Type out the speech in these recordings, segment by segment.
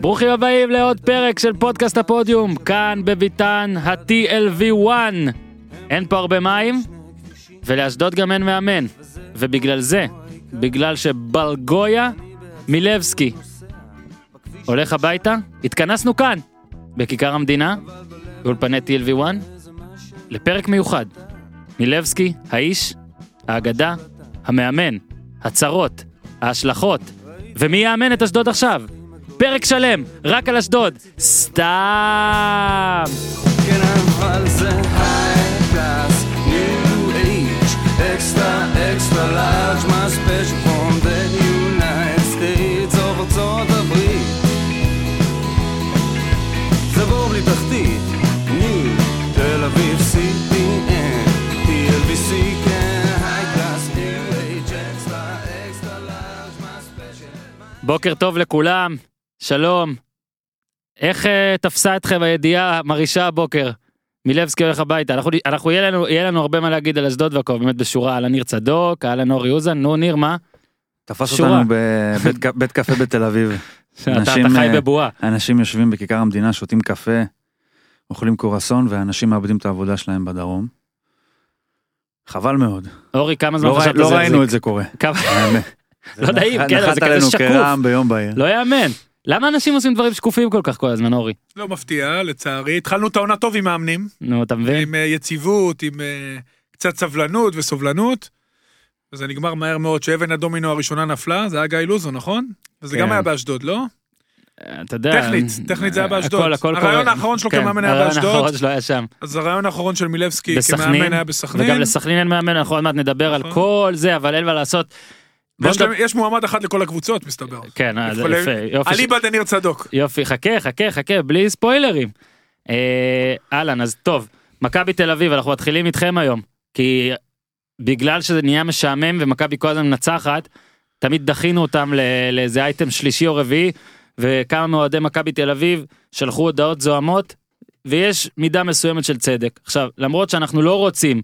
ברוכים הבאים לעוד פרק של פודקאסט הפודיום, כאן בביתן ה-TLV1. אין פה הרבה מים, ולאשדוד גם אין מאמן. ובגלל זה, בגלל שבלגויה מילבסקי הולך הביתה, התכנסנו כאן, בכיכר המדינה, באולפני TLV1, לפרק מיוחד. מילבסקי, האיש, האגדה, המאמן, הצרות, ההשלכות, ומי יאמן את אשדוד עכשיו? פרק שלם, רק על אשדוד. סתם. בוקר טוב לכולם, שלום. איך אה, תפסה אתכם הידיעה המרעישה הבוקר? מילבסקי הולך הביתה, אנחנו, אנחנו יהיה, לנו, יהיה לנו הרבה מה להגיד על אשדוד והכל, באמת בשורה, אהלן ניר צדוק, אהלן אורי אוזן, נו ניר, מה? תפס שורה. אותנו בבית קפה בתל אביב. אנשים, אתה חי אה, בבועה. אנשים יושבים בכיכר המדינה, שותים קפה, אוכלים קורסון, ואנשים מאבדים את העבודה שלהם בדרום. חבל מאוד. אורי, כמה זמן לא, חשבת לא ראינו? את זה קורה. לא נעים, כן, זה כזה שקוף. ביום בהיר. לא יאמן. למה אנשים עושים דברים שקופים כל כך כל הזמן, אורי? לא מפתיע, לצערי. התחלנו את העונה טוב עם מאמנים, נו, אתה מבין? עם אה, יציבות, עם אה, קצת סבלנות וסובלנות. וזה נגמר מהר מאוד שאבן הדומינו הראשונה נפלה, זה היה גיא לוזו, נכון? וזה גם כן. היה באשדוד, לא? אתה יודע... טכנית, טכנית זה היה באשדוד. הרעיון. האחרון שלו כן, כמאמן היה הרעיון באשדוד. האחרון שלו היה שם. אז הרעיון האחרון של מילבסקי כמאמן היה בסכנין. וגם לסכנין אין מאמן, אנחנו עוד מעט נדבר על נכון. כל זה, אבל אין מה לעשות. נדבר- להם- יש מועמד אחד לכל הקבוצות, מסתבר. כן, אה, זה יכולים- יפה, יופי. ש- אליבא דניר צדוק. יופי, חכה, חכה, חכה, בלי ספוילרים. אה, אהלן, אז טוב, מכבי תל אביב, אנחנו מתחילים איתכם היום, כי בגלל שזה נהיה משעמם ומכבי כל הזמן מנצחת, תמיד דחינו אותם לאיזה אייטם שלישי או רביעי, וכמה מאוהדי מכבי תל אביב שלחו הודעות זוהמות, ויש מידה מסוימת של צדק. עכשיו, למרות שאנחנו לא רוצים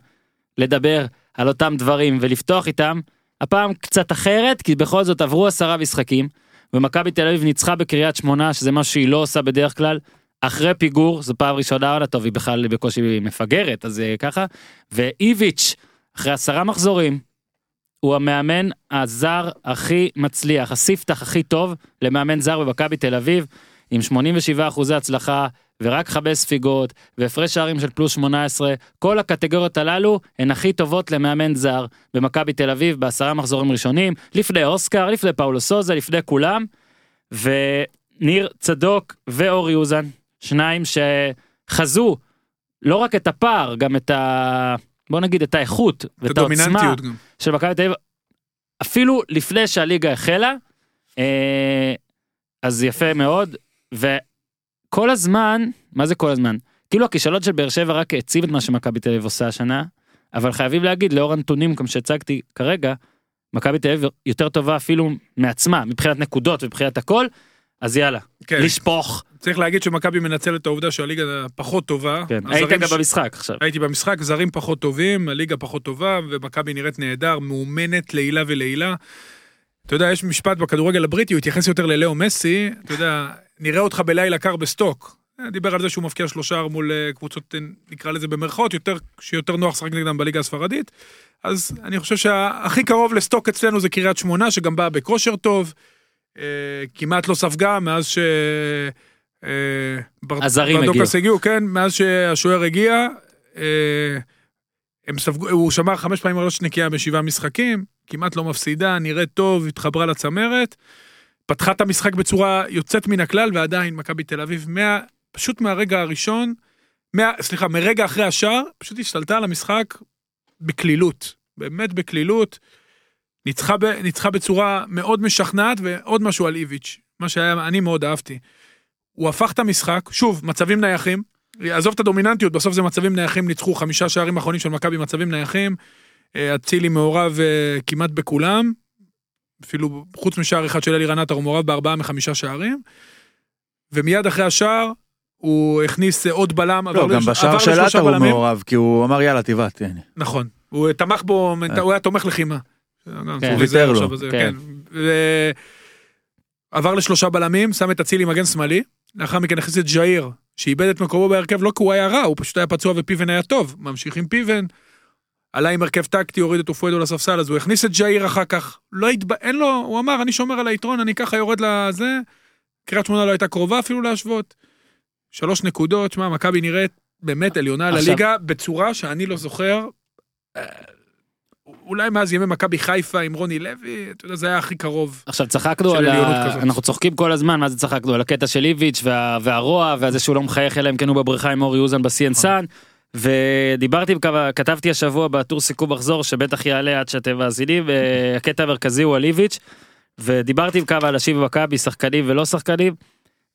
לדבר על אותם דברים ולפתוח איתם, הפעם קצת אחרת, כי בכל זאת עברו עשרה משחקים, ומכבי תל אביב ניצחה בקריית שמונה, שזה מה שהיא לא עושה בדרך כלל, אחרי פיגור, זו פעם ראשונה עונה טוב, היא בכלל בקושי מפגרת, אז אה, ככה, ואיביץ', אחרי עשרה מחזורים, הוא המאמן הזר הכי מצליח, הספתח הכי טוב למאמן זר במכבי תל אביב, עם 87 אחוזי הצלחה, ורק חמש ספיגות, והפרש שערים של פלוס 18, כל הקטגוריות הללו הן הכי טובות למאמן זר. במכבי תל אביב בעשרה מחזורים ראשונים, לפני אוסקר, לפני פאולו סוזה, לפני כולם, וניר צדוק ואורי אוזן, שניים שחזו לא רק את הפער, גם את ה... בוא נגיד את האיכות את ואת העוצמה גם. של מכבי תל אביב, אפילו לפני שהליגה החלה, אה, אז יפה מאוד, וכל הזמן, מה זה כל הזמן? כאילו הכישלון של באר שבע רק העציב את מה שמכבי תל אביב עושה השנה, אבל חייבים להגיד, לאור הנתונים, כמו שהצגתי כרגע, מכבי תל אביב יותר טובה אפילו מעצמה, מבחינת נקודות ומבחינת הכל, אז יאללה, כן. לשפוך. צריך להגיד שמכבי מנצלת את העובדה שהליגה פחות טובה. כן. היית גם ש- במשחק עכשיו. הייתי במשחק, זרים פחות טובים, הליגה פחות טובה, ומכבי נראית נהדר, מאומנת לעילה ולעילה. אתה יודע, יש משפט בכדורגל הבריטי, הוא התייחס יותר ללאו מסי, אתה יודע, נראה אותך בלילה קר בסטוק. דיבר על זה שהוא מבקיע שלושה מול אה, קבוצות, אה, נקרא לזה במרכאות, יותר, שיותר נוח לשחק נגדם בליגה הספרדית. אז אני חושב שהכי קרוב לסטוק אצלנו זה קריית שמונה, שגם באה בכושר טוב. אה, כמעט לא ספגה מאז ש... אה, הזרים הגיעו. הגיעו, כן, מאז שהשוער הגיע. אה, הם ספגו, הוא שמר חמש פעמים ראש נקייה בשבעה משחקים, כמעט לא מפסידה, נראית טוב, התחברה לצמרת. פתחה את המשחק בצורה יוצאת מן הכלל, ועדיין מכבי תל אביב, מה, פשוט מהרגע הראשון, מה, סליחה, מרגע אחרי השער, פשוט השתלטה על המשחק בקלילות, באמת בקלילות. ניצחה, ב, ניצחה בצורה מאוד משכנעת, ועוד משהו על איביץ', מה שהיה, אני מאוד אהבתי. הוא הפך את המשחק, שוב, מצבים נייחים, עזוב את הדומיננטיות, בסוף זה מצבים נייחים, ניצחו חמישה שערים אחרונים של מכבי מצבים נייחים, אה, אצילי מעורב אה, כמעט בכולם, אפילו חוץ משער אחד של אלירן עטר הוא מעורב בארבעה מחמישה שערים, ומיד אחרי השער הוא הכניס אה, עוד בלם, לא, גם לש- בשער של עטר הוא. מעורב, כי הוא אמר יאללה תבעט. הנה. נכון, הוא תמך בו, הוא היה תומך לחימה. כן. הוא ויתר לו. כן. כן. ו- עבר לשלושה בלמים, שם את אצילי מגן שמאלי, לאחר מכן הכניס את ז'איר, שאיבד את מקומו בהרכב לא כי הוא היה רע, הוא פשוט היה פצוע ופיבן היה טוב. ממשיך עם פיבן, עלה עם הרכב טקטי, הוריד את אופואדו לספסל, אז הוא הכניס את ז'איר אחר כך. לא התב... אין לו, הוא אמר, אני שומר על היתרון, אני ככה יורד לזה. קריית שמונה לא הייתה קרובה אפילו להשוות. שלוש נקודות, שמע, מכבי נראית באמת עליונה עכשיו- לליגה בצורה שאני לא זוכר. אה, אולי מאז ימי מכבי חיפה עם רוני לוי, אתה יודע, זה היה הכי קרוב. עכשיו צחקנו על ה... כזאת. אנחנו צוחקים כל הזמן מה זה צחקנו על הקטע של איביץ' וה... והרוע וזה שהוא לא מחייך אלא אם כן הוא בבריכה עם אורי אוזן בסי.אן.סאן. ודיברתי כתבתי השבוע בטור סיכום מחזור שבטח יעלה עד שאתם מאזינים הקטע המרכזי הוא על איביץ' ודיברתי עם כמה אנשים במכבי שחקנים ולא שחקנים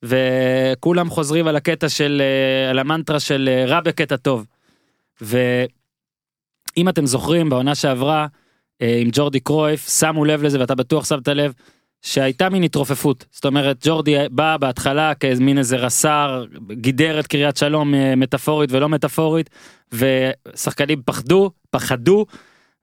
וכולם חוזרים על הקטע של אה, על המנטרה של אה, רע בקטע טוב. ואם אתם זוכרים בעונה שעברה אה, עם ג'ורדי קרויף שמו לב לזה ואתה בטוח שמת לב שהייתה מין התרופפות. זאת אומרת ג'ורדי בא בהתחלה כמין איזה רס"ר גידר את קריית שלום אה, מטאפורית ולא מטאפורית ושחקנים פחדו פחדו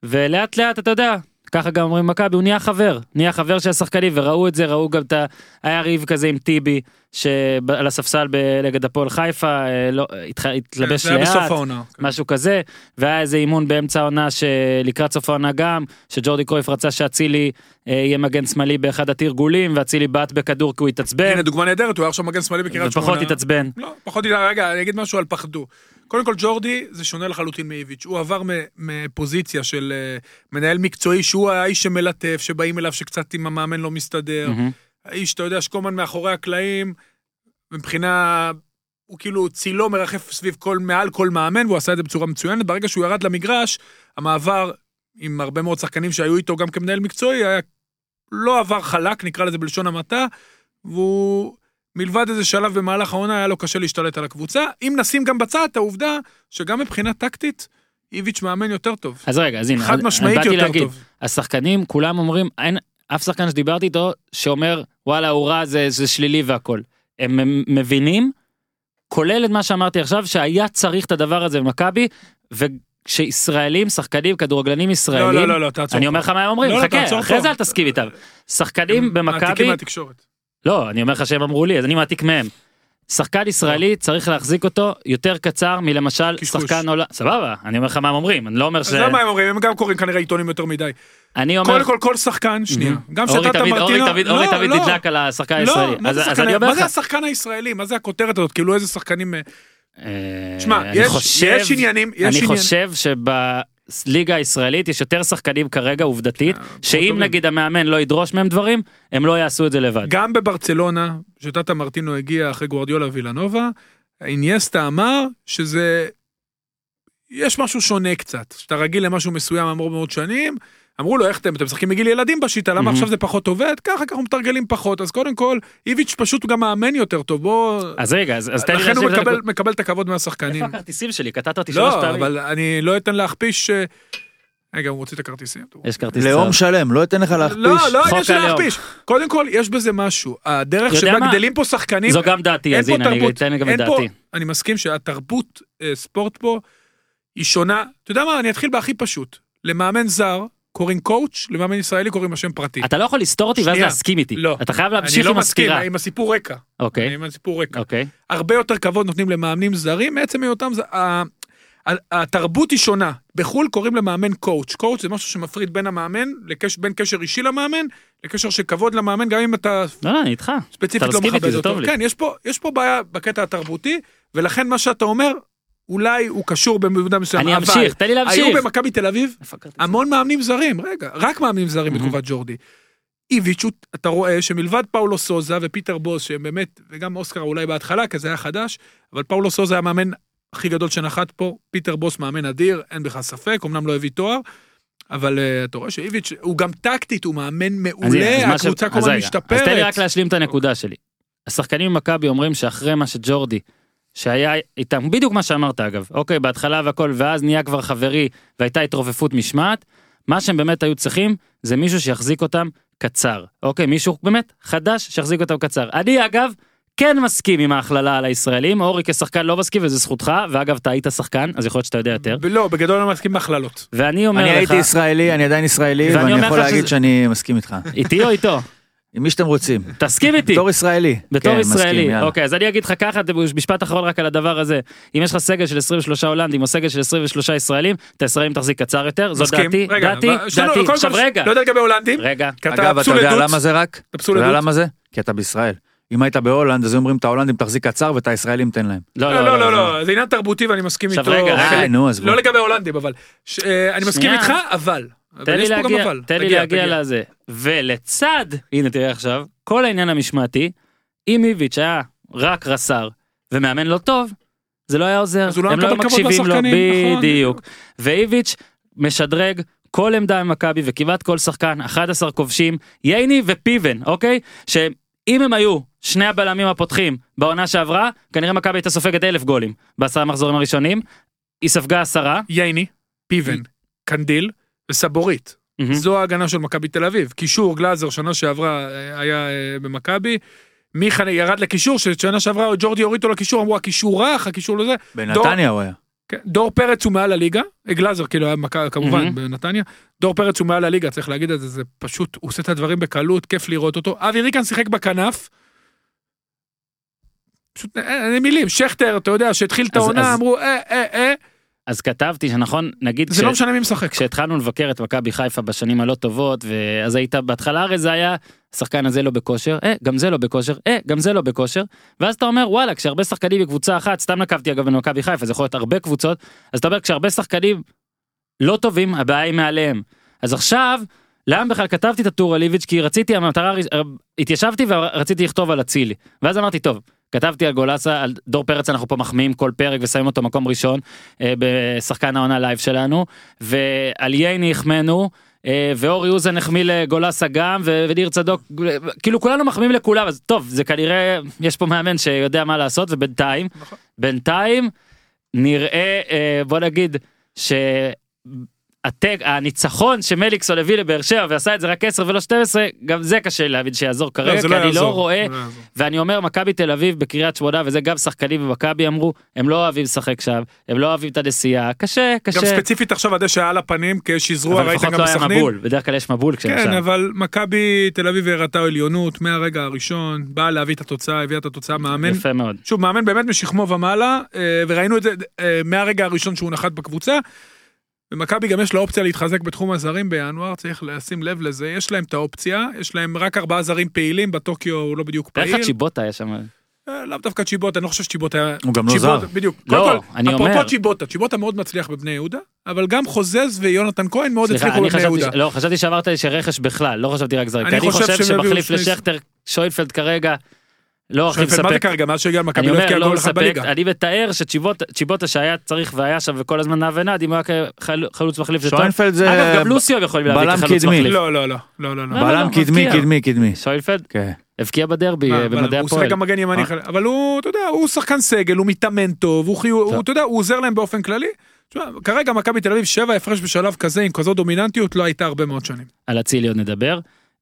ולאט לאט אתה יודע ככה גם אומרים מכבי הוא נהיה חבר נהיה חבר של השחקנים וראו את זה ראו גם את ה... היה ריב כזה עם טיבי שעל הספסל נגד הפועל חיפה אה, לא התח- התלבש לאט העונה. משהו כזה והיה איזה אימון באמצע העונה שלקראת סוף העונה גם שג'ורדי קרויף רצה שאצילי אה, יהיה מגן שמאלי באחד התרגולים ואצילי בעט בכדור כי הוא התעצבן הנה דוגמה נהדרת, הוא היה עכשיו מגן שמאלי בקריית שמונה. ופחות התעצבן. לא, פחות, רגע, אני אגיד משהו על פחדו. קודם כל, ג'ורדי זה שונה לחלוטין מאיביץ'. הוא עבר מפוזיציה של אה, מנהל מקצועי, שהוא האיש שמלטף, שבאים אליו שקצת עם המאמן לא מסתדר. מהמם. האיש, אתה יודע, שכל הזמן מאחורי הקלעים, מבחינה... הוא כאילו צילו מרחף סביב כל, מעל כל מאמן, והוא עשה את זה בצורה מצוינת. ברגע שהוא ירד למגרש, המעבר עם הרבה מאוד שחקנים שהיו איתו גם כמנהל מקצועי, היה לא עבר חלק, נקרא לזה בלשון המעטה, והוא, מלבד איזה שלב במהלך העונה, היה לו קשה להשתלט על הקבוצה. אם נשים גם בצד את העובדה שגם מבחינה טקטית, איביץ' מאמן יותר טוב. אז רגע אז הנה חד משמעית יותר להגיד, טוב. השחקנים כולם אומרים אין אף שחקן שדיברתי איתו שאומר וואלה הוא רע זה, זה שלילי והכל. הם הם מבינים כולל את מה שאמרתי עכשיו שהיה צריך את הדבר הזה במכבי וכשישראלים שחקנים כדורגלנים ישראלים לא, לא, לא, לא, תעצור. אני אומר לך מה הם אומרים לא, לא, חכה תעצור אחרי פה. זה אל תסכים איתם שחקנים במכבי. לא אני אומר לך שהם אמרו לי אז אני מעתיק מהם. שחקן ישראלי צריך להחזיק אותו יותר קצר מלמשל. שחקן עולה סבבה אני אומר לך מה הם אומרים אני לא אומר ש... אז למה הם אומרים? הם גם קוראים כנראה עיתונים יותר מדי. אני אומר קודם כל, כל שחקן, שנייה. גם אורי שטטה תמיד- מרטינו... אורי תמיד לא, אורי תמיד לא. נדלק על השחקן לא, הישראלי מה זה אומר מה זה השחקן הישראלי? מה זה הכותרת הזאת? כאילו איזה שחקנים... אה, אה, שמע, יש- עניינים- אני חושב שבליגה הישראלית יש יותר שחקנים כרגע עובדתית אה, שאם. נגיד המאמן לא ידרוש מהם דברים הם לא יעשו את זה לבד. גם בברצלונה, שטטה מרטינו הגיע אחרי גוורדיולה וילנובה, אינייסטה אמר שזה... יש משהו שונה קצת. שאתה רגיל למשהו מסוים הרבה מאוד שנים, אמרו לו איך אתם, אתם משחקים בגיל ילדים בשיטה, למה מהמם. עכשיו זה פחות עובד? ככה ככה מתרגלים פחות. אז קודם כל, איביץ' פשוט גם מאמן יותר טוב, בוא... אז רגע אז אז תן לי לכן הוא מקבל, הנקודה. מקבל את הכבוד מהשחקנים. איפה הכרטיסים שלי קטעת אותי שלוש לא, פעמים. אבל אני לא אתן להכפיש... אה, רגע, הוא מוציא את הכרטיסים. יש כרטיס לאום. שלם, לא אתן לך להכפיש. לא, לא עניין של. להכפיש. קודם כל, יש בזה משהו. הדרך שבה? גדלים פה שחקנים... זו גם דעתי אז הנה אני אתן גם את דעתי. אני מסכים שהתרבות אה, ספורט פה היא שונה. אתה יודע מה, אני אתחיל בהכי פשוט. למאמן זר קוראים coach, למאמן ישראלי קוראים בשם פרטי. אתה לא יכול לסתור אותי ואז. להסכים איתי. לא. אתה חייב אני להמשיך לא עם מסכים, הסקירה. עם הסיפור רקע. אוקיי עם הסיפור רקע. אוקיי. הרבה יותר כבוד נותנים למאמנים זרים, מעצם היותם... התרבות היא שונה. בחו"ל קוראים למאמן coach. coach זה משהו שמפריד בין המאמן, לקש, בין קשר אישי למאמן, לקשר של כבוד למאמן, גם אם אתה לא לא אני איתך. ספציפית לא מסכים מכבד אותו. כן, יש פה, יש פה בעיה בקטע התרבותי, ולכן מה שאתה אומר, אולי הוא קשור במידה מסוימת. אני אמשיך תן לי להמשיך. היו במכבי תל אביב? המון מאמנים זרים, רגע, רק מאמנים זרים. בתקופת ג'ורדי. איביץ', אתה רואה שמלבד פאולו סוזה ופיטר בוס, שהם באמת, וגם אוסקר אולי בהתחלה, כי זה היה חדש, אבל פאולו סוזה היה המאמן הכי גדול שנחת פה, פיטר בוס מאמן אדיר, אין בכלל ספק, אמנם לא הביא תואר, אבל אה, אתה רואה שאיביץ', הוא גם טקטית, הוא מאמן אז מעולה, הקבוצה כל הזמן רגע, אז תן לי משתפרת. רק להשלים את הנקודה שלי. השחקנים במכבי אומרים שאחרי מה שג'ורדי, שהיה איתם, בדיוק מה שאמרת אגב, אוקיי, בהתחלה והכל, ואז נהיה כבר חברי והייתה התרופפות משמעת, מה שהם באמת היו צריכים זה מישהו שיחזיק אותם קצר, אוקיי, מישהו באמת חדש שיחזיק אותם קצר. אני אגב, כן מסכים עם ההכללה על הישראלים, אורי כשחקן לא מסכים וזה זכותך, ואגב אתה היית שחקן, אז יכול להיות שאתה יודע יותר. לא, בגדול אני מסכים בהכללות. ואני אומר אני לך, הייתי ישראלי, אני עדיין ישראלי, ואני ואני יכול להגיד שזה- שאני מסכים איתך. איתי או איתו? עם מי שאתם רוצים. תסכים איתי. בתור ישראלי. בתור כן, מסכים, ישראלי, יאללה. אוקיי אז אני אגיד לך ככה משפט אחרון רק על הדבר הזה אם יש לך סגל של 23 הולנדים או סגל של 23 ישראלים את הישראלים תחזיק קצר יותר זו מסכים. דעתי רגע, דעתי דעתי עכשיו רגע לא יודע לגבי הולנדים. רגע כי אתה אגב, אתה יודע. למה זה רק? אתה יודע. למה זה? כי אתה בישראל. אם היית בהולנד, אז אומרים את ההולנדים תחזיק קצר ואת הישראלים תן להם. לא לא, לא, לא, לא, זה עניין תרבותי ואני מסכים עכשיו איתו. רגע, רגע. אה, נו, אז בוא. לא לגבי הולנדים, אבל אה, אני מסכים. איתך, אבל. תן לי להגיע. תן לי להגיע. לזה. ולצד, הנה תראה עכשיו, כל העניין המשמעתי, אם איביץ' היה רק רס"ר ומאמן לא טוב, זה לא היה עוזר. לא הם לא מקשיבים לו, נכון, בדיוק. ואיביץ' משדרג כל עמדה במכבי וכמעט כל שחקן, 11 כובשים, ייני ופיבן, אוקיי? שאם הם היו שני הבלמים הפותחים בעונה שעברה, כנראה מכבי הייתה סופגת אלף גולים בעשרה המחזורים הראשונים. היא ספגה עשרה. ייני, פיבן, קנדיל וסבורית. מהמם. זו ההגנה של מכבי תל אביב. קישור גלאזר שנה שעברה אה, היה אה, במכבי. מיכה ירד לקישור, ששנה שעברה ג'ורדי הוריד אותו לקישור, אמרו הקישור רך, הקישור לזה. בנתניה הוא היה. כן, דור פרץ הוא מעל הליגה, גלאזר כאילו היה מכ- כמובן מהמם. בנתניה, דור פרץ הוא מעל הליגה, צריך להגיד את זה, זה פשוט, הוא עושה את הדברים בקלות, כיף לראות אותו. אבי ריקן שיחק בכנף. פשוט אין אין מילים, שכטר, אתה יודע, שהתחיל את העונה, אז- אמרו אה אה אה, אז כתבתי שנכון, נגיד זה לא משנה מי משחק. כשהתחלנו לבקר את מכבי חיפה בשנים הלא טובות ואז היית בהתחלה הרי זה היה השחקן הזה לא בכושר אה גם זה לא בכושר אה גם זה לא בכושר ואז אתה אומר וואלה כשהרבה שחקנים בקבוצה אחת סתם נקבתי אגב במכבי חיפה זה יכול להיות הרבה קבוצות אז אתה אומר כשהרבה שחקנים לא טובים הבעיה היא מעליהם. אז עכשיו למה בכלל כתבתי את הטור על איביץ' כי רציתי המטרה התיישבתי ורציתי לכתוב על אצילי. ואז אמרתי טוב כתבתי על גולסה על דור פרץ אנחנו פה מחמיאים כל פרק ושמים אותו מקום ראשון אה, בשחקן העונה live שלנו ועל ייני החמאנו אה, ואורי אוזן החמיא לגולסה גם וניר צדוק כאילו כולנו מחמיאים לכולם אז טוב זה כנראה יש פה מאמן שיודע מה לעשות ובינתיים נכון. בינתיים נראה אה, בוא נגיד ש... הטק, הניצחון שמליקסון הביא לבאר שבע ועשה את זה רק 10 ולא 12 גם זה קשה להבין שיעזור כרגע זה כי אני יעזור, לא רואה לא. ואני אומר מכבי תל אביב בקריית שמונה וזה גם שחקנים במכבי אמרו הם לא אוהבים לשחק שם הם לא אוהבים את הנסיעה קשה קשה גם ספציפית עכשיו הדשא על הפנים כשזרוע אבל ראית לפחות גם לא בסכנין. מבול בדרך כלל יש מבול כשהם כן שם. אבל מכבי תל אביב הראתה עליונות מהרגע הראשון באה להביא את התוצאה הביאה את התוצאה מאמן יפה מאוד שוב מאמן באמת משכמו ומעלה אה, וראינו את זה אה, מהרגע הראשון שהוא נחת בקבוצה. ומכבי גם יש לה אופציה להתחזק בתחום הזרים בינואר צריך לשים לב לזה. יש להם את האופציה יש להם רק ארבעה זרים פעילים בטוקיו הוא לא בדיוק פעיל. צ'יבוטה היה שם? אה, לאו דווקא צ'יבוטה אני לא חושב שצ'יבוטה היה הוא גם לא צ'יבוטה, זר. בדיוק. לא, אני אומר- אפרופו צ'יבוטה צ'יבוטה מאוד מצליח בבני יהודה אבל גם חוזז ויונתן כהן מאוד הצליחו בבני חשבתי יהודה. לא חשבתי שאמרת לי שרכש בכלל לא חשבתי רק זרים. אני חושב שמחליף לשכטר שוינפלד כרגע לא הכי שוינפלד, מה זה מספק כרגע מאז שהגיע למכבי אני לא הבקיע לא גול אחד מספק בליגה. אני מתאר שצ'יבוטה שהיה צריך והיה שם וכל הזמן נע ונד אם הוא היה כחלוץ מחליף זה טוב. שוינפלד זה אגב גם לוסיו יכולים להביא כחלוץ קדמי. מחליף. לא לא לא לא לא. לא. בלם לא? קדמי. קדמי, קדמי. שוינפלד כן. הבקיע בדרבי מה, אה, אבל במדעי הוא שיחק הפועל. גם מגן ימני. חלק- אבל הוא, אתה יודע, הוא שחקן סגל, הוא מתאמן טוב, הוא אתה יודע, הוא עוזר להם באופן כללי. כרגע מכבי תל אביב שבע הפרש בשלב כזה עם כזו דומיננטיות לא הייתה הרבה מאוד שנים. על אצילי עוד נדבר.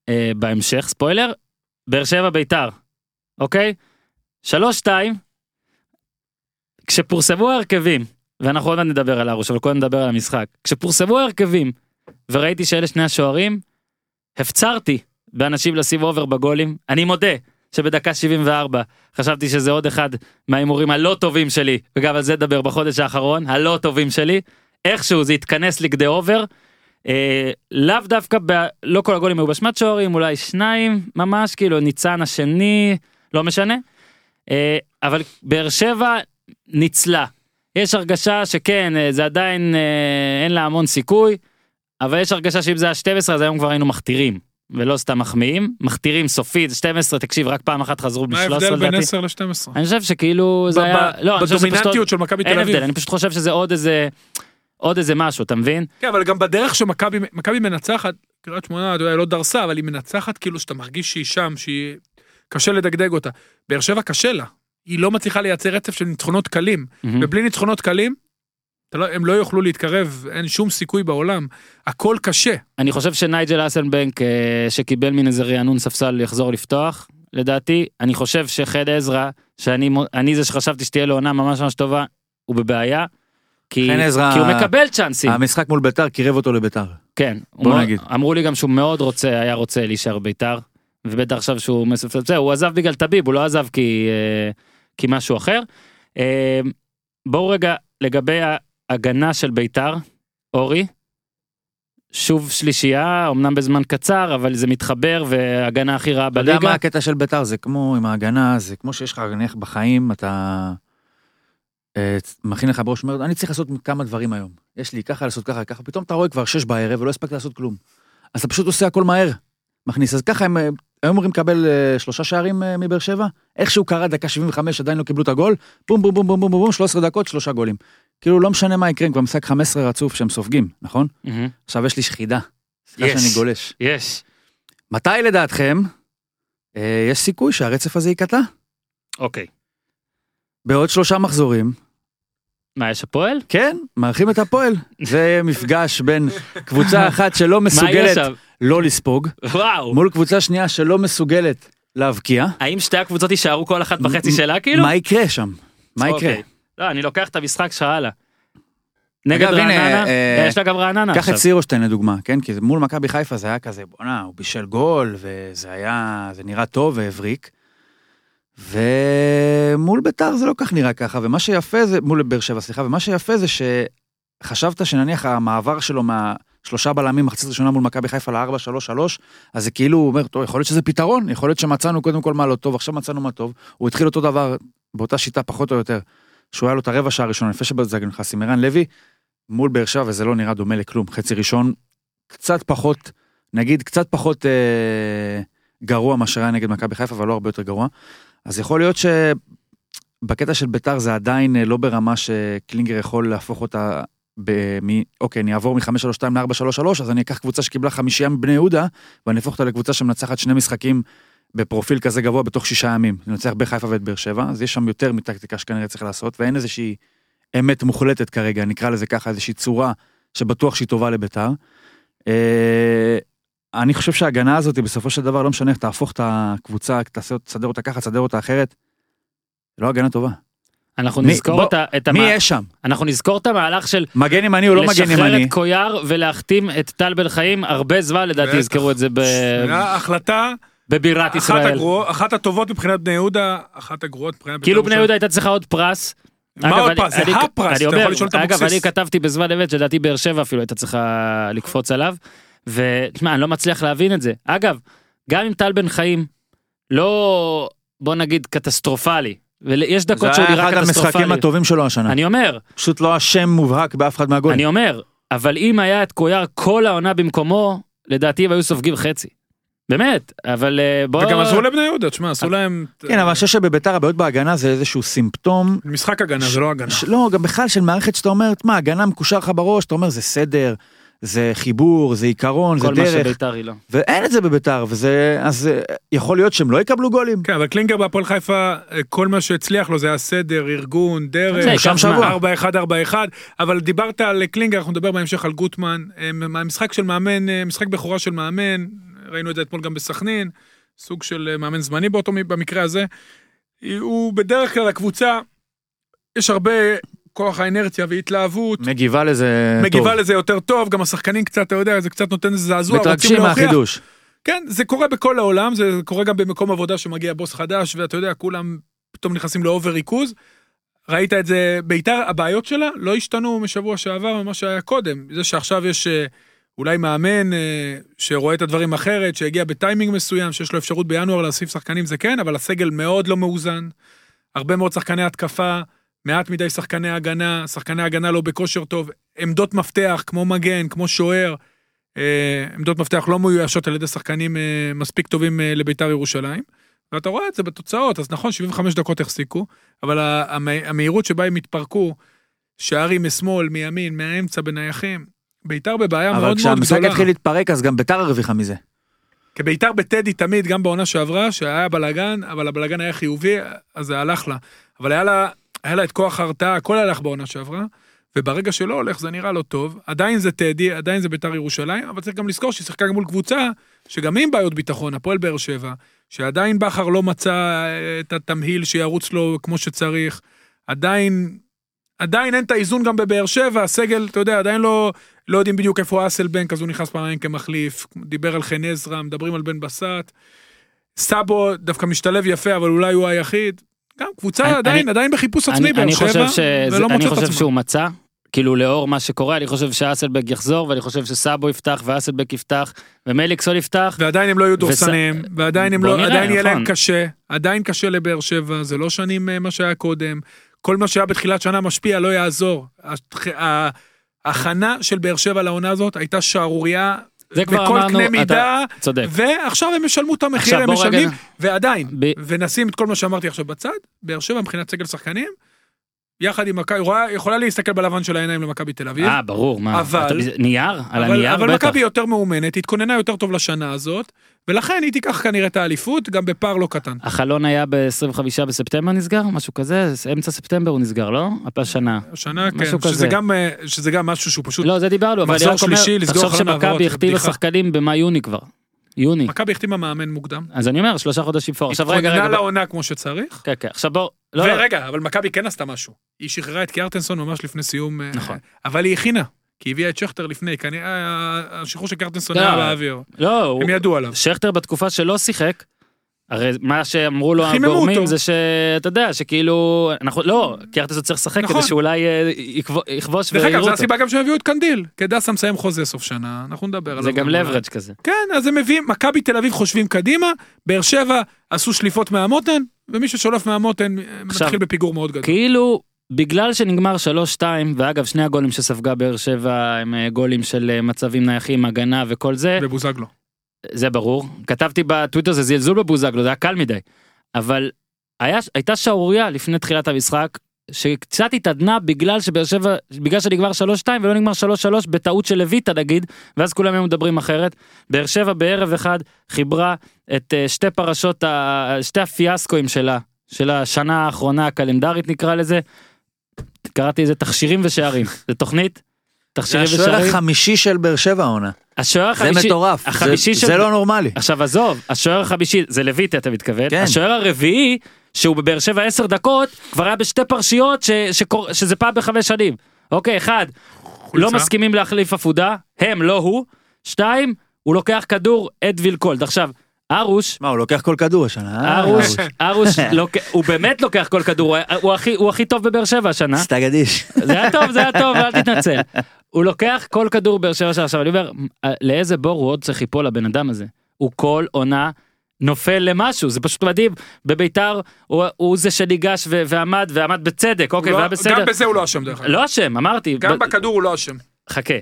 אה, בהמשך ספוילר באר שבע ביתר אוקיי שלוש שתיים. כשפורסמו ההרכבים ואנחנו עוד מעט נדבר על הראש אבל קודם נדבר על המשחק כשפורסמו ההרכבים וראיתי שאלה שני השוערים הפצרתי באנשים לשים over בגולים אני מודה שבדקה 74 חשבתי שזה עוד אחד מההימורים הלא טובים שלי וגם על זה נדבר בחודש האחרון הלא טובים שלי איכשהו זה התכנס לכדי over. אה, לאו דווקא ב... לא כל הגולים היו באשמת שוערים אולי שניים ממש כאילו ניצן השני לא משנה. אה, אבל באר שבע ניצלה. יש הרגשה שכן אה, זה עדיין אה, אין לה המון סיכוי אבל יש הרגשה שאם זה היה 12 אז היום כבר היינו מכתירים ולא סתם מחמיאים מכתירים סופית 12 תקשיב רק פעם אחת חזרו מה ב-13 ההבדל בין לדעתי. 10 ל-12? אני חושב שכאילו זה היה לא בדומיננטיות של מכבי אין תל אביב. הבדל אני פשוט חושב שזה עוד איזה עוד איזה משהו אתה מבין כן, אבל גם בדרך שמכבי מכבי מנצחת, קריית שמונה, אתה יודע, לא דרסה, אבל היא מנצחת כאילו שאתה מרגיש שהיא שם, שהיא... קשה לדגדג אותה. באר שבע קשה לה. היא לא מצליחה לייצר רצף של ניצחונות קלים. מהמם. ובלי ניצחונות קלים, לא, הם לא יוכלו להתקרב, אין שום סיכוי בעולם. הכל קשה. אני חושב שנייג'ל אסנבנק אה, שקיבל מן איזה רענון ספסל יחזור לפתוח לדעתי אני חושב שחד עזרא שאני זה שחשבתי שתהיה לו עונה ממש ממש טובה הוא בבעיה. כי, חן עזרא- כי הוא מקבל צ'אנסים המשחק מול ביתר קירב אותו לביתר. כן בוא נגיד. אמרו לי גם שהוא מאוד רוצה היה רוצה להישאר בית"ר ובטח עכשיו שהוא זה, הוא עזב בגלל טביב, הוא לא עזב כי, אה, כי משהו אחר. אה, בואו רגע לגבי ההגנה של בית"ר, אורי. שוב שלישייה, אמנם בזמן קצר, אבל זה מתחבר והגנה הכי רעה אתה יודע בליגה. מה הקטע של בית"ר זה כמו עם ההגנה זה כמו שיש לך נניח בחיים אתה. אה, מכין לך בראש אומר אני צריך לעשות כמה דברים היום יש לי ככה לעשות ככה ככה פתאום אתה רואה כבר שש בערב ולא הספקת לעשות כלום. אז אתה פשוט עושה הכל מהר. מכניס אז ככה הם היו אמורים לקבל אה, שלושה שערים אה, מבאר שבע איכשהו קרה דקה 75 עדיין לא קיבלו את הגול בום בום בום בום בום בום 13 דקות שלושה גולים. כאילו לא משנה מה יקרה הם כבר משחק 15 רצוף שהם סופגים נכון. עכשיו יש לי חידה. סליחה. שאני גולש. יש. מתי לדעתכם אה, יש סיכוי שהרצף הזה ייקטע? אוקיי. בעוד שלושה מחזורים, מה, יש הפועל? כן, מארחים את הפועל. זה מפגש בין קבוצה אחת שלא מסוגלת? לא לספוג, וואו. מול קבוצה שנייה שלא מסוגלת להבקיע. האם שתי הקבוצות יישארו כל אחת בחצי שלה כאילו? מה יקרה שם? מה יקרה? אוקיי. לא, אני לוקח את המשחק שלך הלאה. נגד אגב, הנה, רעננה, אה, יש לה גם רעננה קח עכשיו. את סירושטיין לדוגמה, כן? כי מול מכבי חיפה זה היה כזה, בואנה, הוא בישל גול, וזה היה, זה נראה טוב והבריק. ומול ביתר זה לא כך נראה ככה, ומה שיפה זה, מול באר שבע, סליחה, ומה שיפה זה שחשבת שנניח המעבר שלו מהשלושה בלמים מחצית ראשונה מול מכבי חיפה לארבע, שלוש, שלוש, אז זה כאילו, הוא אומר, טוב, יכול להיות שזה פתרון, יכול להיות שמצאנו קודם כל מה לא טוב, עכשיו מצאנו מה טוב. הוא התחיל אותו דבר, באותה שיטה פחות או יותר, שהוא היה לו את הרבע שעה הראשונה, לפני שבזק נכנס עם ערן לוי, מול באר שבע, וזה לא נראה דומה לכלום. חצי ראשון, קצת פחות, נגיד, קצת פחות אה, גרוע מאשר היה נגד מכבי חיפה, אבל לא הרבה יותר גרוע. אז יכול להיות שבקטע של ביתר זה עדיין אה, לא ברמה שקלינגר יכול להפוך אותה, ב, מ, אוקיי, אני אעבור מ-532 ל-433, אז אני אקח קבוצה שקיבלה חמישייה מבני יהודה, ואני אהפוך אותה לקבוצה שמנצחת שני משחקים בפרופיל כזה גבוה בתוך שישה ימים. לנצח בחיפה ואת באר שבע, אז יש שם יותר מטקטיקה שכנראה צריך לעשות, ואין איזושהי אמת מוחלטת כרגע, נקרא לזה ככה, איזושהי צורה שבטוח שהיא טובה לביתר. אה, אני חושב שההגנה הזאת, בסופו של דבר, לא משנה איך תהפוך את הקבוצה, תסדר אותה ככה, תסדר אותה אחרת, לא הגנה טובה. אנחנו מי- נזכור בוא, את את מי המה- יש שם? אנחנו נזכור את המהלך של מגן ימני או לא מגן לשחרר ימני? את קויאר ולהחתים את טל בן חיים הרבה זמן לדעתי. יזכרו את זה ב- החלטה, בבירת אחת ישראל. הגרועות, אחת הטובות מבחינת בני יהודה, אחת הגרועות מבחינת... כאילו בית"ר בני יהודה הייתה צריכה עוד פרס. מה אגב, עוד אני- פרס? זה אני- הפרס, אני אתה אומר, יכול לשאול את אגב, אבוקסיס. אני כתבתי בזמן אמת שלדעתי באר שבע אפילו הייתה צריכה לקפוץ עליו. ותשמע, אני לא מצליח להבין את זה. אגב, גם אם טל בן חיים לא, בוא נגיד, קטסטרופלי, ויש זה דקות שהוא היה נראה אחד המשחקים קטסטרופלי. הטובים שלו השנה. אני אומר, פשוט לא אשם מובהק באף אחד מהגולים. אני אומר, אבל אם היה את קויאר כל העונה במקומו, לדעתי הם היו סופגים חצי. באמת, אבל אה, בוא... וגם עזרו לבני יהודה, תשמע, עשו להם... כן, אבל אני חושב שבביתר הבעיות בהגנה זה איזשהו סימפטום. משחק הגנה, זה לא הגנה. לא, גם בכלל של מערכת שאתה אומר, מה, הגנה מקושר לך בראש, אתה אומר, זה סדר, זה חיבור, זה עיקרון, זה כל מה דרך, שביתר היא לא. ואין את זה בביתר, וזה, אז אה, יכול להיות שהם לא יקבלו גולים. כן, אבל קלינגר בהפועל חיפה, אה, כל מה שהצליח לו זה היה סדר, ארגון, זה דרך, שם. שבוע. 4-1-4-1, אבל דיברת על קלינגר, אנחנו נדבר בהמשך על גוטמן, אה, משחק של מאמן, אה, משחק בכורה של מאמן, ראינו את זה אתמול גם בסכנין, סוג של אה, מאמן זמני באותו, במקרה הזה. הוא בדרך כלל הקבוצה, יש הרבה כוח האנרציה והתלהבות, מגיבה לזה טוב. מגיבה לזה יותר טוב, גם השחקנים קצת, אתה יודע, זה קצת נותן איזה זעזוע, מתרגשים. מהחידוש. כן, זה קורה בכל העולם, זה קורה גם במקום עבודה שמגיע בוס חדש, ואתה יודע, כולם פתאום נכנסים לאובר ריכוז. ראית את זה, ביתר, הבעיות שלה לא השתנו משבוע שעבר ממה שהיה קודם. זה שעכשיו יש אה, אולי מאמן אה, שרואה את הדברים אחרת, שהגיע בטיימינג מסוים, שיש לו אפשרות בינואר להוסיף שחקנים, זה כן, אבל הסגל מאוד לא מאוזן. הרבה מאוד שחקני התקפה, מעט מדי שחקני הגנה, שחקני הגנה לא בכושר טוב, עמדות מפתח כמו מגן, כמו שוער. אה, עמדות מפתח לא מאוישות על ידי שחקנים אה, מספיק טובים אה, לביתר ירושלים. ואתה רואה את זה בתוצאות, אז נכון, 75 דקות החזיקו, אבל המהירות שבה הם התפרקו, שערים משמאל, מימין, מהאמצע, בנייחים, ביתר בבעיה מאוד אבל מאוד כשהמשחק גדולה. התחיל להתפרק, אז גם ביתר הרוויחה מזה. כי ביתר בטדי תמיד, גם בעונה שעברה, שהיה בלאגן, אבל הבלאגן היה חיובי, אז זה הלך לה. אבל היה לה, היה לה את כוח ההרתעה, הכל הלך בעונה שעברה, וברגע שלא הולך זה נראה לא טוב. עדיין זה טדי, עדיין זה ביתר ירושלים, אבל צריך גם לזכור שהיא שיחקה מול קבוצה, שגם היא עם בעיות ביטחון, הפועל באר שבע, שעדיין בכר לא מצא אה, את התמהיל שירוץ לו כמו שצריך, עדיין... עדיין אין את האיזון גם בבאר שבע, הסגל, אתה יודע, עדיין לא, לא יודעים בדיוק איפה אסלבנק, אז הוא נכנס פעמיים כמחליף, דיבר על חן עזרא, מדברים על בן בסט. סאבו דווקא משתלב יפה, אבל אולי הוא היחיד. גם קבוצה אני- עדיין, אני- עדיין בחיפוש אני, עצמי, באר אני שבע, ולא אני מוצא את חושב. שהוא מצא, כאילו לאור מה שקורה, אני חושב שאסלבק יחזור, ואני חושב שסאבו יפתח, ואסלבק יפתח, ומליקסון יפתח. ועדיין הם לא יהיו וס- דורסניים, ועדיין הם לא, נראה, עדיין יהיה להם נכון. קשה, עדיין קשה לבאר שבע, זה לא שנים אה, מה שהיה קודם. כל מה שהיה בתחילת שנה משפיע, לא יעזור. הח- ה- ההכנה של באר שבע לעונה הזאת הייתה שערורייה זה כבר בכל אמרנו, קנה אתה מידה, צודק. ועכשיו הם ישלמו את המחיר, הם בוא רגע- משלמים, ועדיין, ב- ונשים את כל מה שאמרתי עכשיו בצד, באר שבע מבחינת סגל שחקנים, יחד עם מכבי, יכולה להסתכל בלבן של העיניים למכבי תל אביב. אה, ברור, מה, אבל- אתה- נייר? על אבל, הנייר אבל בטח. מכבי יותר מאומנת, התכוננה יותר טוב לשנה הזאת, ולכן היא תיקח כנראה את האליפות, גם בפער לא קטן. החלון היה ב-25 בספטמבר נסגר? משהו כזה? אמצע ספטמבר הוא נסגר, לא? השנה. השנה, כן, שזה. גם, אה, שזה גם משהו שהוא פשוט... לא, זה דיברנו, אבל אני רק אומר, תחשוב שמכבי בדיחה. שחקנים במאי-יוני כבר. יוני. מכבי החתימה מאמן מוקדם. אז אני אומר, שלושה חודשים פור. עכשיו רגע, התכוננה רגע, בוא- לעונה כמו שצריך. כן, כן, עכשיו בוא, לא, לא, ורגע, אבל מכבי כן עשתה משהו. היא שחררה את קיארטנסון ממש לפני סיום... אה, נכון. אבל היא הכינה. כי היא הביאה את שכטר לפני, כנראה אה, השחרור של קיארטנסון לא, היה באוויר. לא, הוא- הם ידעו עליו. שכטר בתקופה שלא שיחק, הרי מה שאמרו לו הגורמים אותו. זה שאתה יודע שכאילו אנחנו לא כי ארטסון צריך לשחק נכון. כדי שאולי אה, יכבו- יכבוש דרך אגב, ויראו זו אותו. הסיבה גם שהם הביאו את קנדיל. כי דסה מסיים חוזה סוף שנה, אנחנו נדבר עליו. זה גם. לברג' כזה. כן, אז הם מביאים, מכבי תל אביב חושבים קדימה, באר שבע עשו שליפות מהמותן, ומי ששולף מהמותן אה, עכשיו, מתחיל בפיגור מאוד גדול. כאילו בגלל שנגמר 3-2 ואגב שני הגולים שספגה באר שבע הם אה, גולים של מצבים נייחים הגנה וכל זה ובוזגלו. זה ברור כתבתי בטוויטר זה זלזול בבוזגלו זה היה קל מדי אבל היה, הייתה שערורייה לפני תחילת המשחק שקצת התעדנה בגלל שבאר שבע בגלל שנגמר 3-2 ולא נגמר 3-3 בטעות של לויטה נגיד ואז כולם היו מדברים אחרת באר שבע בערב אחד חיברה את אה, שתי פרשות שתי הפיאסקואים שלה של השנה האחרונה הקלנדרית נקרא לזה. קראתי לזה תכשירים ושערים זה תוכנית. זה תכשירים השוער ושערים. החמישי של באר שבע העונה. השוער זה החמישי. מטורף. החמישי זה- של- זה לא נורמלי. עכשיו עזוב, השוער החמישי, זה לויטי אתה מתכוון, כן. השוער הרביעי, שהוא בבאר שבע עשר דקות, כבר היה בשתי פרשיות ש, שקור, שזה פעם בחמש שנים. אוקיי, אחד, לא מסכימים להחליף עפודה, הם, לא הוא. שתיים, הוא לוקח כדור אדוויל קולד. עכשיו, ארוש, מה, הוא לוקח כל כדור השנה. אה? ארוש, ארוש, הוא באמת לוקח כל כדור, הוא הכי- הוא הכי טוב בבאר שבע השנה. סטגדיש. זה היה טוב, זה היה טוב, אל תתנצל. הוא לוקח כל כדור באר שבע שלו. עכשיו אני אומר, לאיזה בור הוא עוד צריך ליפול לבן אדם הזה? הוא כל עונה נופל למשהו, זה פשוט מדהים. בביתר הוא, הוא זה שניגש ו- ועמד, ועמד בצדק, אוקיי, לא- והיה בסדר. גם בזה הוא לא אשם דרך אגב. לא אשם, אמרתי. גם ב- בכדור הוא לא אשם. חכה.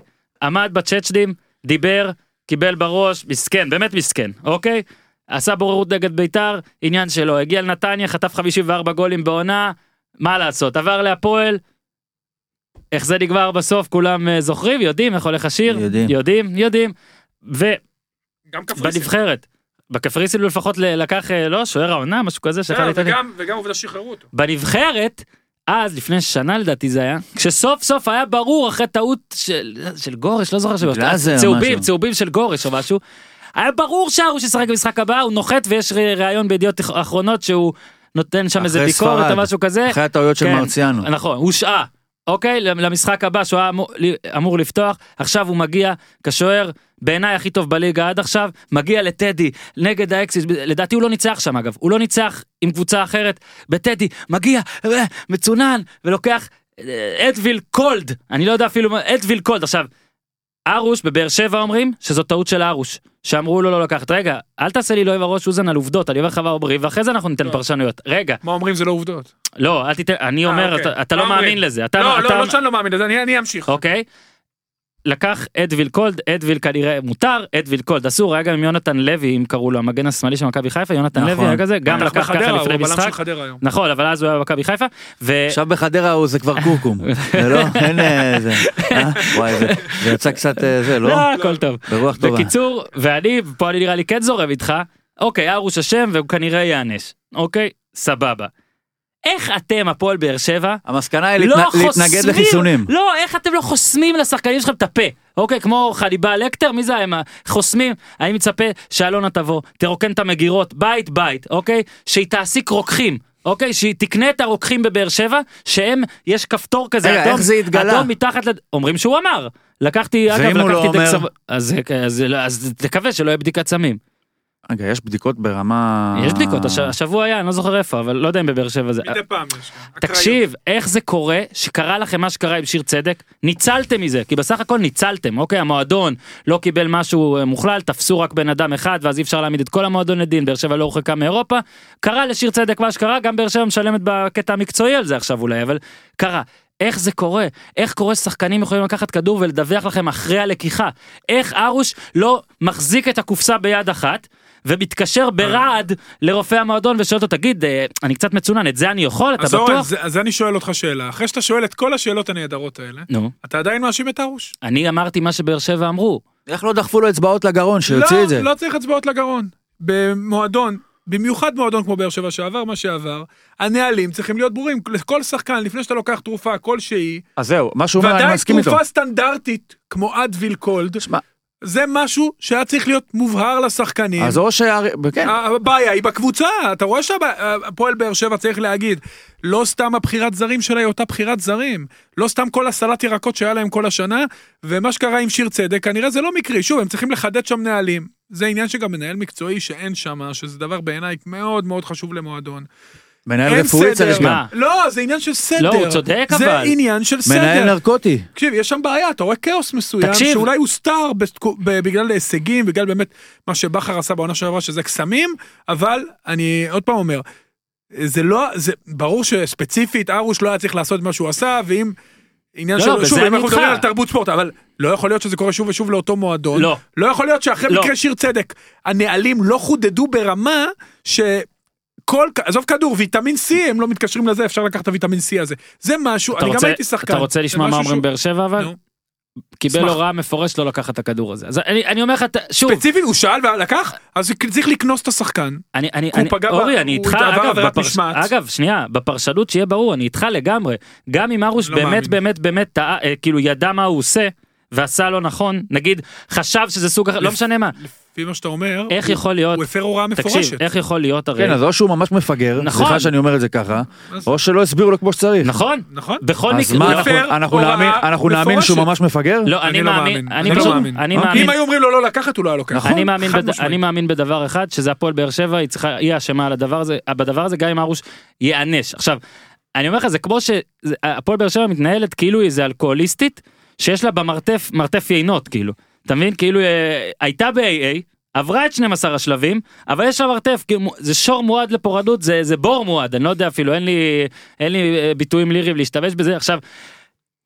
עמד בצ'צ'דים, דיבר, קיבל בראש, מסכן, באמת מסכן, אוקיי? עשה בוררות נגד ביתר, עניין שלו, הגיע לנתניה, חטף 54 גולים בעונה, מה לעשות, עבר להפועל. איך זה נגמר בסוף כולם אה, זוכרים יודעים איך הולך השיר יודעים. יודעים יודעים גם קפריסין. ובנבחרת בקפריסין הוא לפחות לקח אה, לא שוער העונה משהו כזה שיכול להתעניין. וגם- וגם עובדה שחררו אותו. בנבחרת, אז לפני שנה לדעתי זה היה, כשסוף סוף היה ברור אחרי טעות של, של גורש, לא זוכר גלאזר, צהובים, משהו. צהובים של גורש או משהו, היה ברור שהרוש ישחק במשחק הבא, הוא נוחת ויש ראיון בידיעות אחרונות שהוא נותן שם איזה ביקורת ספרד. או משהו כזה, אחרי הטעויות של כן. מרציאנו. נכון, הושעה, אוקיי, למשחק הבא שהוא היה אמור, אמור לפתוח, עכשיו הוא מגיע כשוער בעיניי הכי טוב בליגה עד עכשיו, מגיע לטדי נגד האקסית, לדעתי הוא לא ניצח שם אגב, הוא לא ניצח עם קבוצה אחרת, בטדי, מגיע, אה, מצונן, ולוקח אה, Advil Cold, אני לא יודע אפילו Advil Cold, עכשיו, ארוש בבאר שבע אומרים שזו טעות של ארוש, שאמרו לו לא לקחת, רגע, אל תעשה לי לא עם הראש אוזן על עובדות, אני אומר לך מה אומרים, ואחרי זה אנחנו ניתן לא. פרשנויות, רגע, מה אומרים זה לא עובדות. לא, אל תיתן, אני אומר, אוקיי. אתה, לא אומרים? מאמין לזה, אתה, לא, אתה, לא, לא שאני לא מאמין לזה, אני אני אמשיך. אוקיי? לקח Advil Cold, Advil כנראה מותר, Advil Cold אסור, היה גם עם יונתן לוי, אם קראו לו המגן השמאלי של מכבי חיפה, יונתן נכון. לוי היה כזה, גם לקח בחדרה, ככה הוא לפני משחק, חדרה היום. נכון, אבל אז הוא היה במכבי חיפה, ו... עכשיו בחדרה הוא זה כבר קורקום. זה לא, אין אה, זה. אה? וואי, זה- זה יצא קצת אה, זה, לא? לא, הכל טוב. ברוח טובה. בקיצור, ואני, פה אני נראה לי כן זורם איתך, אוקיי, ארוש אשם והוא כנראה ייענש, אוקיי, סבבה. איך אתם, הפועל באר שבע, המסקנה היא לא להתנ- להתנגד חוסמים- לחיסונים. לא, איך אתם לא חוסמים לשחקנים שלכם את הפה? אוקיי, כמו חליבה לקטר, מי זה הם חוסמים? אני מצפה שאלונה תבוא, תרוקן את המגירות, בית בית, אוקיי? שהיא תעסיק רוקחים. אוקיי, שהיא תקנה את הרוקחים בבאר שבע, שהם, יש כפתור כזה רגע, אדום, איך זה התגלה? אדום מתחת, לד... אומרים שהוא אמר. לקחתי, אגב, הוא לא לקחתי את אומר? הכסף, אז, אז, אז תקווה שלא יהיה בדיקת סמים. רגע, יש בדיקות ברמה... יש בדיקות, הש- השבוע היה, אני לא זוכר איפה, אבל לא יודע אם בבאר שבע זה. מדי פעם יש. אקראיות. תקשיב, איך זה קורה שקרה לכם מה שקרה עם שיר צדק? ניצלתם מזה, כי בסך הכל ניצלתם, אוקיי? המועדון לא קיבל משהו אה, מוכלל, תפסו רק בן אדם אחד, ואז אי אפשר להעמיד את כל המועדון לדין, באר שבע לא הורחקה מאירופה. קרה לשיר צדק מה שקרה, גם באר שבע משלמת בקטע המקצועי על זה עכשיו אולי, אבל קרה. איך זה קורה? איך קורה ששחקנים יכולים לקחת כדור ולדווח לכם אחרי הלקיחה? איך ארוש לא מחזיק את הקופסה ביד אחת? ומתקשר ברעד לרופא המועדון ושואל אותו תגיד אה, אני קצת מצונן את זה אני יכול אתה אז בטוח? זה- אז אני שואל אותך שאלה. אחרי שאתה שואל את כל השאלות הנהדרות האלה, נו. אתה עדיין מאשים את ארוש? אני אמרתי מה שבאר שבע אמרו. איך לא דחפו לו אצבעות לגרון, שיוציא לא, את זה? לא צריך אצבעות לגרון. במועדון, במיוחד מועדון כמו באר שבע שעבר מה שעבר, הנהלים צריכים להיות ברורים. לכל שחקן, לפני שאתה לוקח תרופה כלשהי, אז זהו, מה שהוא אומר, אני מסכים איתו. תרופה סטנדרטית כמו אדוויל קולד, שמע, זה משהו שהיה צריך להיות מובהר לשחקנים. אז או ש... כן, הבעיה היא בקבוצה, אתה רואה שהפועל באר שבע צריך להגיד, לא סתם הבחירת זרים שלה היא אותה בחירת זרים, לא סתם כל הסלט ירקות שהיה להם כל השנה, ומה שקרה עם שיר צדק, כנראה זה לא מקרי, שוב, הם צריכים לחדד שם נהלים. זה עניין שגם מנהל מקצועי שאין שם, שזה דבר בעיניי מאוד מאוד חשוב למועדון. מנהל רפואי. צריך גם. מה? לא, זה עניין של סדר. לא, הוא צודק, זה אבל. עניין של מנהל סדר. נרקוטי. תקשיב, יש שם בעיה, אתה רואה כאוס מסוים, תקשיב. שאולי הוסתר בגלל הישגים, בגלל באמת מה שבכר עשה בעונה שעברה, שזה קסמים, אבל אני עוד פעם אומר, זה לא, זה ברור שספציפית ארוש לא היה צריך לעשות מה שהוא עשה, ואם... עניין לא, של, לא, שוב, אם אנחנו מדברים. על תרבות ספורט, אבל לא יכול להיות שזה קורה שוב ושוב לאותו מועדון. לא. לא יכול להיות שאחרי לא. מקרה שיר צדק, הנהלים לא חודדו ברמה ש... כל, עזוב כדור, ויטמין C, הם לא מתקשרים לזה, אפשר לקחת את הוויטמין C הזה. זה משהו, אני גם רוצה- הייתי שחקן. אתה רוצה לשמוע מה אומרים באר שבע אבל? נו. קיבל. הוראה מפורשת לא לקחת את הכדור הזה. אז אני אני אומר לך, שוב, ספציפית הוא שאל ולקח, אז צריך לקנוס את השחקן. אני, אני, אני, פגע ב- אורי, אני איתך, אגב, בפרש... אגב, שנייה, בפרשנות שיהיה ברור, אני איתך לגמרי. גם אם ארוש לא באמת מאמין. באמת באמת טעה, אה, כאילו ידע מה הוא עושה, ועשה לא נכון, נגיד, חשב שזה סוג אחר, לא משנה מה. לפי מה שאתה אומר, איך הוא- יכול להיות, הוא הפר הוראה תקשיב, מפורשת. איך יכול להיות הרי, כן, אז או שהוא ממש מפגר, נכון. סליחה שאני אומר את זה ככה, אז- או שלא הסבירו לו כמו שצריך. נכון, נכון? בכל אז מקרה, מה, הוא אנחנו- אנחנו נאמין- אנחנו נאמין שהוא. ממש מפגר? לא, אני אני לא מאמין, מאמין. אני אני לא פשוט, מאמין. אני אוקיי. מאמין, אם היו אומרים לו לא לקחת, הוא לא היה לוקח. נכון. אני מאמין, חד בד... משמעית. אני מאמין בדבר אחד שזה הפועל באר שבע היא צריכה היא אשמה על הדבר הזה בדבר הזה גם אם ארוש ייענש עכשיו אני אומר לך זה כמו שהפועל באר שבע מתנהלת כאילו היא איזה אלכוהוליסטית שיש לה במרתף מרתף יינות כאילו אתה מבין כאילו אה, הייתה ב-AA עברה את 12 השלבים אבל יש לה מרתף זה שור מועד לפורענות זה זה בור מועד אני לא יודע אפילו אין לי אין לי אה, ביטויים ליריים להשתמש בזה עכשיו.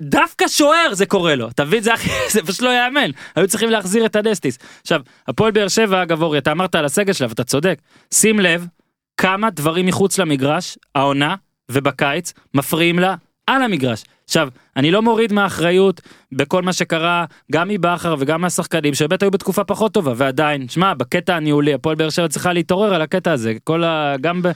דווקא שוער זה קורה לו, אתה מבין? זה, זה פשוט לא ייאמן, היו צריכים להחזיר את הדסטיס. עכשיו, הפועל באר שבע, אגב אורי, אתה אמרת על הסגל שלה ואתה צודק, שים לב כמה דברים מחוץ למגרש, העונה ובקיץ, מפריעים לה על המגרש. עכשיו, אני לא מוריד מהאחריות בכל מה שקרה, גם מבכר וגם מהשחקנים, שבאמת היו בתקופה פחות טובה, ועדיין, שמע, בקטע הניהולי, הפועל באר שבע צריכה להתעורר על הקטע הזה, כל ה... גם ב...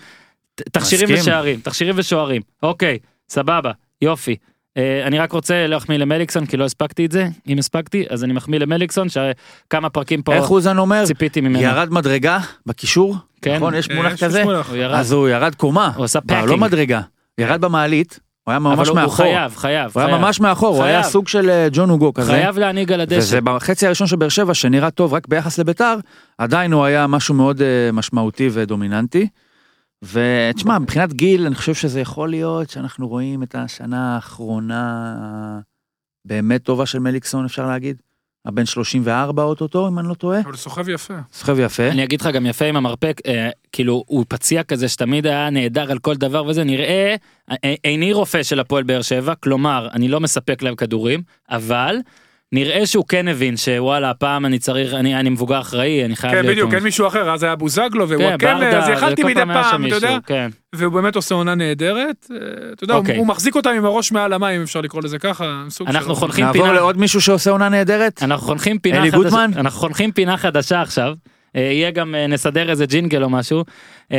תכשירים. ושערים, תכשירים ושוערים. אוקיי, סבבה, יופי. אה, אני רק רוצה להחמיא למליקסון כי לא הספקתי את זה, אם הספקתי אז אני מחמיא למליקסון שכמה פרקים פה איך אוזן אומר? ציפיתי ממנו. ירד מדרגה בקישור? כן. נכון, יש אה, מונח כזה? מונח. הוא ירד. אז הוא ירד קומה. הוא עשה אבל לא fucking. מדרגה. ירד במעלית, הוא היה ממש הוא- הוא מאחור. חייב, חייב. הוא היה. ממש מאחור, הוא היה. סוג של אה, ג'ון הוגו כזה. חייב להנהיג על הדשא. וזה בחצי הראשון של באר שבע שנראה טוב רק ביחס לביתר, עדיין הוא היה משהו מאוד אה, משמעותי ודומיננטי. ותשמע, מבחינת גיל, אני חושב שזה יכול להיות שאנחנו רואים את השנה האחרונה באמת טובה של מליקסון, אפשר להגיד. הבן 34 אוטוטו, אם אני לא טועה. אבל סוחב יפה. סוחב יפה. אני אגיד לך גם יפה עם המרפק, אה, כאילו הוא פציע כזה שתמיד היה נהדר על כל דבר וזה, נראה, אה, איני רופא של הפועל באר שבע, כלומר, אני לא מספק להם כדורים, אבל נראה שהוא כן הבין שוואלה, הפעם אני צריך, אני, אני מבוגר אחראי, אני חייב כן, להיות... בדיוק, אין מישהו אחר, אז היה בוזגלו כן, ווואקמה, ברדה, אז יכלתי מדי פעם אתה יודע, כן. והוא באמת עושה עונה נהדרת. אה, אתה יודע, הוא- אוקיי. הוא מחזיק אותם עם הראש מעל המים, אפשר לקרוא לזה ככה. אנחנו של- חונכים נעבור פינה, לעוד מישהו שעושה עונה נהדרת? אנחנו חונכים פינה אלי גוטמן? אנחנו חונכים פינה חדשה עכשיו, אה, יהיה גם, אה, נסדר איזה ג'ינגל או משהו.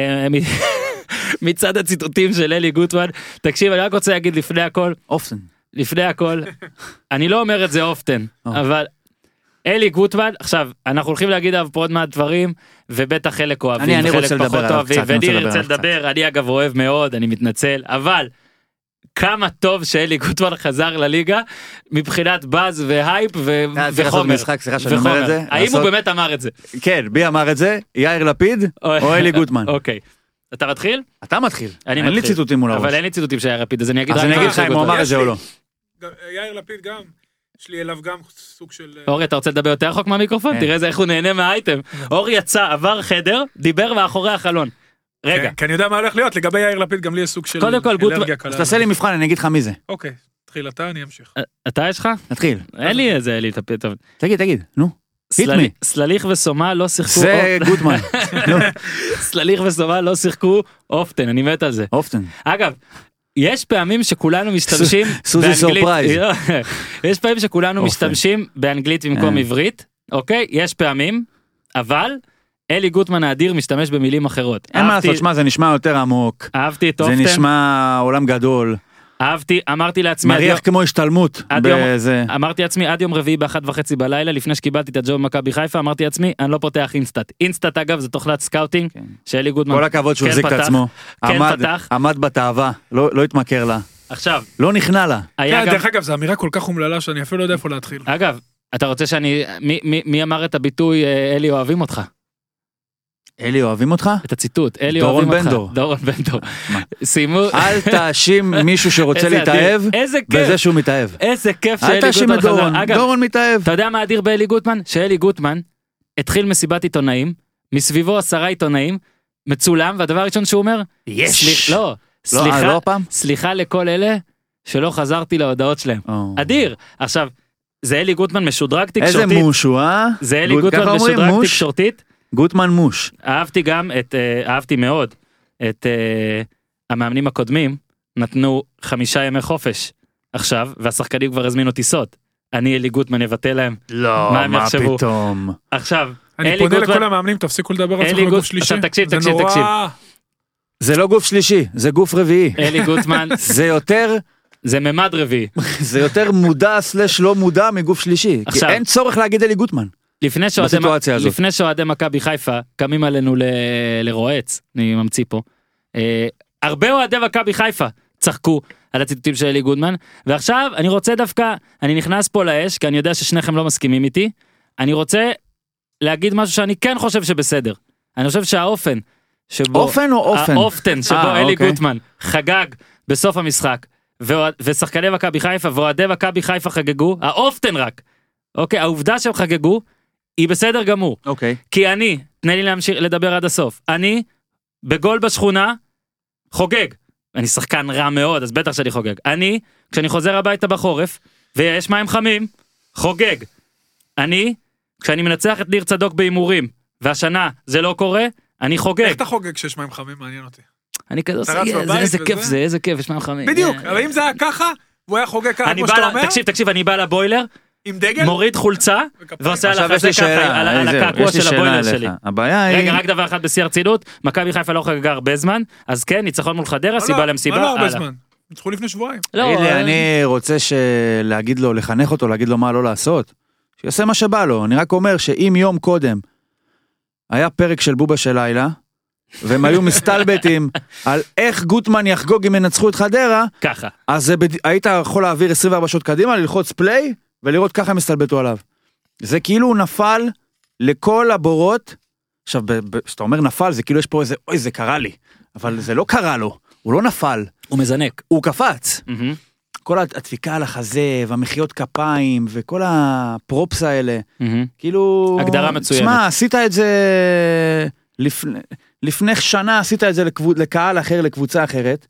מצד הציטוטים של אלי גוטמן, תקשיב, אני רק רוצה להגיד לפני הכל, אופסן. לפני הכל, אני לא אומר את זה אופטן. אבל אלי גוטמן, עכשיו, אנחנו הולכים להגיד עליו פה עוד מעט דברים, ובטח חלק אני- אוהבים, אני רוצה לדבר פחות אוהבים, אני וניר לדבר ירצה. לדבר, אני אגב אוהב מאוד, אני מתנצל, אבל כמה טוב שאלי גוטמן חזר לליגה מבחינת באז והייפ ו- אה, וחומר. משחק, סליחה שאני אומר. את זה, האם הוא לעשות- באמת אמר את זה? כן, בי אמר את זה, יאיר לפיד או אלי גוטמן. אוקיי. אתה מתחיל? אתה מתחיל. אני אין לי מתחיל. ציטוטים מול הראש. אבל אין לי ציטוטים של יאיר לפיד אז אני אגיד אז רק אני מה אגיד לך אם הוא. אמר את זה או לא. גם- יאיר לפיד גם, יש לי אליו גם סוג של... אה, אורי אתה רוצה לדבר יותר רחוק מהמיקרופון? כן. תראה איזה איך הוא נהנה מהאייטם. אורי יצא עבר חדר דיבר מאחורי החלון. רגע כן, כי אני יודע מה הולך להיות, לגבי יאיר לפיד גם לי יש סוג של קודם כל. אז תעשה לי מבחן, אני אגיד לך מי זה. אוקיי, תתחיל אתה, אני אמשיך. אתה יש לך? נתחיל. אין לי איזה אלי לפיד טוב. תגיד, תגיד, נו. סלליך וסומה לא שיחקו, זה גוטמן. נו, סלליך וסומה לא שיחקו often אני מת על זה. often. אגב, יש פעמים שכולנו משתמשים סוזי surprise. לא, יש פעמים שכולנו. משתמשים באנגלית במקום אה. עברית, אוקיי? יש פעמים, אבל אלי גוטמן האדיר משתמש במילים אחרות. אין מה לעשות, שמע, זה נשמע יותר עמוק. אהבתי את זה often, נשמע עולם גדול. אהבתי, אמרתי לעצמי, מריח יום- כמו השתלמות. בזה. אמרתי לעצמי עד יום רביעי באחת וחצי בלילה לפני שקיבלתי את הג'וב במכבי חיפה אמרתי לעצמי אני לא פותח אינסטאט אינסטאט אגב זה תוכנת סקאוטינג כן. שאלי גוטמן כל הכבוד שהוא כן החזיק את עצמו. כן עמד- פתח. עמד בתאווה, לא לא התמכר לה. עכשיו לא נכנע לה. היה כן, גם דרך אגב, זו אמירה כל כך אומללה שאני אפילו לא יודע איפה להתחיל. אגב אתה רוצה שאני מי, מי, מי אמר את הביטוי אה, אלי אוהבים אותך אלי, אוהבים אותך? את הציטוט אלי דורון אוהבים אותך בנדור. דורון בנדור? סיימו אל תאשים מישהו שרוצה איזה. להתאהב איזה כיף בזה שהוא מתאהב. איזה כיף אל שאלי תאשים גוטמן את דורון, חזר אגב דורון מתאהב. אתה יודע מה אדיר באלי גוטמן שאלי גוטמן התחיל מסיבת עיתונאים מסביבו עשרה עיתונאים מצולם והדבר הראשון שהוא אומר יש. לא לא, סליחה אה, לא הפעם? סליחה לכל אלה שלא חזרתי להודעות שלהם. אדיר. עכשיו, זה אלי גוטמן משודרג איזה תקשורתית. מוש הוא, אה? זה אלי גוט- גוטמן משודרג? תקשורתית. גוטמן מוש. אהבתי גם את, אה, אהבתי מאוד את אה, המאמנים הקודמים, נתנו חמישה ימי חופש עכשיו, והשחקנים כבר הזמינו טיסות. אני אלי גוטמן אבטל להם. לא, מה הם מה יחשבו? פתאום. עכשיו, אני אלי פונה גוטמן- לכל המאמנים, תפסיקו לדבר על גוט- בגוף שלישי. עכשיו תקשיב, זה תקשיב, נורא. תקשיב. זה לא גוף שלישי, זה גוף רביעי. אלי גוטמן זה יותר, זה ממד רביעי. זה יותר מודע סלש לא מודע מגוף שלישי. כי עכשיו- אין צורך להגיד אלי גוטמן. לפני שאוהדי בסיטואציה הזאת. לפני שאוהדי מכבי חיפה קמים עלינו ל... לרועץ, אני ממציא פה. אה, הרבה אוהדי מכבי חיפה צחקו על הציטוטים של אלי גודמן, ועכשיו אני רוצה דווקא, אני נכנס פה לאש, כי אני יודע ששניכם לא מסכימים איתי, אני רוצה להגיד משהו שאני כן חושב שבסדר. אני חושב שהאופן שבו... אופן או אופן? האופטן שבו אה, אלי אוקיי. גוטמן חגג בסוף המשחק, ואוה- ושחקני מכבי חיפה ואוהדי מכבי חיפה חגגו, האופטן רק. אוקיי, העובדה שהם חגגו, היא בסדר גמור. אוקיי. כי אני, תן לי להמשיך לדבר עד הסוף, אני בגול בשכונה חוגג. אני שחקן רע מאוד, אז בטח שאני חוגג. אני, כשאני חוזר הביתה בחורף, ויש מים חמים, חוגג. אני, כשאני מנצח את ניר צדוק בהימורים, והשנה זה לא קורה, אני חוגג. איך אתה חוגג כשיש מים חמים? מעניין אותי. אני כזה עושה, רץ "יא, בבית איזה וזה?" כיף זה, איזה כיף, יש מים חמים. בדיוק, יא. אבל אם זה היה ככה, הוא היה חוגג ככה, אני כמו שאתה אומר, תקשיב, תקשיב, אני בא לבוילר, עם דגל, מוריד חולצה. ועושה לי כזה ככה, על על הקעקוע של הבוילר. שלי. הבעיה היא... רגע, רק דבר אחד בשיא הרצינות, מכבי חיפה לא חגגה הרבה זמן, אז כן, ניצחון מול חדרה, לא, סיבה לא, למסיבה, מה לא הרבה הלאה. זמן? ניצחו לפני שבועיים. לא, תגיד לי, אה, אני רוצה להגיד לו, לחנך אותו, להגיד לו מה לא לעשות. שיעשה מה שבא לו. אני רק אומר שאם יום קודם היה פרק של בובה של לילה, והם היו מסתלבטים על איך גוטמן יחגוג אם ינצחו את חדרה, ככה. אז. היית יכול להעביר 24 שעות קדימה, ללחוץ פליי, ולראות ככה הם הסתלבטו עליו. זה כאילו הוא נפל לכל הבורות. עכשיו, כשאתה אומר נפל, זה כאילו יש פה איזה, אוי, זה קרה לי. אבל זה לא קרה לו, הוא לא נפל, הוא מזנק. הוא קפץ. מהמם. כל הדפיקה על החזה, והמחיאות כפיים, וכל הפרופס האלה, מהמם. כאילו... הגדרה מצוינת. תשמע, עשית את זה לפני, לפני שנה, עשית את זה לקבו, לקהל אחר, לקבוצה אחרת.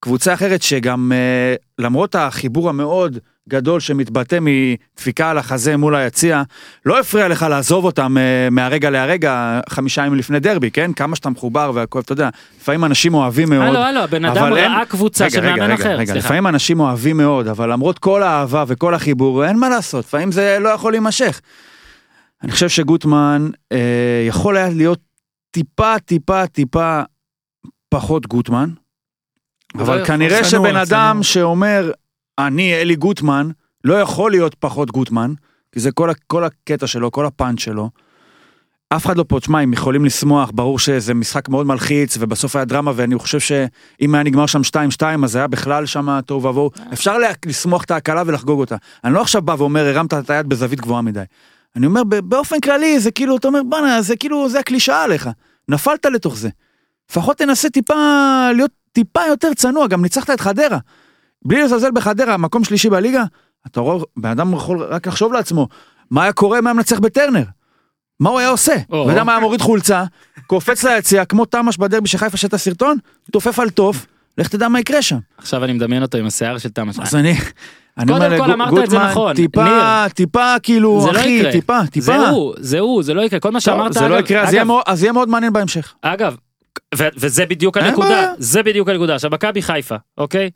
קבוצה אחרת שגם אה, למרות החיבור המאוד גדול שמתבטא מדפיקה על החזה מול היציע, לא הפריע לך לעזוב אותם אה, מהרגע להרגע, חמישה ימים לפני דרבי, כן? כמה שאתה מחובר והכל, אתה יודע, לפעמים אנשים אוהבים מאוד. הלו, הלו, הבן אדם אבל ראה קבוצה של מאמן אחר. רגע, סליחה. לפעמים אנשים אוהבים מאוד, אבל למרות כל האהבה וכל החיבור, אין מה לעשות, לפעמים זה לא יכול להימשך. אני חושב שגוטמן אה, יכול היה להיות טיפה, טיפה, טיפה פחות גוטמן, אבל יכול, כנראה שבן. אדם שאומר, אני אלי גוטמן, לא יכול להיות פחות גוטמן, כי זה כל, כל הקטע שלו, כל הפאנץ' שלו. אף אחד לא פה, תשמע, הם יכולים לשמוח, ברור שזה משחק מאוד מלחיץ, ובסוף היה דרמה, ואני חושב שאם היה נגמר שם 2-2, אז היה בכלל שם תוהו ובוהו. אפשר לשמוח את ההקלה ולחגוג אותה. אני לא עכשיו בא ואומר, הרמת את היד בזווית גבוהה מדי. אני אומר, באופן כללי, זה כאילו, אתה אומר, בואנה, זה כאילו, זה הקלישאה עליך. נפלת לתוך זה. לפחות תנסה טיפה, להיות טיפה יותר צנוע, גם ניצחת את חדרה. בלי לזלזל בחדרה, מקום שלישי בליגה, אתה רואה, בן אדם יכול רק לחשוב לעצמו, מה היה קורה אם היה מנצח בטרנר? מה הוא היה עושה? בן אדם היה מוריד חולצה, קופץ ליציע, כמו תמ"ש בדרבי של חיפה שאת הסרטון, תופף על תוף, לך תדע מה יקרה שם. עכשיו אני מדמיין אותו עם השיער של תמ"ש. אז אני, אני קודם כל אמרת את זה נכון, טיפה, ניר. טיפה, כאילו, זה לא אחי, יקרה. טיפה, טיפה. זה הוא, זה הוא, זה לא יקרה. כל מה שאמרת, זה לא אגב- יקרה, אז אגב, יהיה מאוד- אז יהיה מאוד מעניין בהמשך. אגב, ו- וזה בדיוק הנקודה. זה בדיוק הנקודה. עכשיו מכבי חיפה, אוקיי?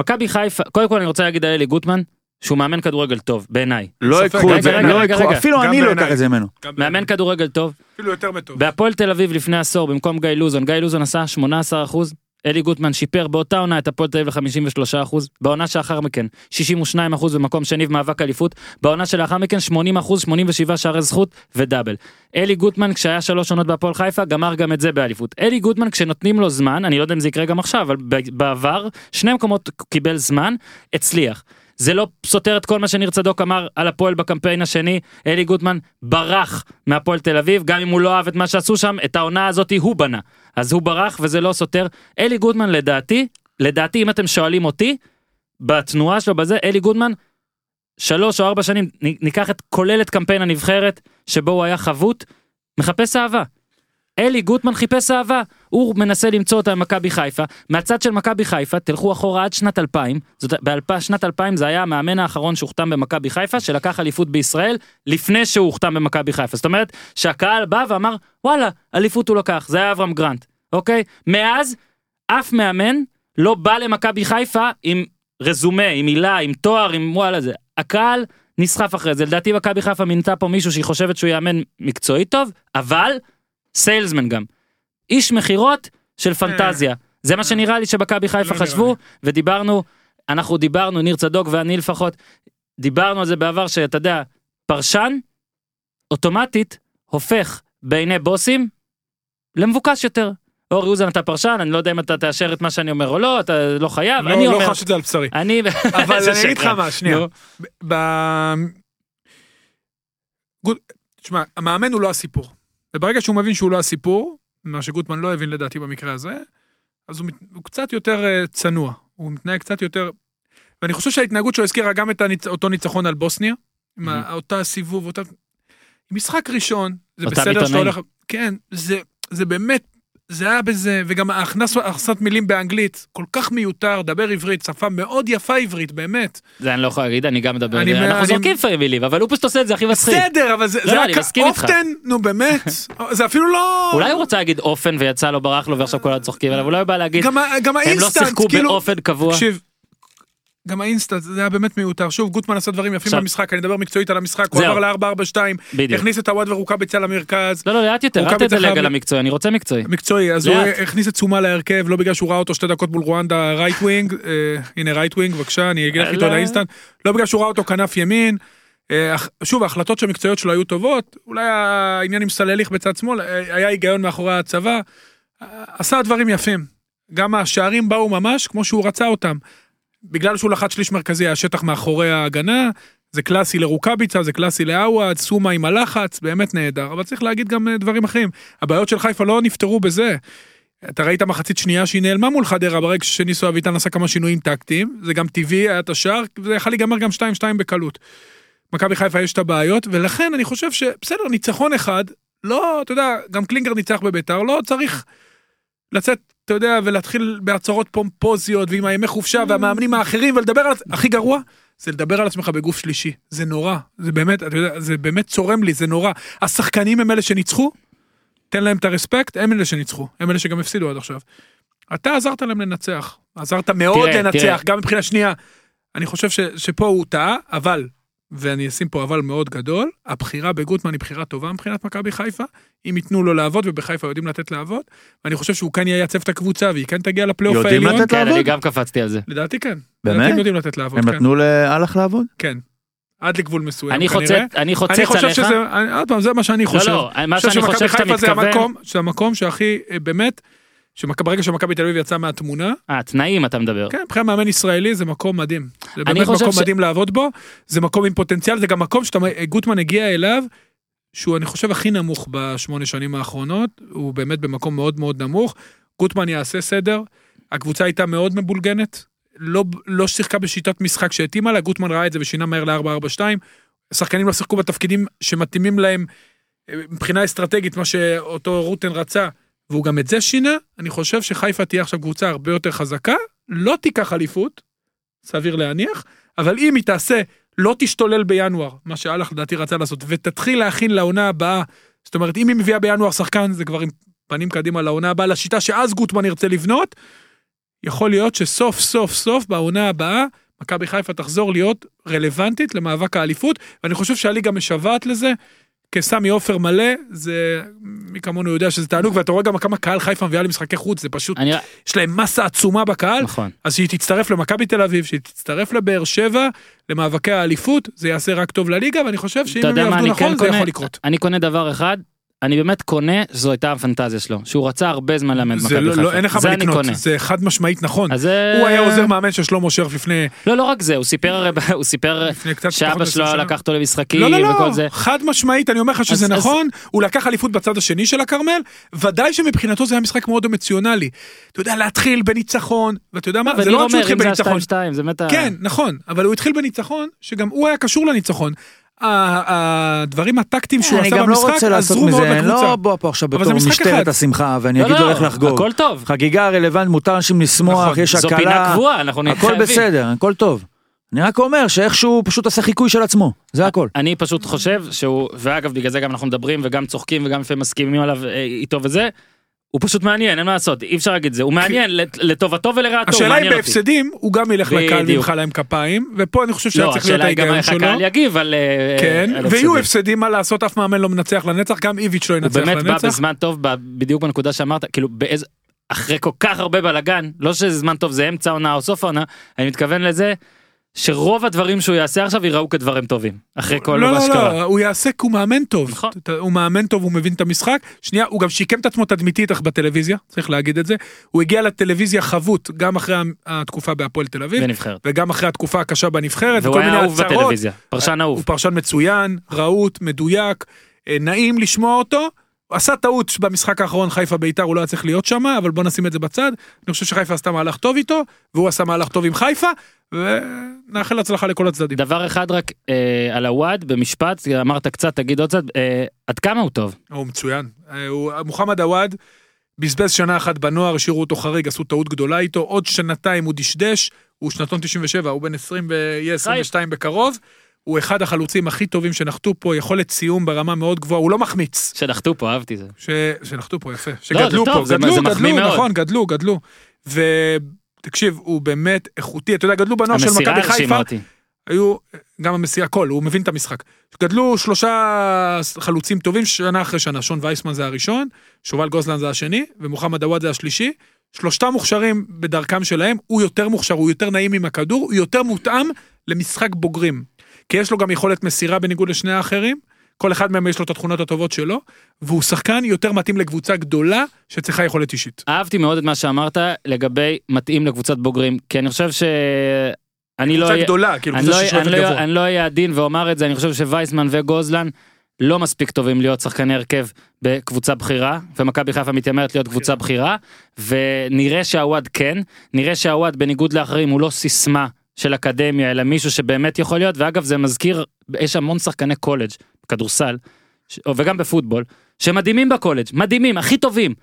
מכבי חיפה, קודם כל אני רוצה להגיד על אלי גוטמן, שהוא מאמן כדורגל טוב, בעיניי. לא ספק. ייקחו את זה, לא רגע. אפילו אני לא. אקח את זה ממנו. מאמן כדורגל טוב. אפילו יותר מטוב. בהפועל תל אביב לפני עשור, במקום גיא לוזון, גיא לוזון עשה 18 אחוז, אלי גוטמן שיפר באותה עונה את הפועל תל אביב ל-53 אחוז, בעונה שאחר מכן 62 אחוז במקום שני במאבק אליפות, בעונה שלאחר מכן 80 אחוז, 87 שערי זכות ודאבל. אלי גוטמן כשהיה שלוש עונות בהפועל חיפה גמר גם את זה באליפות. אלי גוטמן כשנותנים לו זמן, אני לא יודע אם זה יקרה גם עכשיו, אבל בעבר שני מקומות קיבל זמן, הצליח. זה לא סותר את כל מה שניר צדוק אמר על הפועל בקמפיין השני, אלי גוטמן ברח מהפועל תל אביב, גם אם הוא לא אהב את מה שעשו שם, את העונה הזאת הוא בנה. אז הוא ברח וזה לא סותר. אלי גוטמן לדעתי, לדעתי אם אתם שואלים אותי, בתנועה שלו בזה, אלי גוטמן, שלוש או ארבע שנים, ניקח את כולל את קמפיין הנבחרת, שבו הוא היה חבוט, מחפש אהבה. אלי גוטמן חיפש אהבה, הוא מנסה למצוא אותה במכבי חיפה, מהצד של מכבי חיפה, תלכו אחורה עד שנת 2000, זאת בשנת 2000 זה היה המאמן האחרון שהוחתם במכבי חיפה, שלקח אליפות בישראל, לפני שהוא הוחתם במכבי חיפה, זאת אומרת שהקהל בא ואמר וואלה, אליפות הוא לקח, זה היה אברהם גרנט, אוקיי? מאז, אף מאמן לא בא למכבי חיפה עם רזומה, עם מילה, עם תואר, עם וואלה זה, הקהל נסחף אחרי זה, לדעתי מכבי חיפה מינתה פה מישהו שהיא חושבת שהוא יאמן מקצועי טוב, אבל salesman גם. איש מכירות של פנטזיה. זה מה שנראה לי שמכבי חיפה לא חשבו. ודיברנו, אנחנו דיברנו, ניר צדוק ואני לפחות, דיברנו על זה בעבר שאתה יודע, פרשן אוטומטית הופך בעיני בוסים למבוקש יותר. אורי אוזן אתה פרשן, אני לא יודע אם אתה תאשר את מה שאני אומר או לא, אתה לא חייב, לא אני לא אומר, חש את זה על בשרי. אני, אבל אני אגיד לך. מה, שנייה. ב... תשמע, המאמן הוא לא הסיפור. וברגע שהוא מבין שהוא לא הסיפור, מה שגוטמן לא הבין לדעתי במקרה הזה, אז הוא, מת... הוא קצת יותר uh, צנוע. הוא מתנהג קצת יותר... ואני חושב שההתנהגות שלו הזכירה גם את הניצ... אותו ניצחון על בוסניה, עם ה... אותה סיבוב, אותה... משחק ראשון, זה בסדר שאתה. הולך... כן, זה, זה באמת, זה היה בזה, וגם הכנסת מילים באנגלית, כל כך מיותר, דבר עברית, שפה מאוד יפה עברית, באמת. זה אני לא יכול להגיד, אני גם מדבר, אני- אנחנו אני- זורקים לפעמים מילים, אבל הוא פשוט עושה את זה הכי מצחיק. בסדר, אבל זה לא, זה אני היה איתך. often, נו באמת, זה אפילו לא... אולי הוא רוצה להגיד אופן ויצא לו ברח לו ועכשיו כולם צוחקים עליו, אולי הוא בא להגיד, גם גם הם לא שיחקו כאילו... באופן קבוע. תקשיב, גם האינסטנט, זה היה באמת מיותר. שוב, גוטמן עשה דברים יפים במשחק, אני אדבר מקצועית על המשחק, הוא. עבר ל-442, בדיוק. הכניס את הוואד ורוקאביצה למרכז. לא, לא, לאט יותר, אל תדלג על המקצועי, אני רוצה מקצועי. מקצועי, אז הוא. הכניס את סומה להרכב, לא בגלל שהוא ראה אותו שתי דקות מול רואנדה right wing, אה, הנה right wing, בבקשה, אני אגיד לך איתו לא. על האינסטנט, לא בגלל שהוא ראה אותו כנף ימין. אה, שוב, ההחלטות המקצועיות שלו היו טובות, אולי העניין עם סלליך בצד שמאל, אה, היה היגיון מאחורי הצבא, אה, עשה דברים יפים. גם השערים באו ממש כמו שהוא רצה אותם. בגלל שהוא לחץ שליש מרכזי, היה שטח מאחורי ההגנה, זה קלאסי לרוקאביצה, זה קלאסי לעווד, סומה עם הלחץ, באמת נהדר, אבל צריך להגיד גם אה, דברים אחרים. הבעיות של חיפה לא נפתרו בזה. אתה ראית מחצית שנייה שהיא נעלמה מול חדרה ברגע שניסו אביטן עשה כמה שינויים טקטיים, זה גם טבעי, היה את השער, וזה יכול להיגמר גם 2-2 בקלות. מכבי חיפה יש את הבעיות, ולכן אני חושב שבסדר, ניצחון אחד, לא, אתה יודע, גם קלינגר ניצח בביתר, לא צריך לצאת, אתה יודע, ולהתחיל בהצהרות פומפוזיות ועם הימי חופשה והמאמנים האחרים ולדבר על... הכי גרוע, זה לדבר על עצמך בגוף שלישי. זה נורא, זה באמת, אתה יודע, זה באמת צורם לי, זה נורא. השחקנים הם אלה שניצחו, תן להם את הרספקט, הם אלה שניצחו, הם אלה שגם הפסידו עד עכשיו. אתה עזרת להם לנצח, עזרת מאוד תראה, לנצח, תראה. גם מבחינה שנייה. אני חושב ש, שפה הוא טעה, אבל, ואני אשים פה אבל מאוד גדול, הבחירה בגוטמן היא בחירה טובה מבחינת מכבי חיפה, אם ייתנו לו לעבוד, ובחיפה יודעים לתת לעבוד, ואני חושב שהוא כאן ייצב את הקבוצה, והיא כן תגיע לפלייאוף יודעים העליון. לתת כן, לעבוד? אני גם קפצתי על זה. לדעתי כן. באמת? לדעתי הם יודעים לתת לעבוד, הם כן. נתנו לאלח לעבוד? כן. עד לגבול מסוים אני כנראה. חוצץ, אני אני חוצץ חושב עליך. שזה, אני- עוד פעם, זה מה שאני חושב. לא, מה אני חושב שאני חושב שמכבי שאתה חיפה זה מתכוון, המקום, זה המקום שהכי, אה, באמת, שמכ- ברגע שמכבי תל אביב יצא מהתמונה, אה, תנאים אתה מדבר. כן, מבחינת מאמן ישראלי זה מקום מדהים. זה באמת מקום ש- מדהים לעבוד בו, זה מקום עם פוטנציאל, זה גם מקום שגוטמן הגיע אליו, שהוא אני חושב הכי נמוך בשמונה שנים האחרונות, הוא באמת במקום מאוד מאוד נמוך. גוטמן יעשה סדר, הקבוצה הייתה מאוד מבולגנת, לא, לא שיחקה בשיטת משחק שהתאימה לה, גוטמן ראה את זה ושינה מהר ל-4-4-2, השחקנים לא שיחקו בתפקידים שמתאימים להם אה, מבחינה אסטרטגית, מה שאותו רוטן רצה, והוא גם את זה שינה, אני חושב שחיפה תהיה עכשיו קבוצה הרבה יותר חזקה, לא תיקח אליפות, סביר להניח, אבל אם היא תעשה, לא תשתולל בינואר, מה שאלח לדעתי רצה לעשות, ותתחיל להכין לעונה הבאה, זאת אומרת, אם היא מביאה בינואר שחקן, זה כבר עם פנים קדימה לעונה הבאה, לשיטה שאז גוטמן ירצה לבנות, יכול להיות שסוף סוף סוף בעונה הבאה, מכבי חיפה תחזור להיות רלוונטית למאבק האליפות, ואני חושב שהליגה משוועת לזה. כסמי עופר מלא, זה, מי כמונו יודע שזה תענוג, ואתה רואה גם כמה קהל חיפה מביאה למשחקי חוץ, זה פשוט, אני... יש להם מסה עצומה בקהל, נכון. אז שהיא תצטרף למכבי תל אביב, שהיא תצטרף לבאר שבע, למאבקי האליפות, זה יעשה רק טוב לליגה, ואני חושב שאם הם יעבדו אני נכון, כן זה קונה? יכול לקרות. אני קונה דבר אחד, אני באמת קונה שזו הייתה הפנטזיה שלו, שהוא רצה הרבה זמן לאמן זה במכבי לא, חיפה. לא, אין לך מה לקנות. זה חד משמעית נכון. אז זה... הוא היה עוזר מאמן של שלמה שרף לפני, לא, לא רק זה, הוא סיפר הרי, הוא סיפר שאבא שלו. לקח אותו למשחקים לא, לא, וכל לא, זה. חד משמעית, אני אומר לך שזה אז- אז- נכון, הוא לקח אליפות בצד השני של הכרמל, ודאי שמבחינתו זה היה משחק מאוד אמוציונלי. אתה יודע, להתחיל בניצחון, ואתה יודע מה, זה וניר לא רק שהוא התחיל בניצחון. ה-2-2, זה באמת ה... כן, נכון, אבל הוא התחיל בניצחון, שגם הוא היה קשור לניצחון. הדברים הטקטיים שהוא אני עשה גם לא במשחק רוצה לעשות עזרו מאוד מזה, לקבוצה. לא בוא פה עכשיו אבל זה בתור משטרת. השמחה ואני לא, אגיד לו לא, איך לחגוג. הכל טוב. חגיגה רלוונט, מותר לאנשים לשמוח, נכון, יש זו פינה הקלה, קבועה, אנחנו נהיה הכל חייבים. בסדר, הכל טוב. אני רק אומר שאיכשהו הוא פשוט עשה חיקוי של עצמו, זה הכל. אני פשוט חושב שהוא, ואגב בגלל זה גם אנחנו מדברים וגם צוחקים וגם לפעמים מסכימים עליו אה, איתו וזה, הוא פשוט מעניין, אין מה לעשות, אי אפשר להגיד את זה, הוא מעניין לט- לטובתו ולרעתו, הוא השאלה אם. בהפסדים, הוא גם ילך לקהל. וימחא להם כפיים, ופה אני חושב שהיה לא, צריך להיות השאלה היא גם ההיגיון איך שלו. הקהל יגיב על אה, כן, על ויהיו הפסדים. מה לעשות, אף מאמן לא מנצח לנצח, גם איביץ' לא הוא ינצח באמת בא לנצח. בזמן טוב, בדיוק בנקודה שאמרת, כאילו באיזה, אחרי כל כך הרבה בלאגן, לא שזה זמן טוב, זה אמצע עונה או סוף העונה, אני מתכוון לזה, שרוב הדברים שהוא יעשה עכשיו ייראו כדברים טובים, אחרי כל לא, מה לא, שקרה. לא, הוא יעשה כי הוא מאמן טוב. נכון. הוא מאמן טוב, הוא מבין את המשחק. שנייה, הוא גם שיקם את עצמו תדמיתית איך בטלוויזיה, צריך להגיד את זה. הוא הגיע לטלוויזיה חבוט, גם אחרי התקופה בהפועל תל אביב, ונבחרת. וגם אחרי התקופה הקשה בנבחרת, והוא היה אהוב. בטלוויזיה, פרשן אהוב. הוא פרשן מצוין, רהוט, מדויק, אה, נעים לשמוע אותו. עשה טעות במשחק האחרון חיפה ביתר הוא לא היה צריך להיות שם אבל בוא נשים את זה בצד אני חושב שחיפה עשתה מהלך טוב איתו והוא עשה מהלך טוב עם חיפה ונאחל הצלחה לכל הצדדים. דבר אחד רק אה, על הוואד במשפט אמרת קצת תגיד עוד קצת אה, עד כמה הוא טוב הוא מצוין. אה, הוא- מוחמד עוואד בזבז שנה אחת בנוער השאירו אותו חריג עשו טעות גדולה איתו עוד שנתיים הוא דשדש הוא שנתון 97 הוא בן 20 ויהיה 22 בקרוב. הוא אחד החלוצים הכי טובים שנחתו פה יכולת סיום ברמה מאוד גבוהה הוא לא מחמיץ. שנחתו פה אהבתי זה. ש... שנחתו פה יפה, זה שגדלו טוב, פה, זה- גדלו, זה מחמיא גדלו, מאוד. נכון, גדלו, גדלו. ותקשיב, הוא באמת איכותי, אתה יודע, גדלו בנוער של המסירה מכבי חיפה, אותי. היו, גם המסירה, הכל, הוא מבין את המשחק. גדלו שלושה חלוצים טובים שנה אחרי שנה, שון וייסמן זה הראשון, שובל גוזלן זה השני, ומוחמד עוואד זה השלישי. שלושתם מוכשרים בדרכם שלהם, הוא יותר מוכשר, הוא יותר נעים עם הכדור, הוא יותר מותאם למשחק בוגרים. כי יש לו גם יכולת מסירה בניגוד לשני האחרים, כל אחד מהם יש לו את התכונות הטובות שלו, והוא שחקן יותר מתאים לקבוצה גדולה שצריכה יכולת אישית. אהבתי מאוד את מה שאמרת לגבי מתאים לקבוצת בוגרים כי אני חושב ש... אני לא קבוצה גדולה, כאילו קבוצה לא- ששואפת אני לא- גבוה. אני לא אהיה עדין ואומר את זה אני חושב שווייסמן וגוזלן לא מספיק טובים להיות שחקני הרכב בקבוצה בכירה ומכבי חיפה מתיימרת להיות קבוצה בכירה ונראה שהוואד כן נראה שהוואד בניגוד לאחרים הוא לא סיסמה של אקדמיה אלא מישהו שבאמת יכול להיות ואגב זה מזכיר יש המון שחקני קולג' בכדורסל ש- וגם בפוטבול שמדהימים בקולג' מדהימים הכי טובים.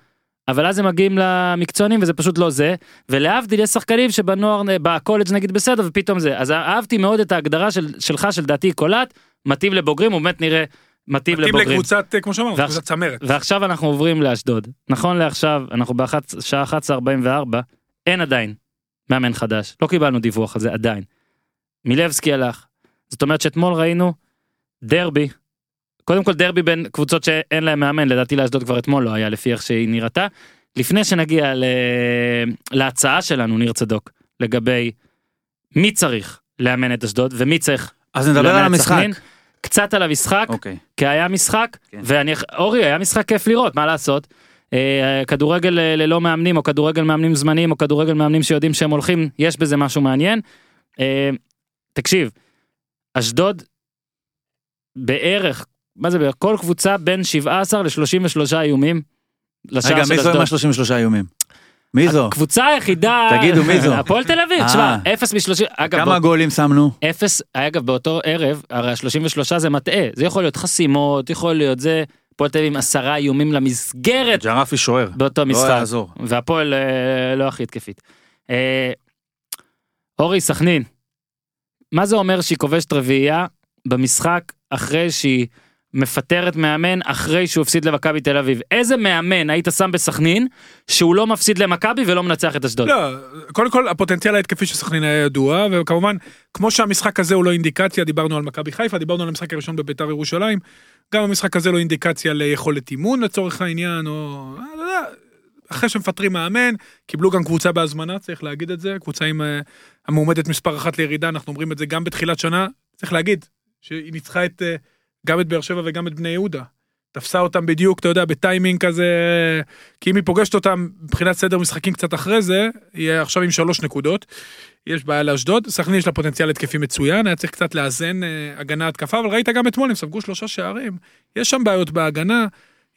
אבל אז הם מגיעים למקצוענים וזה פשוט לא זה ולהבדיל יש שחקנים שבנוער בקולג' נגיד בסדר ופתאום זה אז אהבתי מאוד את ההגדרה של, שלך של דעתי, גולד מתאים לבוגרים הוא באמת נראה מתאים מתאים לבוגרים. לקבוצת, אה, כמו שאמרנו, קבוצת צמרת. ועכשיו אנחנו עוברים לאשדוד נכון לעכשיו אנחנו בשעה 11:44 אין עדיין מאמן חדש לא קיבלנו דיווח על זה עדיין. מילבסקי הלך זאת אומרת שאתמול ראינו דרבי קודם כל דרבי בין קבוצות שאין להם מאמן לדעתי לאשדוד כבר אתמול לא היה לפי איך שהיא נראתה. לפני שנגיע ל... להצעה שלנו ניר צדוק לגבי מי צריך לאמן את אשדוד ומי צריך אז נדבר על המשחק. סכנין. קצת על המשחק, אוקיי. כי היה משחק, כן. ואני, אורי, היה משחק כיף לראות, מה לעשות? אה, כדורגל אה, ללא מאמנים, או כדורגל מאמנים זמניים, או כדורגל מאמנים שיודעים שהם הולכים, יש בזה משהו מעניין. אה, תקשיב, אשדוד, בערך, מה זה בערך? כל קבוצה בין 17 ל-33 איומים. רגע, מי זו עם אשדוד. ה-33 איומים? מי זו? הקבוצה היחידה, תגידו, מי זו? הפועל תל אביב. תשמע, 0 מ-30, אגב, כמה גולים שמנו? אפס, אגב באותו ערב, הרי ה-33 זה מטעה, זה יכול להיות חסימות, יכול להיות זה, הפועל תל אביב עם עשרה איומים למסגרת ג'רפי שוער. באותו לא משחק, יעזור. והפועל אה, לא הכי התקפית. אה, אורי סכנין, מה זה אומר שהיא כובשת רביעייה במשחק אחרי שהיא מפטרת מאמן אחרי שהוא הפסיד למכבי תל אביב? איזה מאמן היית שם בסכנין שהוא לא מפסיד למכבי ולא מנצח את אשדוד? לא, קודם כל הפוטנציאל ההתקפי של סכנין היה ידוע, וכמובן, כמו שהמשחק הזה הוא לא אינדיקציה, דיברנו על מכבי חיפה, דיברנו על המשחק הראשון בביתר ירושלים, גם המשחק הזה לא אינדיקציה ליכולת אימון לצורך העניין, או... אה, לא אחרי שמפטרים מאמן, קיבלו גם קבוצה בהזמנה, צריך להגיד את זה, קבוצה עם אה, המועמדת מספר אחת לירידה, אנחנו אומרים את זה גם בתחילת שנה, צריך להגיד, שהיא ניצחה את, אה, גם את באר שבע וגם את בני יהודה. תפסה אותם בדיוק, אתה יודע, בטיימינג כזה, כי אם היא פוגשת אותם מבחינת סדר משחקים קצת אחרי זה, יהיה עכשיו עם שלוש נקודות. יש בעיה לאשדוד, סכנין יש לה פוטנציאל התקפי מצוין, היה צריך קצת לאזן אה, הגנה התקפה, אבל ראית גם אתמול, הם ספגו שלושה שערים. יש שם בעיות בהגנה,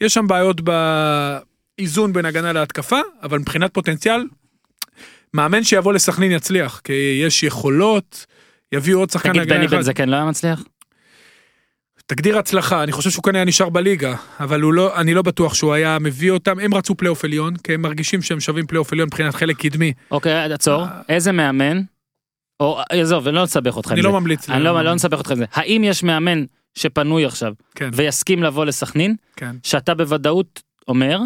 יש שם בעיות באיזון בין הגנה להתקפה, אבל מבחינת פוטנציאל, מאמן שיבוא לסכנין יצליח, כי יש יכולות, יביאו עוד שחקן תגיד, הגנה בני בן אחד. זקן לא היה מצליח? תגדיר הצלחה, אני חושב שהוא כנראה נשאר בליגה, אבל לא, אני לא בטוח שהוא היה מביא אותם, הם רצו פלייאוף עליון, כי הם מרגישים שהם שווים פלייאוף עליון מבחינת חלק קדמי. אוקיי, עצור. אה. איזה מאמן, או עזוב, אני לא אסבך אותך אני. לא ממליץ. אני לא לא נסבך אותך עם זה. האם יש מאמן שפנוי עכשיו כן, ויסכים לבוא לסכנין, כן. שאתה בוודאות אומר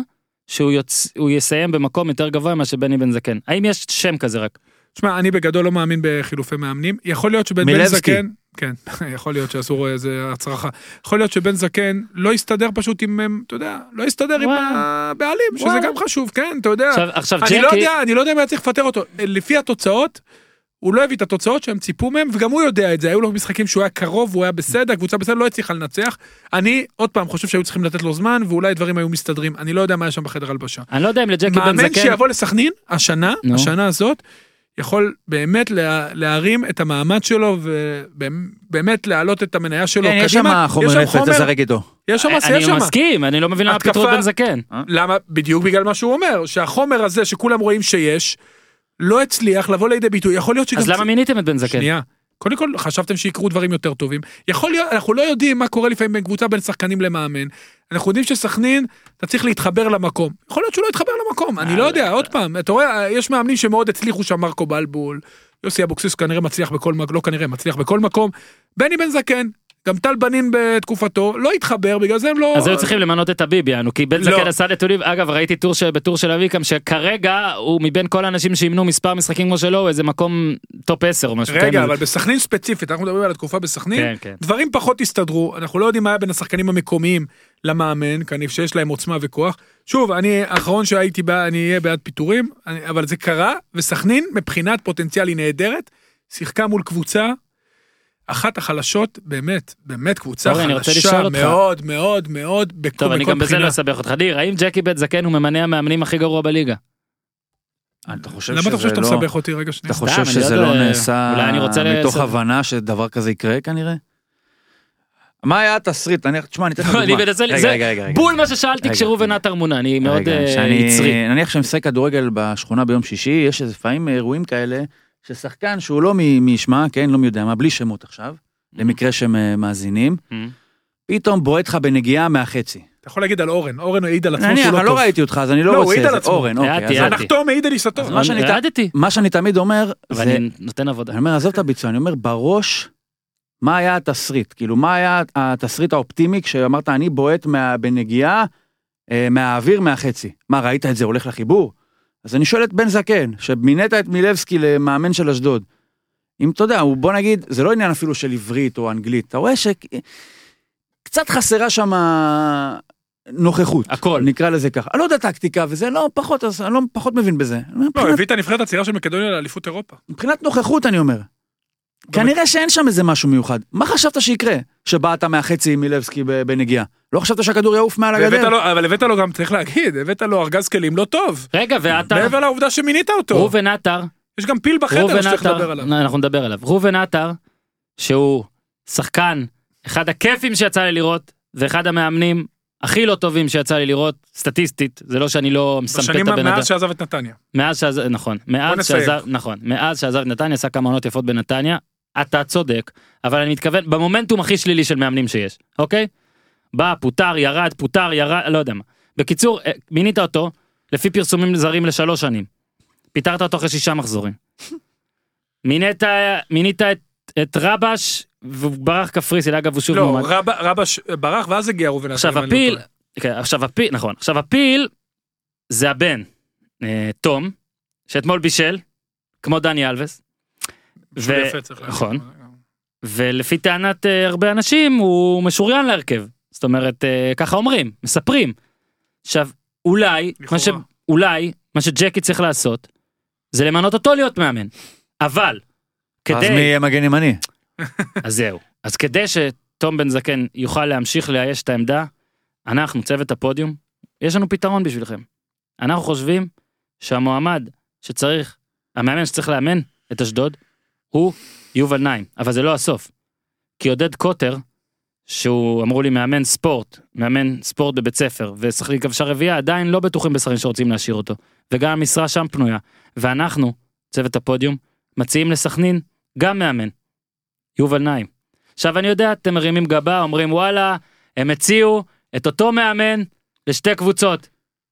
שהוא יוצ... יסיים במקום יותר גבוה ממה שבני בן זקן? האם יש שם כזה רק? תשמע, אני בגדול לא מאמין בחילופי מאמנים. יכול להיות שבן בן. זקן, כן, יכול להיות שעשו איזה הצרחה. יכול להיות שבן זקן לא יסתדר פשוט עם, הם, אתה יודע, לא יסתדר עם. הבעלים, שזה וואלה. גם חשוב, כן, אתה יודע. עכשיו, עכשיו אני לא ג'קי, יודע, אני לא יודע אם היה צריך לפטר אותו. לפי התוצאות, הוא לא הביא את התוצאות שהם ציפו מהם, וגם הוא יודע את זה. היו לו משחקים שהוא היה קרוב, הוא היה בסדר, הקבוצה בסדר, לא הצליחה לנצח. אני, עוד פעם, חושב שהיו צריכים לתת לו זמן, ואולי דברים היו מסתדרים. אני לא יודע מה היה שם בחדר הלבשה. אני לא יודע אם לג'קי בן מאמן זקן, שיבוא לסכנין, השנה. השנה הזאת, יכול באמת לה, להרים את המעמד שלו, ובאמת להעלות את המניה שלו כן, יש שם קדימה. חומר נפץ לשחק איתו. יש שם, יש אני שם. מסכים, אני לא מבין למה את בן זקן. למה? בדיוק בגלל מה שהוא אומר, שהחומר הזה שכולם רואים שיש, לא הצליח לבוא לידי ביטוי. יכול להיות שגם... אז למה מיניתם את בן זקן? שנייה. קודם כל, חשבתם שיקרו דברים יותר טובים. יכול להיות, אנחנו לא יודעים מה קורה לפעמים בין קבוצה בין שחקנים למאמן. אנחנו יודעים שסכנין, אתה צריך להתחבר למקום. יכול להיות שהוא לא יתחבר למקום, אני לא יודע, עוד פעם, אתה רואה, יש מאמנים שמאוד הצליחו שם, מרקו בלבול, יוסי אבוקסיס כנראה מצליח בכל מקום, לא כנראה, מצליח בכל מקום. בני בן זקן, גם טל בנין בתקופתו, לא התחבר, בגלל זה הם לא... אז היו צריכים למנות את הביבי, יענו, כי בן לא. זקן עשה נתונים, אגב ראיתי טור בטור של אביקם שכרגע הוא מבין כל האנשים שימנו מספר משחקים כמו שלו איזה מקום top 10 או משהו רגע, כן, אבל בסכנין ספציפית, אנחנו מדברים על התקופה בסכנין, כן, כן. דברים פחות הסתדרו, אנחנו לא יודעים מה היה בין השחקנים המקומיים למאמן, כנראה שיש להם עוצמה וכוח. שוב, אני האחרון שהייתי בעד, אני אהיה בעד פיטורים, אבל זה קרה, וסכנין מבחינת פוטנציאל היא נהדרת, שיחקה מול קבוצה, אחת החלשות, באמת, באמת קבוצה אורי, אני רוצה חלשה לשאול אותך. מאוד מאוד מאוד, בכל טוב אני גם בזה לא בחינה. אסבך אותך דיר האם ג'קי בן זקן הוא ממנה המאמנים הכי גרוע בליגה? אתה חושב למה אתה חושב שזה שאתה לא... מסבך אותי רגע שנייה? אתה חושב שזה לא לא נעשה אולי אני רוצה מתוך הבנה שדבר כזה יקרה כנראה? מה היה התסריט? נניח, תשמע, אני אתן לך דוגמה. אני מנסה, רגע, זה רגע, רגע. בול מה ששאלתי כשראובן. עטר מונה אני מאוד אה, יצרי. נניח שאני משחק כדורגל בשכונה ביום שישי, יש איזה לפעמים אירועים כאלה, ששחקן שהוא לא מ- משמע, כן, לא מי יודע מה, בלי שמות עכשיו, למקרה שהם אה, מאזינים, פתאום בועט לך בנגיעה מהחצי. אתה יכול להגיד על אורן, אורן העיד על עצמו נניח, שהוא לא אני לא טוב. ראיתי אותך, אז אני לא, לא הוא רוצה... העיד על זה- עצמו. אורן, אוקיי. הנחתום העיד על עיסתו. מה שאני- העדתי מה שאני תמיד אומר, זה... אני נותן עבודה. אני אומר, עזוב את הביצוע, אני אומר, בראש, מה היה התסריט? כאילו, מה היה התסריט האופטימי כשאמרת, אני בועט מה- בנגיעה אה, מהאוויר מהחצי? מה, ראית את זה הולך לחיבור? אז אני שואל את בן זקן, שמינית את מילבסקי למאמן של אשדוד. אם אתה יודע, הוא, בוא נגיד, זה לא עניין אפילו של עברית או אנגלית, אתה רואה שקצת חסרה שם נוכחות. הכל. נקרא לזה ככה. אני לא יודע טקטיקה וזה, לא פחות, אני לא פחות מבין בזה. לא, מבחינת- הביא את הנבחרת הצעירה של מקדוניה לאליפות אירופה. מבחינת נוכחות אני אומר. כנראה שאין שם איזה משהו מיוחד. מה חשבת שיקרה? שבאת מהחצי עם מילבסקי ב- בנגיעה? לא חשבת שהכדור יעוף מעל הגדר? לו, אבל הבאת לו גם, צריך להגיד, הבאת לו ארגז כלים לא טוב. רגע, ועטר, מעבר לעובדה שמינית אותו. ראובן עטר, יש גם פיל בחדר שצריך לדבר עליו. אנחנו נדבר עליו. ראובן עטר, שהוא שחקן, אחד הכיפים שיצא לי לראות, ואחד המאמנים הכי לא טובים שיצא לי לראות, סטטיסטית, זה לא שאני לא מסמפת בשנים את הבן אדם. מאז שעזב את נתניה. מאז שעזב, נכון, מאז. שעזב, נכון, מאז שעזב את נתניה, עשה כמה עונות יפות בנתניה, אתה צודק, אבל אני מתכוון, במומנטום הכי שלילי של מאמנים שיש, אוקיי? בא, פוטר, ירד, פוטר, ירד, לא יודע מה. בקיצור, אה, מינית אותו, לפי פרסומים זרים לשלוש שנים. פיטרת אותו אחרי שישה מחזורים. מינית, מינית את, את רבש, והוא ברח קפריסין, אגב הוא שוב לא, מועמד. רב- רבש ברח ואז הגיע ראובן. עכשיו לא הפיל. כן, עכשיו הפיל, נכון, עכשיו הפיל זה הבן, אה, תום, שאתמול בישל, כמו דני שהוא ו- יפה, צריך להגיד. נכון. ולפי טענת אה, הרבה אנשים הוא משוריין להרכב, זאת אומרת אה, ככה אומרים, מספרים. עכשיו אולי, מה ש... אולי מה שג'קי צריך לעשות זה למנות אותו להיות מאמן, אבל אז מי כדי, יהיה מגן ימני? אז זהו, אז כדי שתום בן זקן יוכל להמשיך לאייש את העמדה, אנחנו צוות הפודיום, יש לנו פתרון בשבילכם. אנחנו חושבים שהמועמד שצריך, המאמן שצריך לאמן את אשדוד, הוא יובל נעים, אבל זה לא הסוף. כי עודד קוטר, שהוא אמרו לי מאמן ספורט, מאמן ספורט בבית ספר, ושחקן כבשה רביעייה, עדיין לא בטוחים בסכנין שרוצים להשאיר אותו. וגם המשרה שם פנויה. ואנחנו, צוות הפודיום, מציעים לסכנין גם מאמן. יובל נעים. עכשיו אני יודע, אתם מרימים גבה, אומרים וואלה, הם הציעו את אותו מאמן לשתי קבוצות.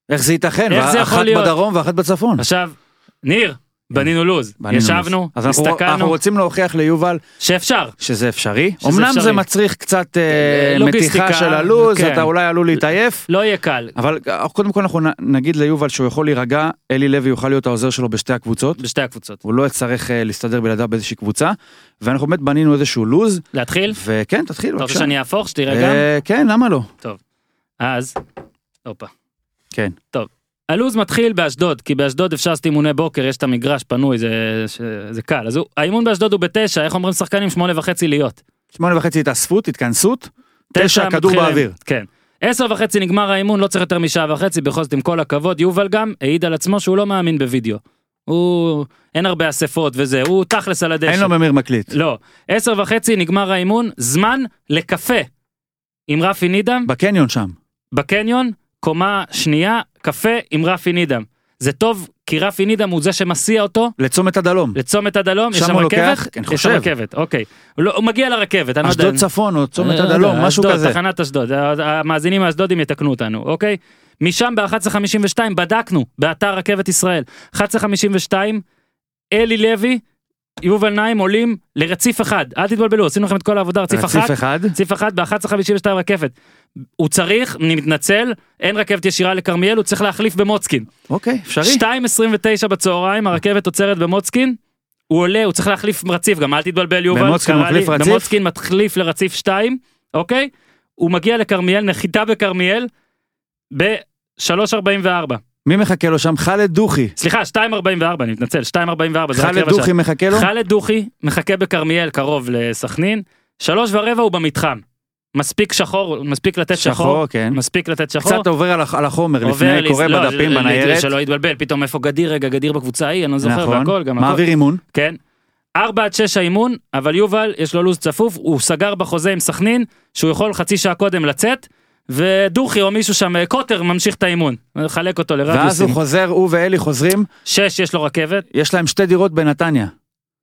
איך זה ייתכן? איך זה יכול אחת להיות? בדרום ואחת בצפון. עכשיו, ניר, בנינו לוז, בנינו ישבנו, לו"ז. אז אנחנו- אנחנו הסתכלנו, רוצים להוכיח ליובל שאפשר. שזה אפשרי. שזה אמנם זה אפשרי. מצריך קצת אה, אה, מתיחה של הלו"ז, כן. אתה אולי עלול להתעייף. לא יהיה קל, אבל אה, קודם כל אנחנו נגיד ליובל שהוא יכול להירגע, אלי לוי יוכל להיות העוזר שלו בשתי הקבוצות. בשתי הקבוצות. הוא לא יצטרך אה, להסתדר בלעדיו באיזושהי קבוצה. ואנחנו באמת בנינו איזשהו לו"ז, להתחיל? וכן, תתחיל אתה רוצה בבקשה. שאני אהפוך, גם? אה, כן, למה לא? אז, הופה. כן. הלו"ז מתחיל באשדוד, כי באשדוד אפשר לעשות אימוני בוקר, יש את המגרש פנוי, זה, ש- זה קל. אז הוא, האימון באשדוד הוא בתשע, איך אומרים שחקנים? שמונה וחצי להיות. שמונה וחצי התאספות, התכנסות, תשע כדור מתחיל- באוויר. כן. עשר וחצי נגמר האימון, לא צריך יותר משעה וחצי, בכל זאת עם כל הכבוד, יובל גם העיד על עצמו שהוא לא מאמין בווידאו. הוא, אין הרבה אספות וזה, הוא תכלס על הדשא. אין לו ממיר מקליט. לא. עשר וחצי נגמר האימון, זמן לקפה. עם רפי נידם, בקניון שם. בקניון, קומה שנייה, קפה עם רפי נידם. זה טוב, כי רפי נידם הוא זה שמסיע אותו לצומת הדלום. לצומת הדלום, יש שם שם הוא רכבת? לוקח? כן, יש חושב. שם רכבת, אוקיי. לא, הוא מגיע לרכבת, אני לא יודע. אשדוד צפון או צומת אה, הדלום, לא, משהו אשדוד, כזה. תחנת אשדוד, המאזינים האשדודים יתקנו אותנו, אוקיי? משם ב-1152 בדקנו, באתר רכבת ישראל, 1152, אלי לוי, יובל נעים עולים לרציף אחד, אל תתבלבלו, עשינו לכם את כל העבודה, רציף אחת, רציף אחד. רציף אחד ב-1152 רכבת. הוא צריך, אני מתנצל, אין רכבת ישירה לכרמיאל, הוא צריך להחליף במוצקין. אוקיי, אפשרי. 2.29 בצהריים, הרכבת עוצרת במוצקין, הוא עולה, הוא צריך להחליף רציף, גם אל תתבלבל יובל, במוצקין מחליף לי, רציף? במוצקין מחליף לרציף 2, אוקיי? הוא מגיע לכרמיאל, נחיתה בכרמיאל, ב-3.44. מי מחכה לו שם? חאלד דוכי. סליחה, 2.44, אני מתנצל, 2.44, זה רק חאלד רבע דוכי שעה. מחכה לו? חאלד דוכי מחכה בכרמיאל קרוב לסכנין, שלוש ורבע הוא במתחם. מספיק שחור, מספיק לתת שחור, שחור, כן. מספיק לתת שחור. קצת עובר על הח- על החומר עובר לפני, קורא לא, בדפים בניירת. שלא יתבלבל, פתאום איפה גדיר, רגע, גדיר בקבוצה ההיא, אני לא זוכר, נכון. והכל, גם הכל. מעביר אימון. כן. 4 עד 6 האימון, אבל יובל יש לו לו"ז צפוף, הוא סגר בחוזה עם סכנין, שהוא יכול חצי שעה קודם לצאת, ודוכי או מישהו שם, קוטר ממשיך את האימון, לחלק אותו ואז לרדיוסים. הוא חוזר, הוא ואלי חוזרים, 6 יש לו רכבת, יש להם שתי דירות בנתניה.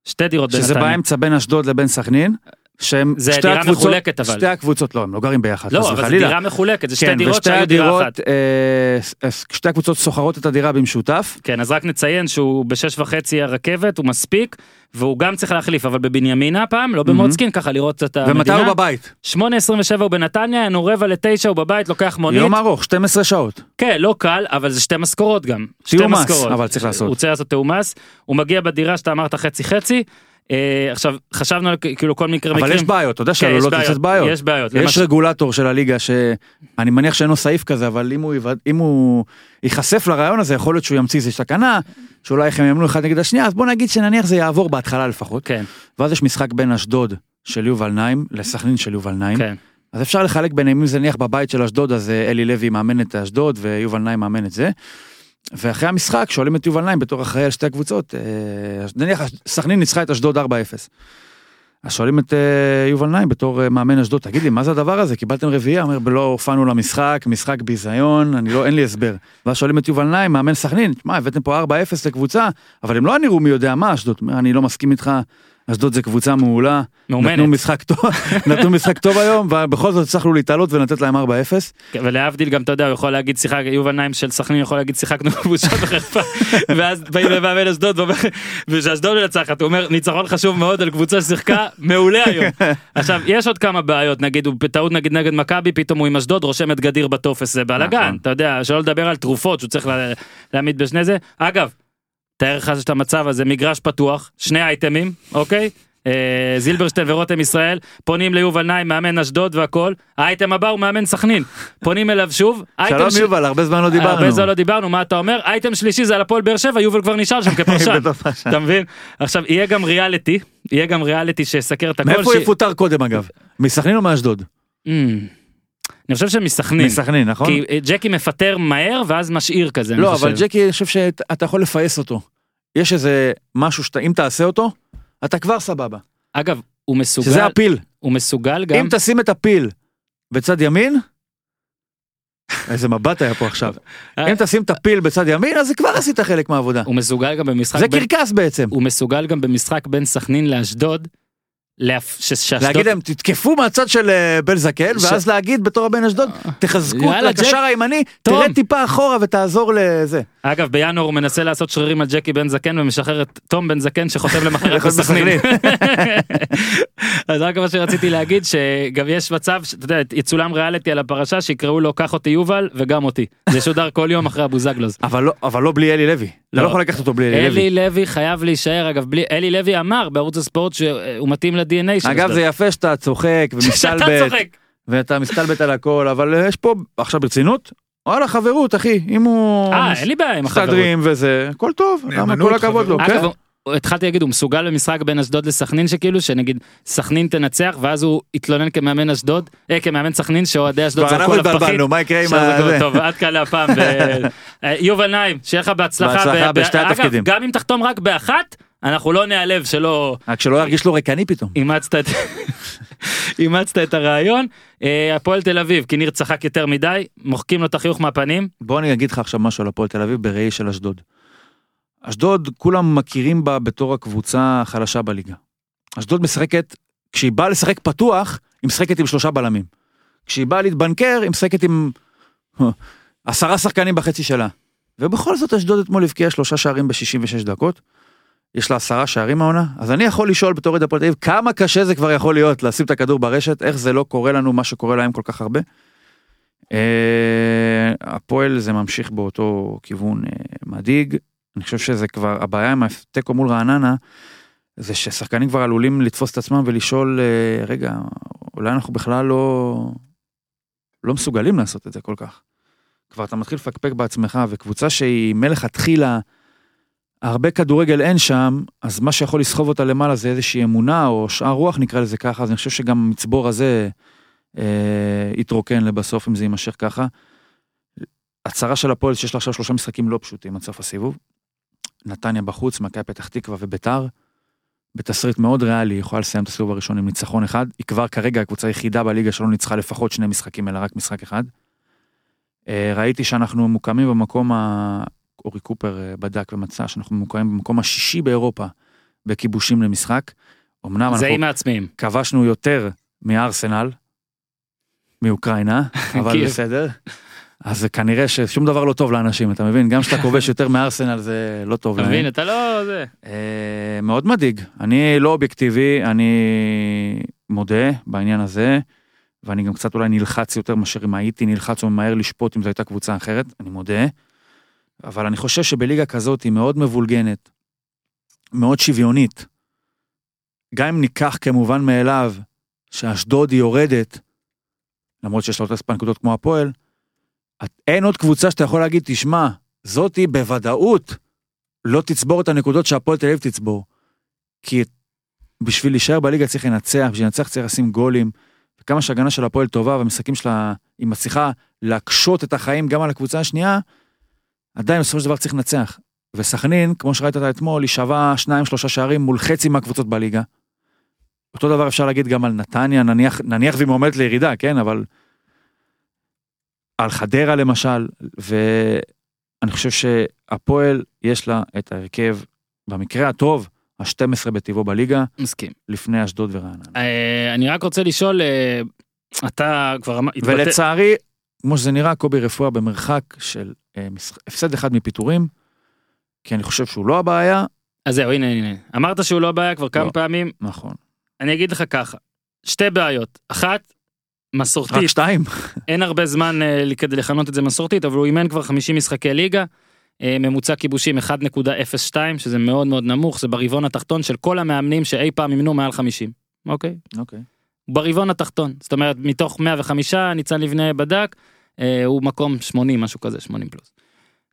שתי דירות שזה בנתניה. באמצע בין אשדוד לבין סכנין. שהם זה שתי דירה הקבוצות- מחולקת, אבל. שתי הקבוצות, לא, הם לא גרים ביחד, לא, אבל זו. דירה מחולקת, זה שתי כן, דירות שהיו דירה אחת. אה, שתי הקבוצות סוחרות את הדירה במשותף. כן, אז רק נציין שהוא בשש וחצי הרכבת, הוא מספיק, והוא גם צריך להחליף, אבל בבנימינה פעם, לא במוצקין, ככה לראות את המדינה. ומתי הוא בבית? 8.27 הוא בנתניה, היינו רבע לתשע, הוא בבית, לוקח מונית. יום ארוך, 12 שעות. כן, לא קל, אבל זה שתי משכורות גם. שתי משכורות. אבל צריך לעשות. הוא צריך לעשות תיאום מס, הוא מגיע בדירה שאתה אמרת חצי חצי. אה, עכשיו, חשבנו כאילו כל מקרה אבל מקרים. יש בעיות, אתה יודע כן, שעלולות יש לצאת בעיות. יש בעיות. יש רגולטור של הליגה שאני מניח שאין לו סעיף כזה, אבל אם הוא, יבד- אם הוא ייחשף לרעיון הזה, יכול להיות שהוא ימציא איזושהי תקנה, שאולי הם יאמנו אחד נגד השנייה, אז בוא נגיד שנניח זה יעבור בהתחלה לפחות. כן, ואז יש משחק בין אשדוד של יובל נעים לסכנין של יובל נעים. כן. אז אפשר לחלק ביניהם, אם זה נניח בבית של אשדוד, אז אה, אלי לוי מאמן את אשדוד ויובל נעים מאמן את זה. ואחרי המשחק שואלים את יובל נעים בתור אחראי על שתי הקבוצות, אה, נניח סכנין ניצחה את אשדוד 4-0. אז שואלים את אה, יובל נעים בתור אה, מאמן אשדוד, תגיד לי, מה זה הדבר הזה? קיבלתם רביעייה? אומר, לא הופענו למשחק, משחק ביזיון, אני לא, אין לי הסבר. ואז שואלים את יובל נעים, מאמן סכנין, מה, הבאתם פה 4-0 לקבוצה, אבל הם לא נראו מי יודע מה, אשדוד. אני לא מסכים איתך, אשדוד זה קבוצה מעולה. מאומנת. נתנו משחק טוב, נתנו משחק טוב היום, ובכל זאת הצלחנו להתעלות ולתת להם 4-0. כן, ולהבדיל גם אתה יודע הוא יכול להגיד שיחק יובל נעים של סכנין יכול להגיד שיחקנו בושה וחרפה ואז באים למאמן אשדוד ושאשדוד מנצחת הוא אומר ניצחון חשוב מאוד על קבוצה ששיחקה מעולה היום. עכשיו יש עוד כמה בעיות נגיד הוא בטעות נגיד נגד מכבי פתאום הוא עם אשדוד רושם את גדיר בטופס זה בלאגן נכון. אתה יודע שלא לדבר על תרופות שהוא צריך לה- להעמיד בשני זה אגב. תאר לך את המצב הזה מגרש פתוח שני אייטמים אוקיי. אה, זילברשטיין ורותם ישראל פונים ליובל נעים מאמן אשדוד והכל האייטם הבא הוא מאמן סכנין פונים אליו שוב שלום ש- יובל, הרבה זמן לא דיברנו. הרבה זמן לא דיברנו מה אתה אומר אייטם שלישי זה על הפועל באר שבע יובל כבר נשאר שם כפרשן. אתה מבין עכשיו יהיה גם ריאליטי יהיה גם ריאליטי שיסקר את הכל. מאיפה ש- יפוטר קודם אגב? מסכנין או מאשדוד? אני חושב שמסכנין. מסכנין, נכון? כי אה, ג'קי מפטר מהר ואז משאיר כזה. לא. אבל ג'קי, אני חושב שאתה יכול לפייס אותו. יש איזה משהו שאתה, אם תעשה אותו, אתה כבר סבבה. אגב הוא מסוגל שזה הפיל. הוא מסוגל גם אם תשים את הפיל בצד ימין, איזה מבט היה פה עכשיו. אה. אם תשים את הפיל בצד ימין, אז כבר עשית חלק מהעבודה. הוא מסוגל גם במשחק זה קרקס בעצם. הוא מסוגל גם במשחק בין סכנין לאשדוד. להפ- ש- שאשדוד- להגיד להם, תתקפו מהצד של אה, בן זקן, ש- ואז להגיד בתור הבן אשדוד, תחזקו את הקשר הימני, טוב. תרד טיפה אחורה ותעזור לזה. אגב בינואר הוא מנסה לעשות שרירים על ג'קי בן זקן ומשחרר את תום בן זקן שחותם למחרת. בסכנין. אז רק מה שרציתי להגיד שגם יש מצב שאתה יודע יצולם ריאליטי על הפרשה שיקראו לו קח אותי יובל וגם אותי זה שודר כל יום אחרי הבוזגלוז. אבל לא- אבל לא בלי אלי לוי. אתה לא. לא יכול לקחת אותו בלי אלי לוי. אלי לוי חייב להישאר אגב בלי אלי לוי אמר בערוץ הספורט שהוא מתאים ל-DNA של אגב. זה יפה שאתה צוחק שאתה ומסתלבט צוחק. ואתה מסתלבט על הכל אבל יש פה עכשיו ברצינות וואלה חברות אחי אם הוא אה אין לי בעיה עם החברות. מסתדרים וזה הכל טוב למה כל הכבוד לו. כן. אגב, התחלתי להגיד הוא מסוגל במשחק בין אשדוד לסכנין שכאילו שנגיד סכנין תנצח ואז הוא יתלונן כמאמן אשדוד אה, כמאמן סכנין שאוהדי אשדוד זרקו עליו פחית. התבלבלנו מה יקרה עם ה... טוב עד כאן להפעם. ו- אה, יובל נעים שיהיה לך בהצלחה. בהצלחה בשתי אגב, התפקידים. גם אם תחתום רק באחת אנחנו לא נעלב שלא רק שלא ירגיש לו ריקני פתאום. אימצת את אימצת את הרעיון. אה, הפועל תל אביב כי ניר צחק יותר מדי מוחקים לו את החיוך מהפנים. בוא אני אגיד לך עכשיו משהו על הפועל תל אביב בראי של אשדוד. אשדוד כולם מכירים בה בתור הקבוצה החלשה בליגה. אשדוד משחקת, כשהיא באה לשחק פתוח, היא משחקת עם שלושה בלמים. כשהיא באה להתבנקר, היא משחקת עם עשרה שחקנים בחצי שלה. ובכל זאת אשדוד אתמול הבקיעה שלושה שערים ב-66 דקות. יש לה עשרה שערים העונה, אז אני יכול לשאול בתור תל אביב, כמה קשה זה כבר יכול להיות לשים את הכדור ברשת, איך זה לא קורה לנו מה שקורה להם כל כך הרבה. אה, הפועל זה ממשיך באותו כיוון אה, מדאיג, אני חושב שזה כבר, הבעיה עם התיקו מול רעננה, זה ששחקנים כבר עלולים לתפוס את עצמם ולשאול, אה, רגע, אולי אנחנו בכלל לא, לא מסוגלים לעשות את זה כל כך. כבר אתה מתחיל לפקפק בעצמך, וקבוצה שהיא מלכתחילה, הרבה כדורגל אין שם, אז מה שיכול לסחוב אותה למעלה זה איזושהי אמונה, או שאר רוח נקרא לזה ככה, אז אני חושב שגם המצבור הזה אה, יתרוקן לבסוף אם זה יימשך ככה. הצהרה של הפועל שיש לה עכשיו שלושה משחקים לא פשוטים עד סוף הסיבוב. נתניה בחוץ, מכבי פתח תקווה וביתר. בתסריט מאוד ריאלי, היא יכולה לסיים את הסיבוב הראשון עם ניצחון אחד. היא כבר כרגע הקבוצה היחידה בליגה שלא ניצחה לפחות שני משחקים, אלא רק משחק אחד. אה, ראיתי שאנחנו ממוקמים במקום, ה... אורי קופר אה, בדק ומצא שאנחנו ממוקמים במקום השישי באירופה בכיבושים למשחק. אמנם זה אנחנו עם העצמיים. כבשנו יותר מארסנל, מאוקראינה, אבל קייב. בסדר. אז זה כנראה ששום דבר לא טוב לאנשים, אתה מבין? גם כשאתה כובש יותר מארסנל זה לא טוב אתה. מבין אתה לא זה. אה, מאוד מדאיג. אני לא אובייקטיבי, אני מודה בעניין הזה, ואני גם קצת אולי נלחץ יותר מאשר אם הייתי נלחץ או ממהר לשפוט אם זו הייתה קבוצה אחרת, אני מודה. אבל אני חושב שבליגה כזאת היא מאוד מבולגנת, מאוד שוויונית. גם אם ניקח כמובן מאליו שאשדוד היא יורדת, למרות שיש לה אותה מספר נקודות כמו הפועל, אין עוד קבוצה שאתה יכול להגיד, תשמע, זאתי בוודאות לא תצבור את הנקודות שהפועל תל אביב תצבור. כי בשביל להישאר בליגה צריך לנצח, בשביל לנצח צריך לשים גולים. וכמה שההגנה של הפועל טובה והמשחקים שלה, היא מצליחה להקשות את החיים גם על הקבוצה השנייה, עדיין בסופו של דבר צריך לנצח. וסכנין, כמו שראית אותה אתמול, היא שווה שניים שלושה שערים מול חצי מהקבוצות בליגה. אותו דבר אפשר להגיד גם על נתניה, נניח, נניח והיא מועמדת לירידה, כן, אבל... על חדרה למשל, ואני חושב שהפועל יש לה את ההרכב, במקרה הטוב, ה-12 בטבעו בליגה, מסכים. לפני אשדוד ורעננה. אה, אני רק רוצה לשאול, אה, אתה כבר ולצערי, כמו שזה נראה, קובי רפואה במרחק של אה, הפסד אחד מפיטורים, כי אני חושב שהוא לא הבעיה, אז זהו, הנה, הנה. אמרת שהוא לא בעיה כבר כמה לא. פעמים, נכון. אני אגיד לך ככה, שתי בעיות. אחת, רק מסורתית, שתיים. אין הרבה זמן אה, כדי לכנות את זה מסורתית, אבל הוא אימן כבר 50 משחקי ליגה, אה, ממוצע כיבושים 1.02, שזה מאוד מאוד נמוך, זה ברבעון התחתון של כל המאמנים שאי פעם אימנו מעל 50, אוקיי? אוקיי. ברבעון התחתון, זאת אומרת מתוך 105 ניצן לבנה בדק, אה, הוא מקום 80 משהו כזה 80 פלוס.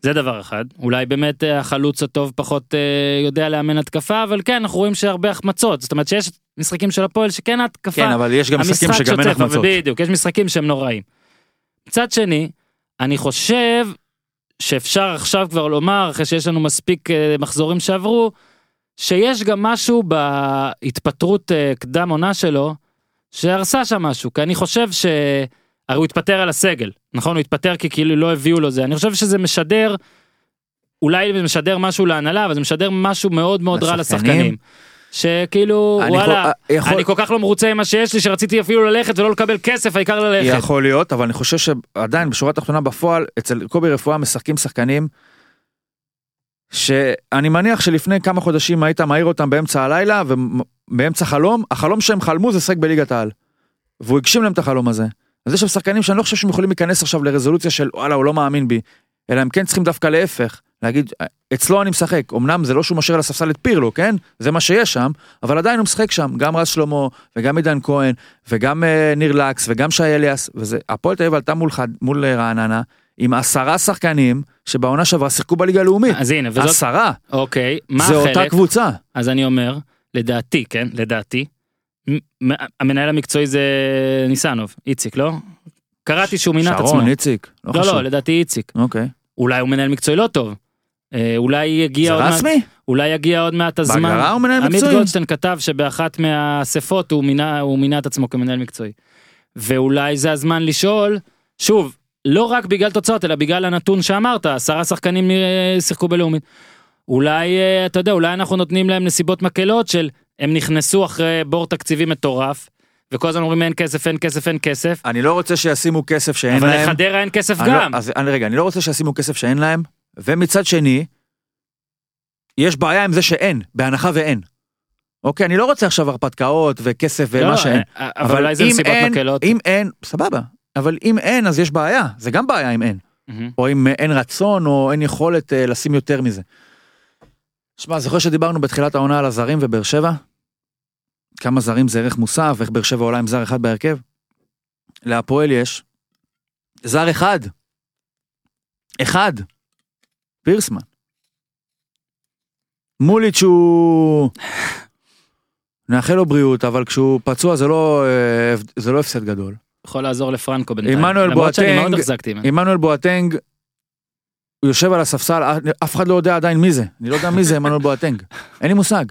זה דבר אחד, אולי באמת אה, החלוץ הטוב פחות אה, יודע לאמן התקפה, אבל כן אנחנו רואים שהרבה החמצות, זאת אומרת שיש משחקים של הפועל שכן התקפה, כן, אבל יש גם משחקים שגם אין החמצות. בדיוק, יש משחקים שהם נוראים. מצד שני, אני חושב שאפשר עכשיו כבר לומר, אחרי שיש לנו מספיק אה, מחזורים שעברו, שיש גם משהו בהתפטרות אה, קדם עונה שלו, שהרסה שם משהו, כי אני חושב ש... הרי הוא התפטר על הסגל, נכון? הוא התפטר כי כאילו לא הביאו לו זה. אני חושב שזה משדר, אולי זה משדר משהו להנהלה, אבל זה משדר משהו מאוד מאוד רע לשחקנים? שכאילו, אני וואלה, יכול- יכול- אני כל כך לא מרוצה עם מה שיש לי, שרציתי אפילו ללכת ולא לקבל כסף, העיקר ללכת. יכול להיות, אבל אני חושב שעדיין בשורה התחתונה בפועל, אצל קובי רפואה משחקים שחקנים, שאני מניח שלפני כמה חודשים היית מעיר אותם באמצע הלילה ובאמצע חלום, החלום שהם חלמו זה לשחק בליגת העל. והוא הגשים להם את החלום הזה. אז יש שם שחקנים שאני לא חושב שהם יכולים להיכנס עכשיו לרזולוציה של וואלה הוא לא מאמין בי, אלא הם כן צריכים דווקא להפך, להגיד אצלו אני משחק, אמנם זה לא שהוא משאיר על הספסל את פירלו, כן? זה מה שיש שם, אבל עדיין הוא משחק שם, גם רז שלמה וגם עידן כהן וגם אה, ניר לקס וגם שי אליאס, וזה, הפועל תל אביב עלתה מול, מול אה, רעננה עם עשרה שחקנים שבעונה שעברה שיחקו בליגה הלאומית. אז הנה, וזאת, עשרה, אוקיי, מה זה החלק? אותה קבוצה. אז אני אומר, לדעתי, כן, לדעתי, המנהל המקצועי זה ניסנוב, איציק, לא? קראתי שהוא מינה את עצמו. שרון, איציק, לא לא. לא, לדעתי איציק. אוקיי. אולי הוא מנהל מקצועי לא טוב. אה, אולי יגיע זה עוד מעט, רסמי? אולי יגיע עוד מעט הזמן. בהגדרה הוא מנהל עמית מקצועי. גולדשטיין כתב שבאחת מהאספות הוא מינה, הוא מינה את עצמו כמנהל מקצועי. ואולי זה הזמן לשאול, שוב, לא רק בגלל תוצאות, אלא בגלל הנתון שאמרת, עשרה שחקנים שיחקו בלאומית. אולי, אה, אתה יודע, אולי אנחנו נותנים להם נסיבות מקלות של הם נכנסו אחרי בור תקציבי מטורף, וכל הזמן אומרים אין כסף, אין כסף, אין כסף, אני לא רוצה שישימו כסף שאין אבל להם. לחדרה אין כסף לא- גם. אז אני, רגע, אני לא רוצה שישימו כסף שאין להם, ומצד שני, יש בעיה עם זה שאין, בהנחה ואין. אוקיי, אני לא רוצה עכשיו הרפתקאות וכסף ומה לא, שאין. אה, אבל אולי זה נסיבות מקלות. אם אין, סבבה. אבל אם אין, אז יש בעיה. זה גם בעיה אם אין. מהמם. או אם אין רצון, או אין יכולת אה, לשים יותר מזה. שמע, זוכר שדיברנו בתחילת העונה על הזרים ובאר שבע? כמה זרים זה ערך מוסף, איך באר שבע עולה עם זר אחד בהרכב? להפועל יש זר אחד. אחד. פירסמן. מוליץ' הוא... נאחל לו בריאות, אבל כשהוא פצוע זה לא, אה, זה לא הפסד גדול. יכול לעזור לפרנקו בינתיים. עמנואל בואטנג-. עמנואל בואטנג, הוא יושב על הספסל, אף אחד לא יודע עדיין מי זה. אני לא יודע מי זה עמנואל בואטנג. אין לי מושג.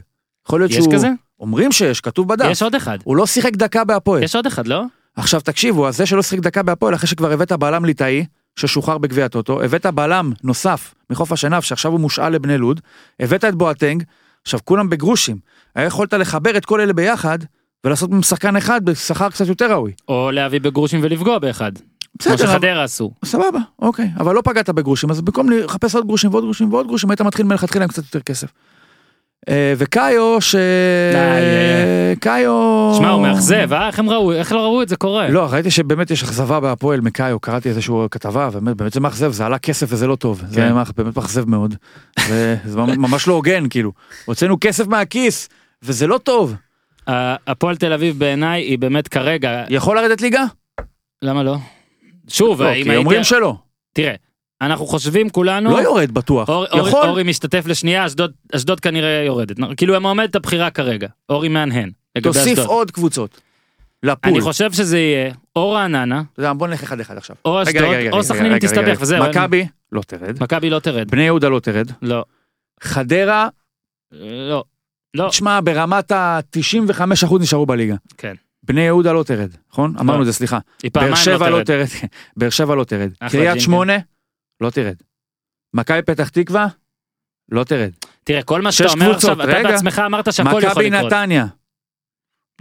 יכול להיות יש שהוא... כזה? אומרים שיש, כתוב בדף. יש עוד אחד. הוא לא שיחק דקה בהפועל. יש עוד אחד, לא? עכשיו תקשיבו, אז זה שלא שיחק דקה בהפועל, אחרי שכבר הבאת בלם ליטאי, ששוחרר בגביע הטוטו, הבאת בלם נוסף מחוף השנהב, שעכשיו הוא מושאל לבני לוד, הבאת את בואטנג, עכשיו כולם בגרושים. היה יכולת לחבר את כל אלה ביחד, ולעשות מהם שחקן אחד בשכר קצת יותר ראוי. או להביא בגרושים ולפגוע באחד. כמו בסדר, אבל- שחדרה עשו. סבבה, אוקיי, אבל לא פגעת בגרושים, אז במקום לחפש עוד גרושים ועוד גרושים ועוד גרושים, היית מתחיל מלכתחילה עם קצת יותר כסף. אה, וקאיו, ש... די, אה. קאיו... שמע, הוא מאכזב, אה? איך הם ראו? איך לא ראו את זה קורה? לא, ראיתי שבאמת יש אכזבה בהפועל מקאיו, קראתי איזושהי כתבה, ובאמת באמת זה מאכזב, זה עלה כסף וזה לא טוב. זה כן. באמת מאכזב מאוד. זה ממש לא הוגן, כאילו. הוצאנו כסף מהכיס, וזה לא טוב. הפועל תל אביב בעיניי היא באמת כרגע, יכול לרדת ליגה? למה לא? שוב, לא, אם כי אומרים הייתי... שלא. תראה, אנחנו חושבים כולנו, לא יורד בטוח. אור, אור, יכול. אורי משתתף לשנייה, אשדוד, אשדוד כנראה יורדת. כאילו הם עומדת הבחירה כרגע, אורי מהנהן. תוסיף אשדוד. עוד קבוצות. לפול. אני חושב שזה יהיה או רעננה, יודע, בוא נלך אחד אחד עכשיו. או אשדוד, או סכנין תסתבך. וזהו. מכבי לא תרד. מכבי לא תרד. בני יהודה לא תרד. לא. חדרה, לא. לא. תשמע, ברמת ה-95% נשארו בליגה. כן. בני יהודה לא תרד, נכון? אמרנו את זה, סליחה. פעמיים באר לא שבע לא תרד. באר שבע לא תרד. קריית. שמונה, לא תרד. מכבי פתח תקווה, לא תרד. תראה, כל מה שאתה אומר קבוצות, עכשיו, אתה רגע. בעצמך אמרת שהכל יכול מכבי לקרות. נתניה,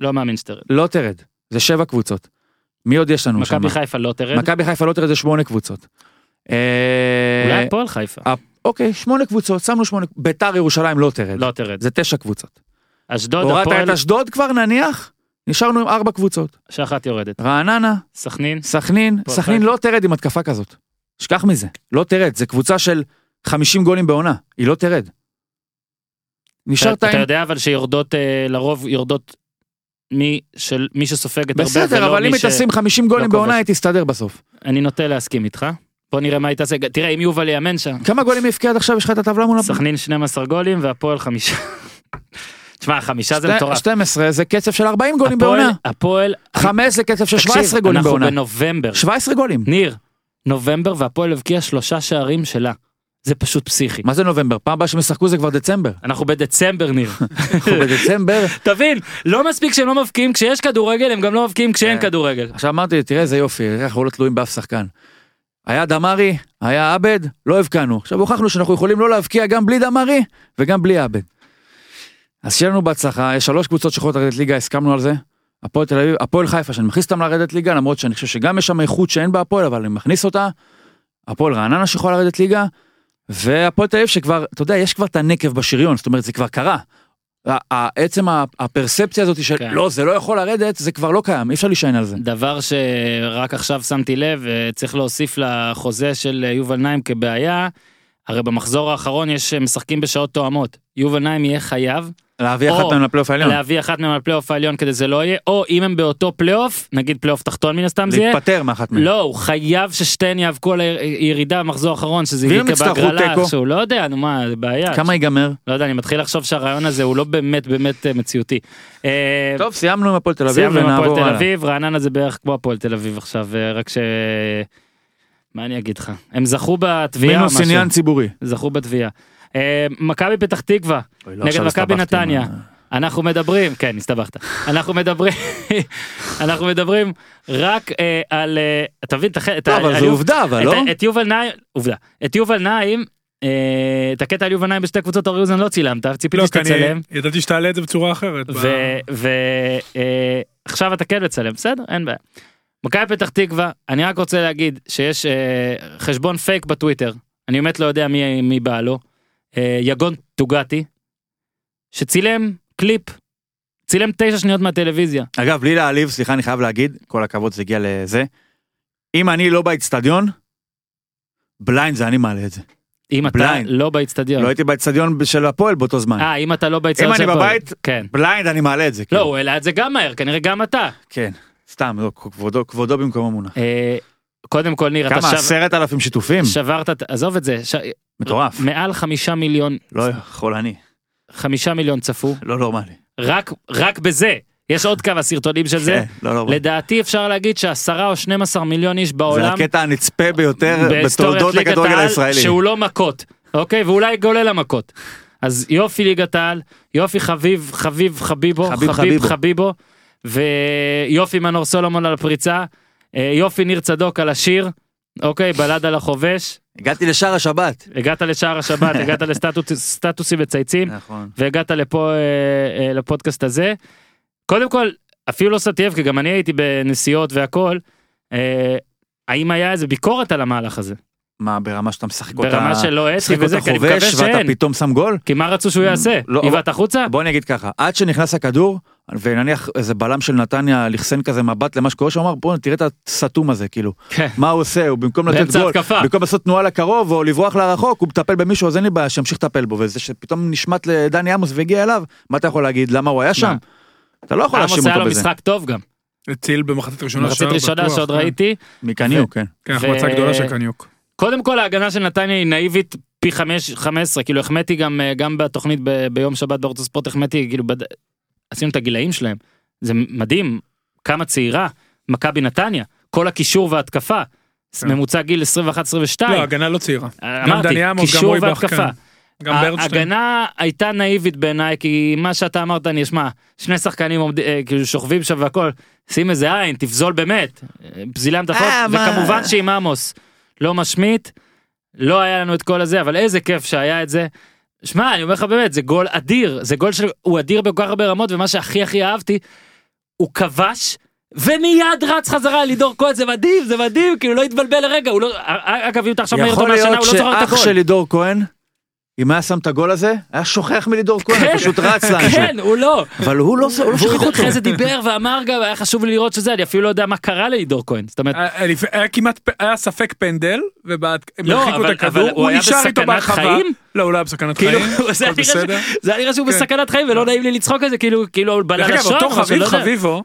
לא מאמין שתרד. לא תרד. זה שבע קבוצות. מי עוד יש לנו שם? מכבי חיפה לא תרד. מכבי חיפה לא תרד, זה שמונה קבוצות. אה, אולי הפועל חיפה. אוקיי, שמונה קבוצות, שמנו שמונה. ביתר ירושלים לא תרד. לא תרד. זה תשע קבוצות. אשדוד, הורדת הפועל, את אשדוד כבר נניח? נשארנו עם ארבע קבוצות. שאחת יורדת. רעננה, סכנין, סכנין, סכנין. לא תרד עם התקפה כזאת. שכח מזה, לא תרד, זה קבוצה של 50 גולים בעונה, היא לא תרד. נשארת אתה עם... יודע אבל שיורדות, אה, לרוב יורדות מי של מי שסופגת הרבה בסדר, ולא אבל אם מי היא ש... תשים 50 גולים כובש. בעונה, היא תסתדר בסוף. אני נוטה להסכים איתך. בוא נראה מה היא תעשה. תראה, אם יובל יאמן שם, כמה גולים הבקיעה עד עכשיו? יש לך את הטבלה מול... סכנין 12 גולים והפועל חמישה. תשמע, חמישה זה מטורף. 12 זה קצב של 40 גולים הפועל- בעונה. הפועל, 5 זה קצב של תקשיב, 17 גולים אנחנו בעונה. בנובמבר. 17 גולים. ניר, נובמבר והפועל הבקיע שלושה שערים שלה. זה פשוט פסיכי. מה זה נובמבר? פעם הבאה שהם ישחקו זה כבר דצמבר. אנחנו בדצמבר ניר. אנחנו בדצמבר. תבין, לא מספיק שהם לא מבקיעים כשיש כדורגל, הם גם לא מבקיעים כשאין כן. כדורגל. עכשיו אמרתי, תראה איזה יופי, אנחנו לא תלויים באף שחקן. היה דמרי, היה עבד, לא הבקענו. עכשיו הוכחנו שאנחנו יכולים לא להבקיע גם בלי דמרי וגם בלי עבד. אז שיהיה לנו בהצלחה, יש שלוש קבוצות שיכולות לרדת ליגה, הסכמנו על זה. הפועל תל אביב, הפועל חיפה, שאני מכניס אותם לרדת ליגה, למרות שאני חושב שגם יש שם איכות שאין בהפועל, אבל אני מכניס אותה. הפועל רעננה שיכולה לרדת ליגה, והפועל תל אביב שכבר, אתה יודע, יש כבר את הנקב בשריון, זאת אומרת, זה כבר קרה. עצם הפרספציה הזאת של כן. לא, זה לא יכול לרדת, זה כבר לא קיים, אי אפשר להישען על זה. דבר שרק עכשיו שמתי לב, צריך להוסיף לחוזה של יובל נעים כבעיה, הרי במחזור האחרון יש משחקים בשעות תואמות. יובל נעים יהיה חייב להביא אחת או מהם לפלייאוף העליון. להביא אחת מהם על פלייאוף העליון כדי זה לא יהיה, או אם הם באותו פלייאוף, נגיד פלייאוף תחתון מן הסתם זה יהיה, להתפטר מאחת מהם. לא, הוא חייב ששתיהן יאבקו על הירידה במחזור האחרון, שזה יהיה יצטרכו בהגרלה תיקו? איכשהו, לא יודע, נו מה, זה בעיה. כמה ייגמר? לא יודע, אני מתחיל לחשוב שהרעיון הזה הוא לא באמת באמת אה, מציאותי. אה, טוב, סיימנו עם הפועל תל אביב סיימנו עם הפועל ונעבור תל הלאה. אביב, רעננה זה בערך כמו הפועל תל אביב עכשיו, אה, רק ש... מה אני אגיד לך? הם זכו בתביעה, מינוס משהו. עניין ציבורי. זכו בתביעה. אה, מכבי פתח תקווה, לא, נגד מכבי נתניה. אנחנו מדברים, כן, הסתבכת. אנחנו מדברים, אנחנו מדברים רק אה, על, אה, אתה מבין, את הח- את טוב, ה- אבל לא? את יובל נעים, עובדה, את יובל נעים, אה, את הקטע על יובל נעים בשתי קבוצות אורי אוזן לא צילמת, ציפיתי לא, שתצלם. ידעתי שתעלה את זה בצורה אחרת. ועכשיו אתה כן מצלם בסדר אין בעיה. מכבי פתח תקווה אני רק רוצה להגיד שיש אה, חשבון פייק בטוויטר אני באמת לא יודע מי מי בעלו אה, יגון תוגתי שצילם קליפ צילם תשע שניות מהטלוויזיה אגב, בלי להעליב, סליחה, אני חייב להגיד, כל הכבוד זה הגיע לזה. אם אני לא באצטדיון, בליינד זה אני מעלה את זה. אם אתה בליינד. לא באיצטדיון. לא הייתי באצטדיון של הפועל באותו זמן. אה אם אתה לא באצטדיון. אם אני של הפועל. בבית, כן. בליינד אני מעלה את זה. לא כאילו. הוא העלה את זה גם מהר כנראה גם אתה. כן, סתם, לא, כבודו- כבודו במקומו מונח. אה, קודם כל ניר אתה כמה, שב- עשרת אלפים שיתופים? שברת עזוב את זה ש- מטורף. מעל חמישה מיליון לא יכול אני. חמישה מיליון צפו לא נורמלי. רק רק בזה יש עוד כמה סרטונים של זה כן, לא. לדעתי אפשר להגיד שעשרה או 12 מיליון איש זה בעולם הקטע הנצפה ביותר בתולדות הכדורגל הישראלי. שהוא לא מכות אוקיי ואולי גולל המכות אז יופי ליגת העל יופי חביב חביב חביבו חביב חביב חביבו. חביבו ויופי מנור סולומון על הפריצה אה, יופי ניר צדוק על השיר אוקיי בלד על החובש הגעתי לשער השבת. הגעת לשער השבת הגעת לסטטוסים וצייצים נכון. והגעת לפה אה, אה, לפודקאסט הזה. קודם כל אפילו לא שמתי לב כי גם אני הייתי בנסיעות והכל. אה, האם היה איזה ביקורת על המהלך הזה? מה, ברמה שאתה משחק אותה... ברמה של לא אתי וזה כי אני מקווה חובש ואתה שאין. פתאום שם גול? כי מה רצו שהוא יעשה? לא, עיוות החוצה? בוא נגיד ככה, עד שנכנס הכדור, ונניח איזה בלם של נתניה לכסן כזה מבט למה שקורה שם, אמר בוא תראה את הסתום הזה, כאילו, כן. מה הוא עושה, הוא במקום לתת גול, התקפה. במקום לעשות תנועה לקרוב או לברוח לרחוק, הוא מטפל במישהו, אז אין לי בעיה שימשיך לטפל בו, וזה שפתאום נשמט לדני עמוס והגיע אליו, מה אתה יכול להגיד, למה הוא היה שם? אתה לא יכול להאשים עמוס היה אותו לו בזה. משחק טוב גם. הציל במחצית ראשונה מחצית שער ראשונה שעוד כן. ראיתי. מקניוק, כן. כן, החמצה גדולה של קניוק. קודם כל ההגנה של נתניה היא נאיבית פי חמש, חמש עשרה, כאילו החמאתי גם, אה, גם בתוכנית ב, ביום שבת בערוץ הספורט, החמאתי, כאילו, בד... עשינו את הגילאים שלהם. זה מדהים, כמה צעירה, מכבי נתניה, כל הקישור וההתקפה, כן. ממוצע גיל 21-22. לא, הגנה לא צעירה. גם אמרתי, קישור בכר. והתקפה. ההגנה הייתה נאיבית בעיניי כי מה שאתה אמרת אני אשמע שני שחקנים עומד, אה, כאילו שוכבים שם והכל שים איזה עין תפזול באמת אה, פזילה אה, מה? וכמובן שעם עמוס לא משמיט לא היה לנו את כל הזה אבל איזה כיף שהיה את זה. שמע אני אומר לך באמת זה גול אדיר זה גול שהוא אדיר בכל כך הרבה רמות ומה שהכי הכי אהבתי הוא כבש. ומיד רץ חזרה לידור כהן זה מדהים זה מדהים כאילו לא התבלבל לרגע הוא לא אגב אם אתה עכשיו מעיר אותו יכול מהשנה להיות הוא לא זוכר את שאח הכל. של לידור כהן, אם היה שם את הגול הזה, היה שוכח מלידור כהן, כן. פשוט רץ לאנשהו. כן הוא לא אבל הוא לא הוא לא והוא שכח אותו. אחרי זה דיבר ואמר גם היה חשוב לי לראות שזה אני אפילו לא יודע מה קרה לידור כהן זאת אומרת היה- היה- היה כמעט, היה ספק פנדל, והם לא, הרחיקו את הכדור, הוא היה נשאר איתו בסכנת בהרחבה. חיים? לא, הוא לא היה בסכנת כאילו חיים, זה היה הכל נראה בסדר. זה היה נראה שהוא כן. בסכנת חיים ולא נעים לי לצחוק על זה כאילו כאילו הוא בלע דרך אגב, לשון אותו חביב לא. חביבו,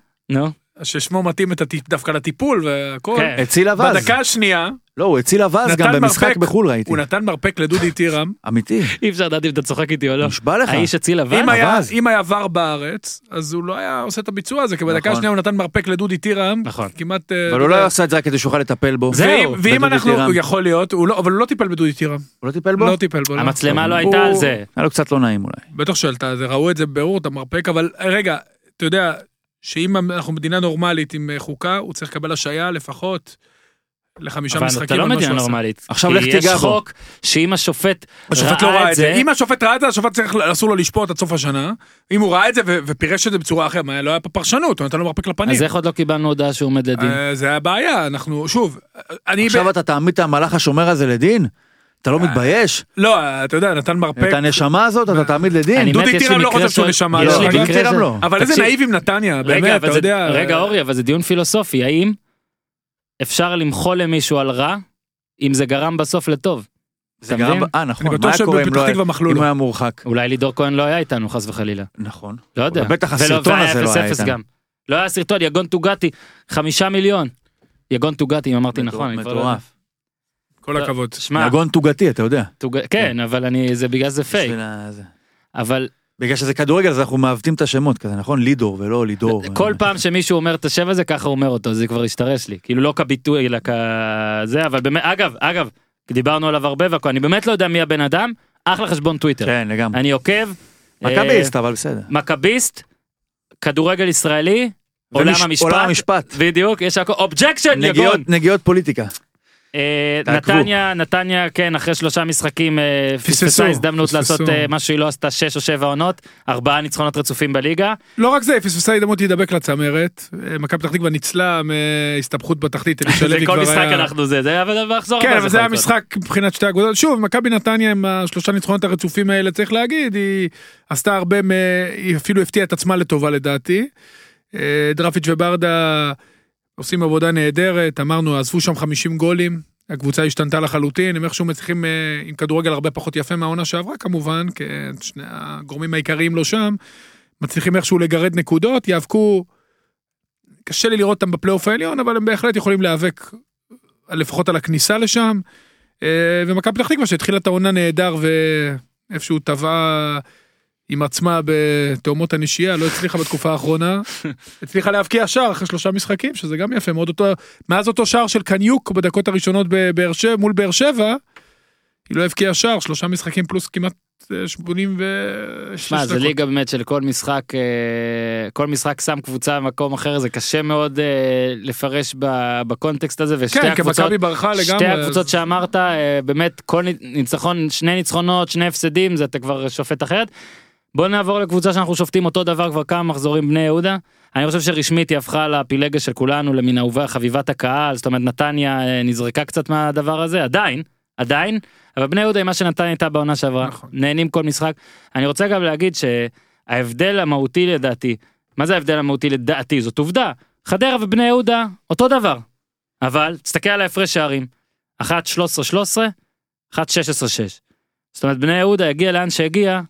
ששמו מתאים דווקא לטיפול והכל, כן. הציל אווז. בדקה השנייה, לא, הוא הציל אווז גם במשחק. בחו"ל ראיתי. הוא נתן מרפק לדודי טירם, אמיתי. אי אפשר לדעת אם אתה צוחק איתי או לא נשבע לך. האיש הציל אבן אם היה- אווז. אם היה ור בארץ, אז הוא לא היה עושה את הביצוע הזה, כי בדקה נכון. השנייה הוא נתן מרפק לדודי טירם, נכון. כמעט... אה, אבל הוא לא עושה את זה רק כדי שיוכל לטפל בו. זהו, ואם אנחנו, יכול להיות, לא- אבל הוא לא טיפל בדודי טירם, הוא לא טיפל בו? לא טיפל בו, לא. המצלמה לא הייתה על זה היה לו קצת לא נעים אולי. בטח שעלתה, זה ראו את זה בבירור, את המרפק, אבל רגע, אתה יודע, שאם אנחנו מדינה נורמלית עם אה, חוקה, הוא צריך לקבל השעיה לפחות לחמישה אבל משחקים. אתה לא מדינה. נורמלית עכשיו לך תיגע יש בו. חוק שאם השופט השופט לא ראה את זה. אם השופט ראה את זה, השופט צריך, אסור לו לשפוט עד סוף השנה. אם הוא ראה את זה ופירש את זה בצורה אחרת, לא היה פה פרשנות, הוא נתן לו מרפק לפנים. אז איך עוד לא קיבלנו הודעה שהוא עומד לדין אה, זה הבעיה, אנחנו, שוב, אני... עכשיו אתה תעמיד את המלאך השומר הזה לדין? אתה לא מתבייש? לא, אתה יודע, נתן מרפק. את הנשמה הזאת אתה תעמיד לדין? דודי יש טירם לא חושב שהוא נשמה, יש לא, לי רגע, מקרה טירם של- לא. אבל איזה תקשיב, נאיבים נתניה, באמת, אבל אתה יודע. רגע אורי אבל זה דיון פילוסופי האם אפשר למחול למישהו על רע אם זה גרם בסוף לטוב. זה גרם... אה נכון, מה היה קורה אם לא היה- אם היה מורחק? אולי לידור כהן לא היה איתנו חס וחלילה. נכון. לא יודע. בטח הסרטון הזה לא היה 0-0 איתנו. גם. לא היה סרטון יגון טוגתי חמישה מיליון. יגון טוגתי אם אמרתי נכון. אני כבר לא. מטורף. כל לא, הכבוד. שמע, יגון תוגתי אתה יודע. כן אבל אני זה בגלל זה פייק. אבל בגלל שזה כדורגל אז אנחנו מעוותים את השמות כזה נכון לידור ולא לידור. כל פעם שמישהו אומר את השם הזה ככה אומר אותו זה כבר השתרש לי כאילו לא כביטוי אלא כזה אבל באמת אגב אגב דיברנו עליו הרבה והכל אני באמת לא יודע מי הבן אדם אחלה חשבון טוויטר כן לגמרי. אני עוקב. מכביסט אה, אבל בסדר. מכביסט כדורגל ישראלי עולם המשפט. בדיוק יש הכל objection נגיעות פוליטיקה. אה. נתניה נתניה כן אחרי שלושה משחקים אה, פספסה הזדמנות. לעשות אה, מה שהיא לא עשתה שש או שבע עונות ארבעה ניצחונות רצופים בליגה לא רק זה, פספסה הזדמנות להידבק לצמרת. מכבי פתח תקווה ניצלה מהסתבכות בתחתית, אלישע זה כל משחק היה... אנחנו זה זה אבל מחזור כן, אבל זה היה. משחק מבחינת שתי אגודות. שוב, מכבי נתניה עם השלושה ניצחונות הרצופים האלה, צריך להגיד, היא עשתה הרבה. היא אפילו הפתיעה את עצמה לטובה לדעתי. דרפיץ' וברדה עושים עבודה נהדרת, אמרנו, עזבו שם 50 גולים, הקבוצה השתנתה לחלוטין, הם איכשהו מצליחים אה, עם כדורגל הרבה פחות יפה מהעונה שעברה כמובן, כי שני הגורמים העיקריים לא שם, מצליחים איכשהו לגרד נקודות, יאבקו, קשה לי לראות אותם בפלייאוף העליון, אבל הם בהחלט יכולים להיאבק לפחות על הכניסה לשם. אה, ומכבי פתח תקווה שהתחילה את העונה נהדר ואיפשהו טבעה עם עצמה בתאומות הנשייה, לא הצליחה בתקופה האחרונה. הצליחה להבקיע שער אחרי שלושה משחקים, שזה גם יפה מאוד. אותו, מאז אותו שער של קניוק בדקות הראשונות בבאר שבע, מול באר שבע, היא לא הבקיעה שער, שלושה משחקים פלוס כמעט אה, 86 שמע, זה דקות. ליגה באמת של כל משחק, אה, כל משחק שם קבוצה במקום אחר, זה קשה מאוד אה, לפרש בקונטקסט הזה, ושתי כן, כי הקבוצות, ברחה לגמרי. שתי הקבוצות אז- שאמרת, אה, באמת כל ניצחון, שני ניצחונות, שני הפסדים, זה אתה כבר שופט אחרת. בוא נעבור לקבוצה שאנחנו שופטים אותו דבר כבר כמה מחזורים בני יהודה. אני חושב שרשמית היא הפכה לפילגה של כולנו למין אהובה חביבת הקהל, זאת אומרת נתניה אה, נזרקה קצת מהדבר הזה, עדיין, עדיין, אבל בני יהודה היא מה שנתניה הייתה בעונה שעברה, נכון. נהנים כל משחק. אני רוצה גם להגיד שההבדל המהותי לדעתי, מה זה ההבדל המהותי לדעתי? זאת עובדה, חדרה ובני יהודה אותו דבר, אבל תסתכל על ההפרש שערים, אחת 13-13, אחת 16-6. זאת אומרת בני יהודה הגיע לאן שהגיע,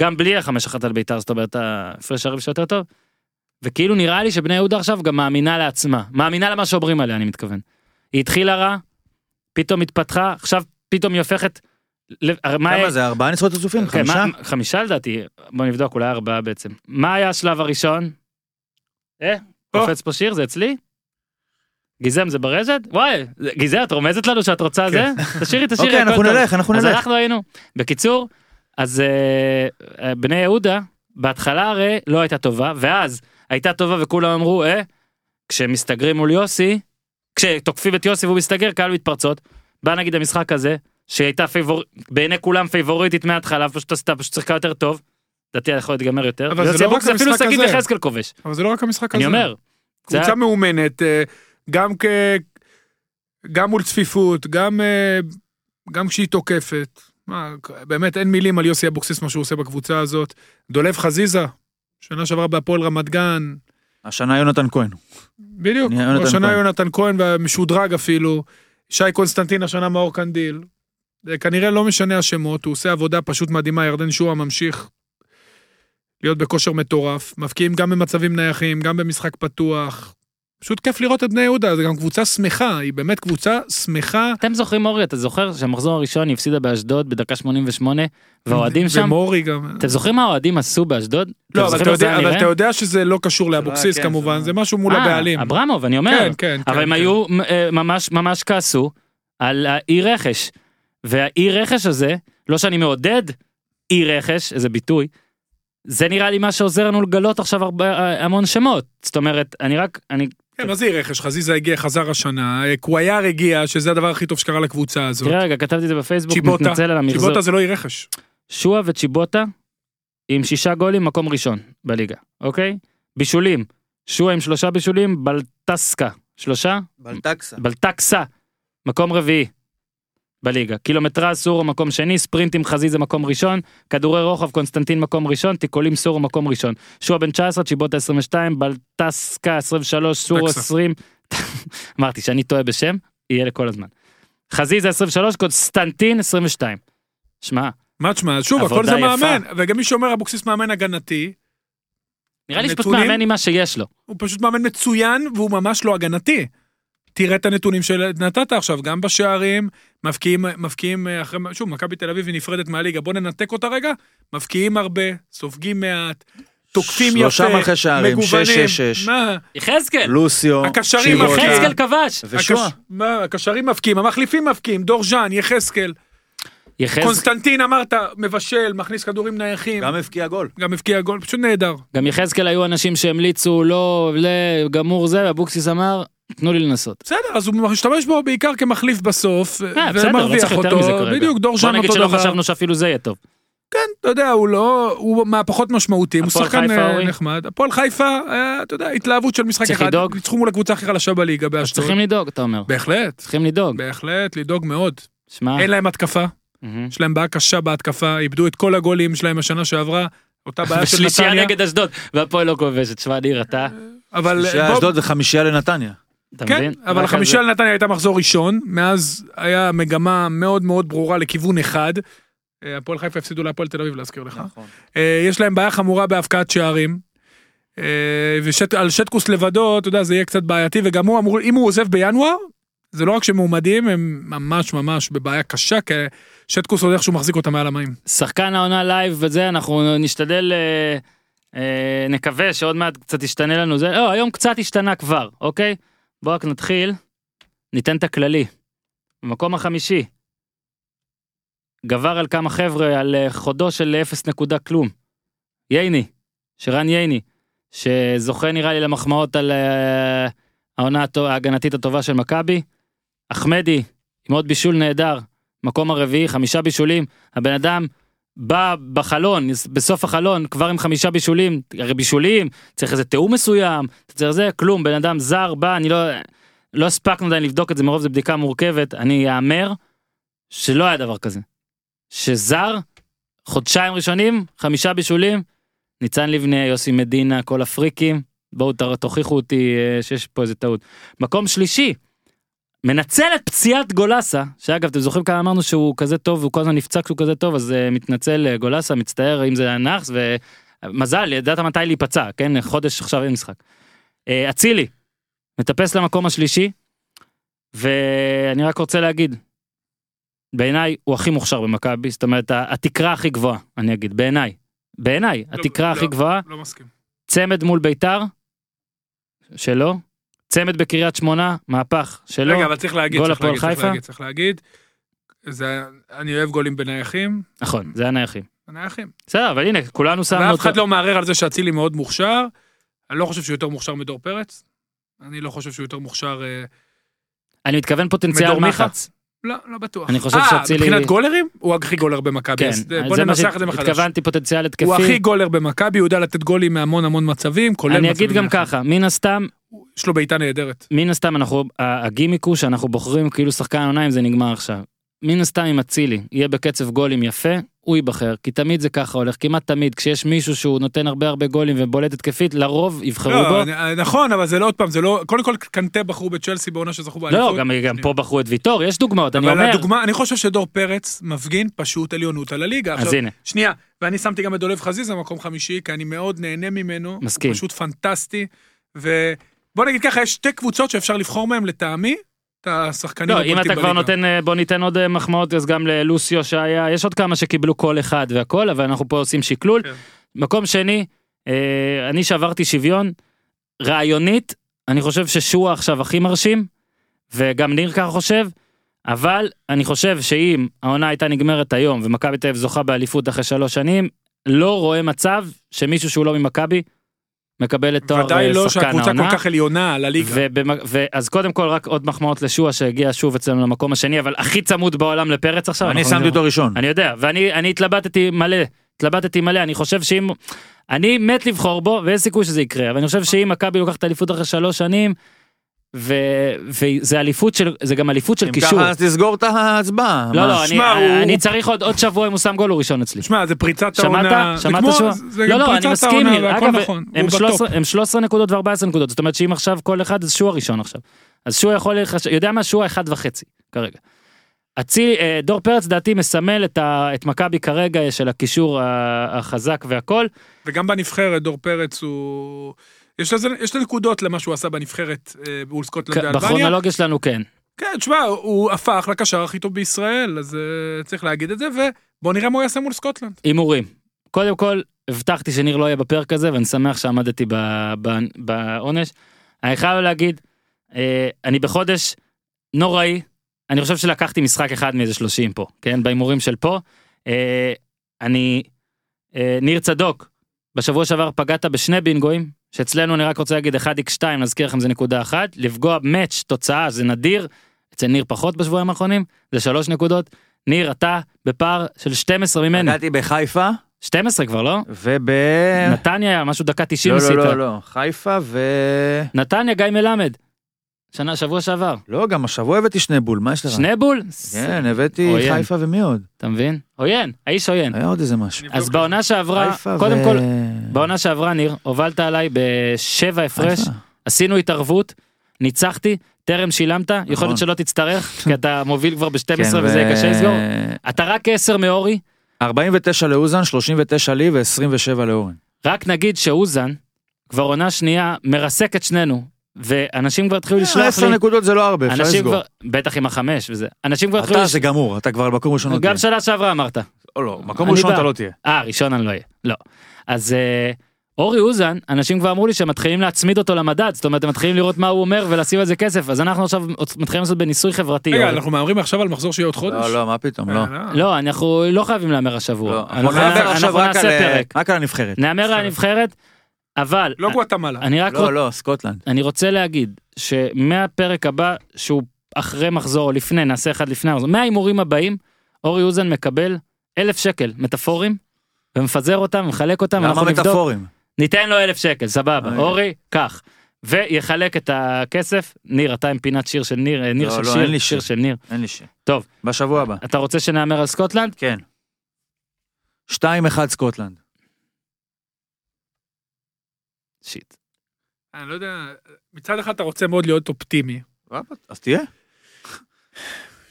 גם בלי החמש אחת על בית"ר, זאת אומרת ההפרש שערים שלה יותר טוב. וכאילו נראה לי שבני יהודה עכשיו גם מאמינה לעצמה, מאמינה למה שאומרים עליה אני מתכוון. היא התחילה רע, פתאום התפתחה, עכשיו פתאום היא הופכת... כמה זה, ארבעה ניצחונות רצופים? כן, חמישה? מה- חמישה לדעתי, בוא נבדוק, אולי ארבעה בעצם. מה היה השלב הראשון? אה, קופץ פה שיר, זה אצלי? גיזם זה ברשת? וואי, גיזם, את רומזת לנו שאת רוצה זה? תשאירי, תשאירי, אוקיי, אנחנו. נלך, אנחנו אז נלך. אנחנו היינו. בקיצור, אז אה, אה, בני יהודה, בהתחלה הרי לא הייתה טובה, ואז הייתה טובה וכולם אמרו, אה, כשמסתגרים מול יוסי, כשתוקפים את יוסי והוא מסתגר, קהל מתפרצות. בא נגיד המשחק הזה, שהייתה פיבור... בעיני כולם פייבוריטית מההתחלה, פשוט עשתה, פשוט שיחקה יותר טוב. לדעתי יכול להיות להיגמר יותר. אבל זה לא רק אפילו המשחק הזה. יחזקאל כובש. אבל זה לא רק המשחק הזה. אני אומר. זה קבוצה מאומנת, אה, גם כ... גם מול צפיפות, גם, אה, גם כשהיא תוקפת. מה, באמת אין מילים על יוסי אבוקסיס מה שהוא עושה בקבוצה הזאת. דולב חזיזה, שנה שעברה בהפועל רמת גן, השנה יונתן כהן. בדיוק, יונתן השנה כהן. יונתן כהן והמשודרג אפילו, שי קונסטנטין השנה מאור קנדיל. כנראה לא משנה השמות, הוא עושה עבודה פשוט מדהימה, ירדן שועה ממשיך להיות בכושר מטורף, מבקיעים גם במצבים נייחים, גם במשחק פתוח. פשוט כיף לראות את בני יהודה, זו גם קבוצה שמחה, היא באמת קבוצה שמחה. אתם זוכרים אורי, אתה זוכר שהמחזור הראשון היא הפסידה באשדוד בדקה 88, והאוהדים שם, ומורי גם. אתם זוכרים מה האוהדים עשו באשדוד? אתם לא, אבל אתה יודע, אבל? אתה יודע שזה לא קשור לאבוקסיס כן, כמובן, זה- זה משהו מול אה, הבעלים. אברמוב, אני אומר. כן, כן, אבל כן, הם כן. היו אה, ממש ממש כעסו על האי רכש. והאי רכש הזה, לא שאני מעודד אי רכש, איזה ביטוי, זה נראה לי מה שעוזר לנו לגלות עכשיו הרבה, אה, המון שמות. זאת אומרת, אני רק, אני, כן, מה זה רכש? חזיזה הגיע, חזר השנה, אה, קוויאר הגיע, שזה הדבר הכי טוב שקרה לקבוצה הזאת. תראה רגע, כתבתי את זה בפייסבוק, צ'יבוטה, מתנצל על המחזור. צ'יבוטה זה לא אי רכש. שועה וצ'יבוטה עם שישה גולים, מקום ראשון בליגה, אוקיי? בישולים, שועה עם שלושה בישולים, בלטקסה, שלושה? בלטקסה. בלטקסה, מקום רביעי בליגה. קילומטרז סורו מקום שני, ספרינטים חזיזה מקום ראשון, כדורי רוחב קונסטנטין מקום ראשון, תיקולים סורו מקום ראשון. שועה בן 19, צ'יבוטה 22, בלטסקה 23, סורו טקסה. 20. אמרתי שאני טועה בשם, יהיה לכל הזמן. חזיזה 23, קונסטנטין 22. שמע, מה תשמע, שוב, הכל זה. מאמן, וגם מי שאומר אבוקסיס מאמן הגנתי, נראה לי שפשוט? מאמן עם מה שיש לו. הוא פשוט מאמן מצוין, והוא ממש לא הגנתי. תראה את הנתונים שנתת עכשיו, גם בשערים, מבקיעים, מבקיעים אה, אחרי, שוב, מכבי תל אביב היא נפרדת מהליגה, בוא ננתק אותה רגע, מבקיעים הרבה, סופגים מעט, תוקפים יפה, שלושה מלכי שערים, מגוונים. שש, שש, שש. מה, יחזקאל, לוסיו, הקשרים מבקיעים. יחזקאל כבש. ושועה. הקש- מה, הקשרים מבקיעים, המחליפים מבקיעים, דור ז'אן, יחזקאל, יחזקאל, קונסטנטין אמרת, מבשל, מכניס כדורים נייחים, גם הבקיע גול. גם הבקיע גול, פשוט נהדר. גם יחזקאל היו אנשים שהמליצו לא, לגמור זה, ואבוקסיס אמר, תנו לי לנסות. בסדר, אז הוא משתמש בו בעיקר כמחליף בסוף, אה, בסדר, לא ומרוויח צריך יותר אותו. בדיוק, דור בוא ז'אן נגיד אותו שלא דבר. חשבנו שאפילו זה יהיה טוב. כן, אתה יודע, הוא לא, הוא מהפחות משמעותיים, הוא שחקן אה? נחמד. הפועל חיפה, אה, אתה יודע, התלהבות של משחק צריך אחד, לדאוג. ניצחו מול הקבוצה הכי חלשה בליגה באשדוד. צריכים לדאוג, אתה אומר. בהחלט, צריכים לדאוג. בהחלט, לדאוג מאוד. שמע, אין להם התקפה. יש להם בעיה קשה בהתקפה, איבדו את כל הגולים שלהם השנה שעברה, אותה בעיה של נתניה, נגד אשדוד, והפועל לא כובשת, שמע ניר אתה, אבל בוא- אשדוד וחמישייה לנתניה. כן? אבל זה. לנתניה הייתה מחזור ראשון, מאז היה מגמה מאוד מאוד ברורה לכיוון אחד. אה, הפועל חיפה הפסידו להפועל תל אביב להזכיר לך. נכון. אה, יש להם בעיה חמורה בהבקעת שערים. ועל שטקוס לבדו, אתה יודע, זה יהיה קצת בעייתי, וגם הוא אמור, אם הוא עוזב בינואר, זה לא רק שמועמדים, הם ממש ממש בבעיה קשה, כי שטקוס עוד איכשהו מחזיק אותם מעל המים. שחקן העונה live וזה, אנחנו נשתדל, אה, אה, נקווה שעוד מעט קצת ישתנה לנו זה, לא, היום קצת השתנה כבר, אוקיי? בואו רק נתחיל, ניתן את הכללי. במקום החמישי, גבר על כמה חבר'ה על אה, חודו של אפס נקודה כלום. ייני, שרן ייני, שזוכה נראה לי למחמאות על אה, העונה ההגנתית הטובה של מכבי. אחמדי, עם עוד בישול נהדר, מקום הרביעי, חמישה בישולים, הבן אדם בא בחלון, בסוף החלון, כבר עם חמישה בישולים, הרי בישולים, צריך איזה תיאום מסוים, צריך זה, כלום, בן אדם זר בא, אני לא, לא הספקנו עדיין לבדוק את זה מרוב זו בדיקה מורכבת, אני אאמר שלא היה דבר כזה. שזר, חודשיים ראשונים, חמישה בישולים, ניצן לבנה, יוסי מדינה, כל הפריקים, בואו תוכיחו אותי אה, שיש פה איזה טעות. מקום שלישי, מנצל את פציעת גולסה, שאגב אתם זוכרים כמה אמרנו שהוא כזה טוב והוא כל הזמן נפצע כשהוא כזה טוב אז uh, מתנצל uh, גולסה מצטער אם זה היה נאחס ומזל ידעת מתי להיפצע כן חודש עכשיו אין משחק. אה, אצילי מטפס למקום השלישי ואני רק רוצה להגיד בעיניי הוא הכי מוכשר במכבי, זאת אומרת התקרה הכי גבוהה, אני אגיד, בעיניי. בעיניי, לא, התקרה לא. הכי גבוהה, לא מסכים. צמד מול ביתר, שלו, צמד בקריית שמונה, מהפך, שלו, רגע, אבל צריך להגיד, צריך להגיד, צריך? להגיד, צריך להגיד. זה, אני אוהב גולים בנייחים, נכון, זה הנייחים. בנייחים. בסדר, אבל הנה, כולנו שמנו ואף אותו. אחד לא מערער על זה שאצילי מאוד מוכשר. אני לא חושב שהוא יותר מוכשר מדור פרץ. אני לא חושב שהוא יותר מוכשר... אה, אני מתכוון פוטנציאל? מחץ. לא, לא בטוח. אני חושב אה, שאצילי- מבחינת גולרים? הוא הכי גולר במכבי. כן, אז בוא זה מה ננסח את זה מחדש. שהתכוונתי פוטנציאל התקפי. הוא הכי גולר במכבי, הוא יודע לתת גולים מהמון המון מצבים, כולל אני מצבים אגיד גם. ככה, מן הסתם, יש לו בעיטה נהדרת. מן הסתם אנחנו, הגימיק הוא שאנחנו בוחרים כאילו שחקן עונה אם זה נגמר עכשיו. מן הסתם אם אצילי יהיה בקצב גולים יפה, הוא ייבחר, כי תמיד זה ככה הולך, כמעט תמיד, כשיש מישהו שהוא נותן הרבה הרבה גולים ובולט התקפית, לרוב יבחרו לא, בו. נ- נכון, אבל זה לא עוד פעם, זה לא... קודם כל קנטה בחרו בצ'לסי בעונה שזכו לא, באליפות. גם, גם פה בחרו את ויטור, יש דוגמאות, אני אבל אומר, הדוגמה, אני חושב שדור פרץ מפגין פשוט עליונות על הליגה. אז עכשיו, הנה, שנייה, ואני שמתי גם את דולב חזיזה במקום חמישי, כי אני מאוד נהנה ממנו. מסכים. הוא פשוט פנטסטי. ובוא נגיד ככה, יש שתי קבוצות שאפשר לבחור מהם לטעמי, את השחקנים לא, אם. אתה כבר נותן, אה, בוא ניתן עוד אה, מחמאות, אז גם ללוסיו שהיה, יש עוד כמה שקיבלו כל אחד והכל, אבל אנחנו פה עושים שקלול. כן. מקום שני, אה, אני שברתי שוויון, רעיונית, אני חושב ששועה עכשיו הכי מרשים, וגם ניר ככה חושב, אבל אני חושב שאם העונה הייתה נגמרת היום ומכבי תל אביב זוכה באליפות אחרי שלוש שנים, לא רואה מצב שמישהו שהוא לא ממכבי מקבל את תואר ודאי אה, לא שחקן שהקבוצה העונה. כל כך עליונה לליגה. ובמ- ואז קודם כל רק עוד מחמאות לשועה שהגיע שוב אצלנו למקום השני אבל הכי צמוד בעולם לפרץ עכשיו. אני שמתי. אותו ראשון. אני יודע ואני אני התלבטתי מלא התלבטתי מלא אני חושב שאם אני מת לבחור בו ואין סיכוי שזה יקרה אבל אני חושב שאם מכבי לוקחת אליפות אחרי שלוש שנים. ו... וזה אליפות של זה גם אליפות של אם קישור. ככה אז תסגור את ההצבעה. לא? לא אני, הוא- אני צריך עוד עוד שבוע אם הוא שם גול הוא ראשון אצלי. שמע, זה פריצת שמעת? העונה. זה שמעת כמו- שועה? זה לא לא אני פריצת מסכים העונה ניר. והכל אגב נכון. הם הוא 13 בטופ. הם 13 נקודות ו14 נקודות זאת אומרת שאם עכשיו כל אחד אז שועה ראשון עכשיו. אז שועה יכול לחש... יודע מה שועה אחד וחצי כרגע. אצילי אה, דור פרץ דעתי מסמל את, ה... את מכבי כרגע של הקישור החזק והכל. וגם בנבחרת, דור פרץ הוא... יש לזה, יש לו נקודות למה שהוא עשה בנבחרת אה, מול סקוטלנד ואלבניה. בכרונולוגיה שלנו כן. כן, תשמע, הוא הפך לקשר הכי טוב בישראל, אז אה, צריך להגיד את זה, ובוא נראה מה הוא יעשה מול סקוטלנד. הימורים. קודם כל הבטחתי שניר לא יהיה בפרק הזה ואני שמח שעמדתי בעונש. אני חייב להגיד אה, אני בחודש נוראי אני חושב שלקחתי משחק אחד מאיזה 30 פה כן בהימורים של פה. אה, אני אה, ניר צדוק בשבוע שעבר פגעת בשני בינגואים שאצלנו אני רק רוצה להגיד 1x2 נזכיר לכם זה נקודה אחת לפגוע מאץ' תוצאה זה נדיר אצל ניר פחות בשבועיים האחרונים זה שלוש נקודות. ניר אתה בפער של 12 ממני פגעתי בחיפה 12 כבר לא? וב... נתניה היה משהו דקה 90 לא, עשית. לא, לא, לא. חיפה ו... נתניה גיא מלמד. שנה שבוע שעבר. לא, גם השבוע הבאתי שני בול, מה יש לך? שני בול? כן, הבאתי עוין. חיפה ומי עוד? אתה מבין? עוין, האיש עוין. היה עוד איזה משהו. אז בעונה שעברה, קודם ו- כל, בעונה שעברה ניר, הובלת עליי בשבע הפרש. עשינו התערבות, ניצחתי, טרם שילמת, יכול נכון. להיות שלא תצטרך, כי אתה מוביל כבר ב-12 כן, וזה יהיה קשה לסגור. אתה רק 10 מאורי, 49 לאוזן, 39 לי ו-27 לאורן. רק נגיד שאוזן, כבר עונה שנייה, מרסק את שנינו, ואנשים כבר התחילו לשלוח 10 לי, נקודות זה לא הרבה, אפשר לסגור. בטח עם החמש וזה, אנשים כבר התחילו, אתה זה גמור, אתה כבר במקום ראשון לא תהיה. גם שנה שעברה אמרת. או לא, מקום ראשון. אתה לא תהיה. אה, ראשון אני לא אהיה. לא. אז אה, אורי אוזן, אנשים כבר אמרו לי שהם מתחילים להצמיד אותו למדד, זאת אומרת, הם מתחילים לראות מה הוא אומר ולשים על זה כסף, אז אנחנו עכשיו מתחילים לעשות בניסוי חברתי. רגע. אנחנו מהמרים עכשיו על מחזור שיהיה עוד חודש? לא, לא, מה פתאום, לא. אה, לא, אנחנו לא חייבים להמר השבוע. לא, אנחנו נעשה אה, פרק. רק על הנבחרת. נהמר על הנבחרת, אבל לא גואטמלה. אני רק לא, לא, סקוטלנד. אני רוצה להגיד שמהפרק הבא שהוא אחרי מחזור או לפני נעשה אחד לפני המחזור מההימורים הבאים אורי אוזן מקבל אלף שקל מטאפורים ומפזר אותם ומחלק אותם למה אנחנו נבדוק מטאפורים? ניתן לו אלף שקל סבבה אוי. אורי קח ויחלק את הכסף ניר אתה עם פינת שיר של ניר אה, ניר לא, של לא, שיר אין לי שיר שיר. של ניר אין לי שיר. טוב. בשבוע הבא. אתה רוצה שנהמר על סקוטלנד כן. 2-1 סקוטלנד. שיט אני לא יודע, מצד אחד אתה רוצה מאוד להיות אופטימי, אז תהיה.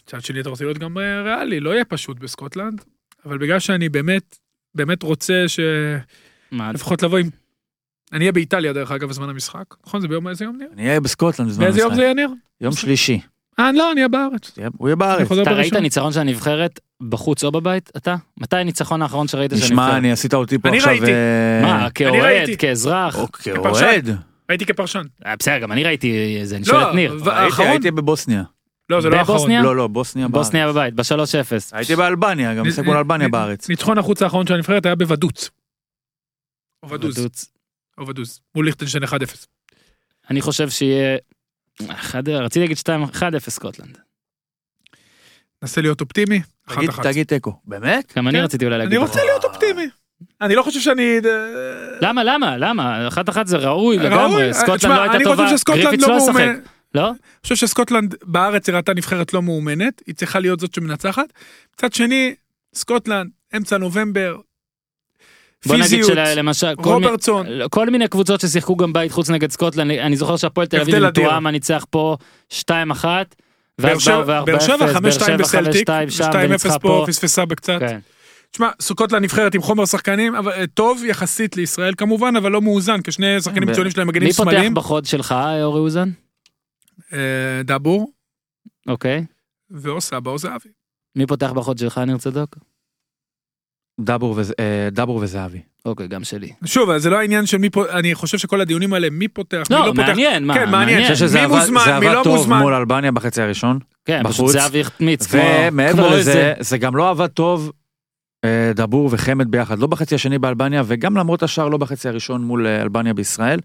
מצד שני אתה רוצה להיות גם אה, ריאלי, לא יהיה פשוט בסקוטלנד, אבל בגלל שאני באמת, באמת רוצה מה שלפחות לבוא עם... אני אהיה באיטליה דרך אגב בזמן המשחק, נכון? זה ביום איזה יום ניר? אני אהיה בסקוטלנד בזמן באיזה יום המשחק. זה יהיה ניר? יום שלישי. אה, לא, אני אהיה בארץ. הוא יהיה אני בארץ. אתה ראית. ניצחון של הנבחרת בחוץ או בבית? אתה? מתי הניצחון האחרון שראית של נשמע, הנבחרת? אני עשית אותי פה אני עכשיו... ראיתי. אה, מה, כאוהד, ראיתי. כאזרח? או כפרשן. כאוהד. הייתי כפרשן. אה, בסדר, גם אני ראיתי זה, אני לא, שואל את ניר. הייתי- בבוסניה. לא, זה לא האחרון. בבוסניה? לא, לא, בוסניה בארץ. בוסניה בבית, ב-3-0. הייתי באלבניה, גם משחק מול אלבניה בארץ. ניצחון החוץ האחרון של הנבחרת היה בוודוץ. או ודוז. או ודוז. מול ליכטנשטיין 1-0. אני חושב שיהיה... אחד- רציתי להגיד 2-1-0 סקוטלנד. נסה להיות אופטימי. תגיד- 1-1. תגיד תיקו. באמת? גם אני כן. רציתי אולי להגיד... אני רוצה. להיות אופטימי. אני לא חושב שאני... למה, למה, למה? אחת אחת זה ראוי. לגמרי, תשמע, סקוטלנד לא הייתה אני טובה, חושב שסקוטלנד גריפיץ לא לא מאומנת. לא? אני חושב שסקוטלנד בארץ הראתה נבחרת לא מאומנת, היא צריכה להיות זאת שמנצחת. מצד שני, סקוטלנד, אמצע נובמבר, בוא נגיד פיזיות, שלמשל, כל מיני- רוברטסון, כל מיני קבוצות ששיחקו גם בית חוץ נגד סקוטלנד, אני זוכר שהפועל תל אביב. טועמה ניצח פה 2-1, באר שבע- באו באר שבע 4-0, באר 5-2 שבע בסלטיק, 5-2 שם 2-0 וניצחה פה. פספסה בקצת. כן. תשמע, סקוטלנד נבחרת עם חומר שחקנים, אבל אה, טוב יחסית לישראל כמובן, אבל לא מאוזן, כשני שחקנים מצוינים שלהם מגנים מי פותח שמאליים. בחוד שלך, אורי אוזן? אה, דבור אוקיי. ואוסבא או זהבי. מי פותח בחוד שלך, ניר צדוק? דבור וזה- אה, דבור וזהבי. אוקיי, גם שלי. שוב, זה לא העניין של מי פה, אני חושב שכל הדיונים האלה, מי פותח, מי לא, לא פותח. מעניין, מה, כן, מעניין. מעניין. אני חושב שזה מי עבד- מוזמן, זה מי לא עבד טוב מוזמן. מול אלבניה בחצי הראשון. כן, פשוט בחוץ. זהבי החמיץ, ומעבר כמו לזה, איזה- זה גם לא עבד טוב אה, דבור וחמד ביחד, לא בחצי השני באלבניה, וגם למרות השאר לא בחצי הראשון מול אה, אלבניה בישראל.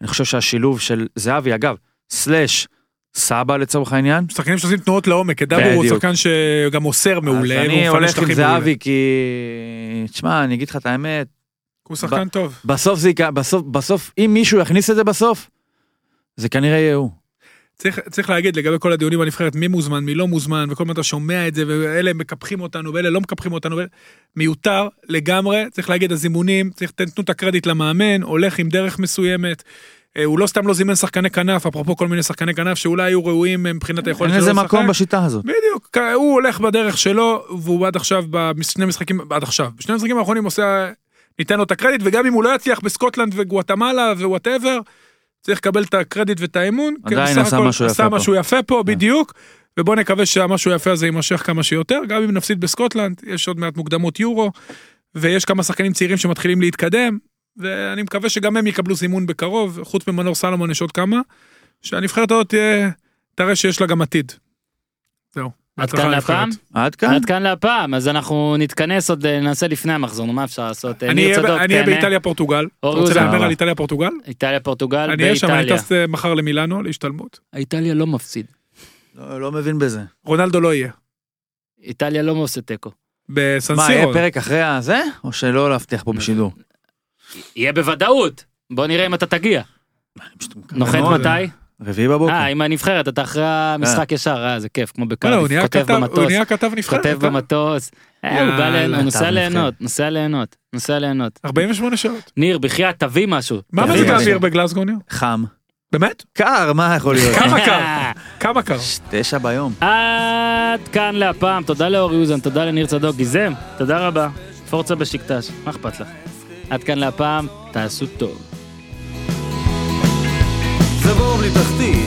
אני חושב שהשילוב של זהבי, אגב, סלאש סבא לצורך העניין. שחקנים שעושים תנועות לעומק, דבור הוא. שחקן שגם מוסר מעולה, אז אני הולך עם. זהבי כי... תשמע, אני אגיד לך את האמת, הוא שחקן טוב. בסוף זה יקרה, בסוף, בסוף, אם מישהו יכניס את זה בסוף, זה כנראה יהיה הוא. צריך, צריך להגיד לגבי כל הדיונים בנבחרת, מי מוזמן, מי לא מוזמן, וכל הזמן אתה שומע את זה, ואלה מקפחים אותנו, ואלה לא מקפחים אותנו, ואלה... מיותר לגמרי, צריך להגיד, הזימונים, צריך תתנו את הקרדיט למאמן, הולך עם דרך מסוימת. אה, הוא לא סתם לא זימן שחקני כנף, אפרופו כל מיני שחקני כנף שאולי היו ראויים אה, מבחינת היכולת אין שלו לזה לשחק. מקום בשיטה הזאת. בדיוק, הוא הולך בדרך שלו, והוא עד עכשיו, בשני משחקים, עד עכשיו, בשני המשחקים האחרונים עושה, ניתן לו את הקרדיט, וגם אם הוא לא יצליח בסקוטלנד וגואטמלה ו whatever, צריך לקבל את הקרדיט ואת האמון. עדיין עשה משהו יפה עשה פה. כן. משהו יפה פה, בדיוק. ובוא נקווה שהמשהו היפה הזה יימשך כמה שיותר, גם אם נפסיד בסקוטלנד, יש עוד מעט מוקדמות יורו, ויש כמה שחקנים צעירים שמתחילים להתקדם, ואני מקווה שגם הם יקבלו זימון בקרוב, חוץ ממנור סלומון יש עוד כמה, שהנבחרת הזאת תהיה, תראה שיש לה גם עתיד. זהו. עד כאן. להפעם? עד כאן? עד כאן להפעם, אז אנחנו נתכנס עוד, אה, נעשה לפני המחזור, נו מה אפשר לעשות? אה, אני אהיה אהיה תהנה. באיטליה פורטוגל. אתה רוצה. להמר. על איטליה פורטוגל? איטליה פורטוגל אני אהיה שם, אני באיטליה. טס אה, מחר למילאנו להשתלמות. איטליה לא מפסיד. לא לא מבין בזה. רונלדו לא יהיה. איטליה לא עושה תיקו. בסן מה, יהיה. פרק אחרי הזה? או שלא להבטיח פה בשידור? יהיה בוודאות. בוא נראה אם אתה תגיע. נוחת. מתי? רביעי בבוקר. אה, עם הנבחרת, אתה אחרי המשחק ישר, אה, זה כיף, כמו הוא בקרדיף, נהיה כותב כתב- הוא במטוס, נהיה כתב נבחרת. כותב אה? במטוס. אה, הוא בא ליהנות, הוא נוסע כתב ליהנות. נוסע ליהנות, נוסע ליהנות. 48 שעות. ניר, בחייאת, תביא משהו. מה מזג. האוויר בגלסגו ניר? חם. באמת? קר, מה יכול להיות? כמה קר? כמה קר? תשע ביום. עד כאן להפעם, תודה לאורי אוזן, תודה לניר צדוק, גיזם, תודה רבה. פורצה בשקטש, מה אכפת לך? עד כאן להפעם, תעשו טוב. זה בור בלי תחתית,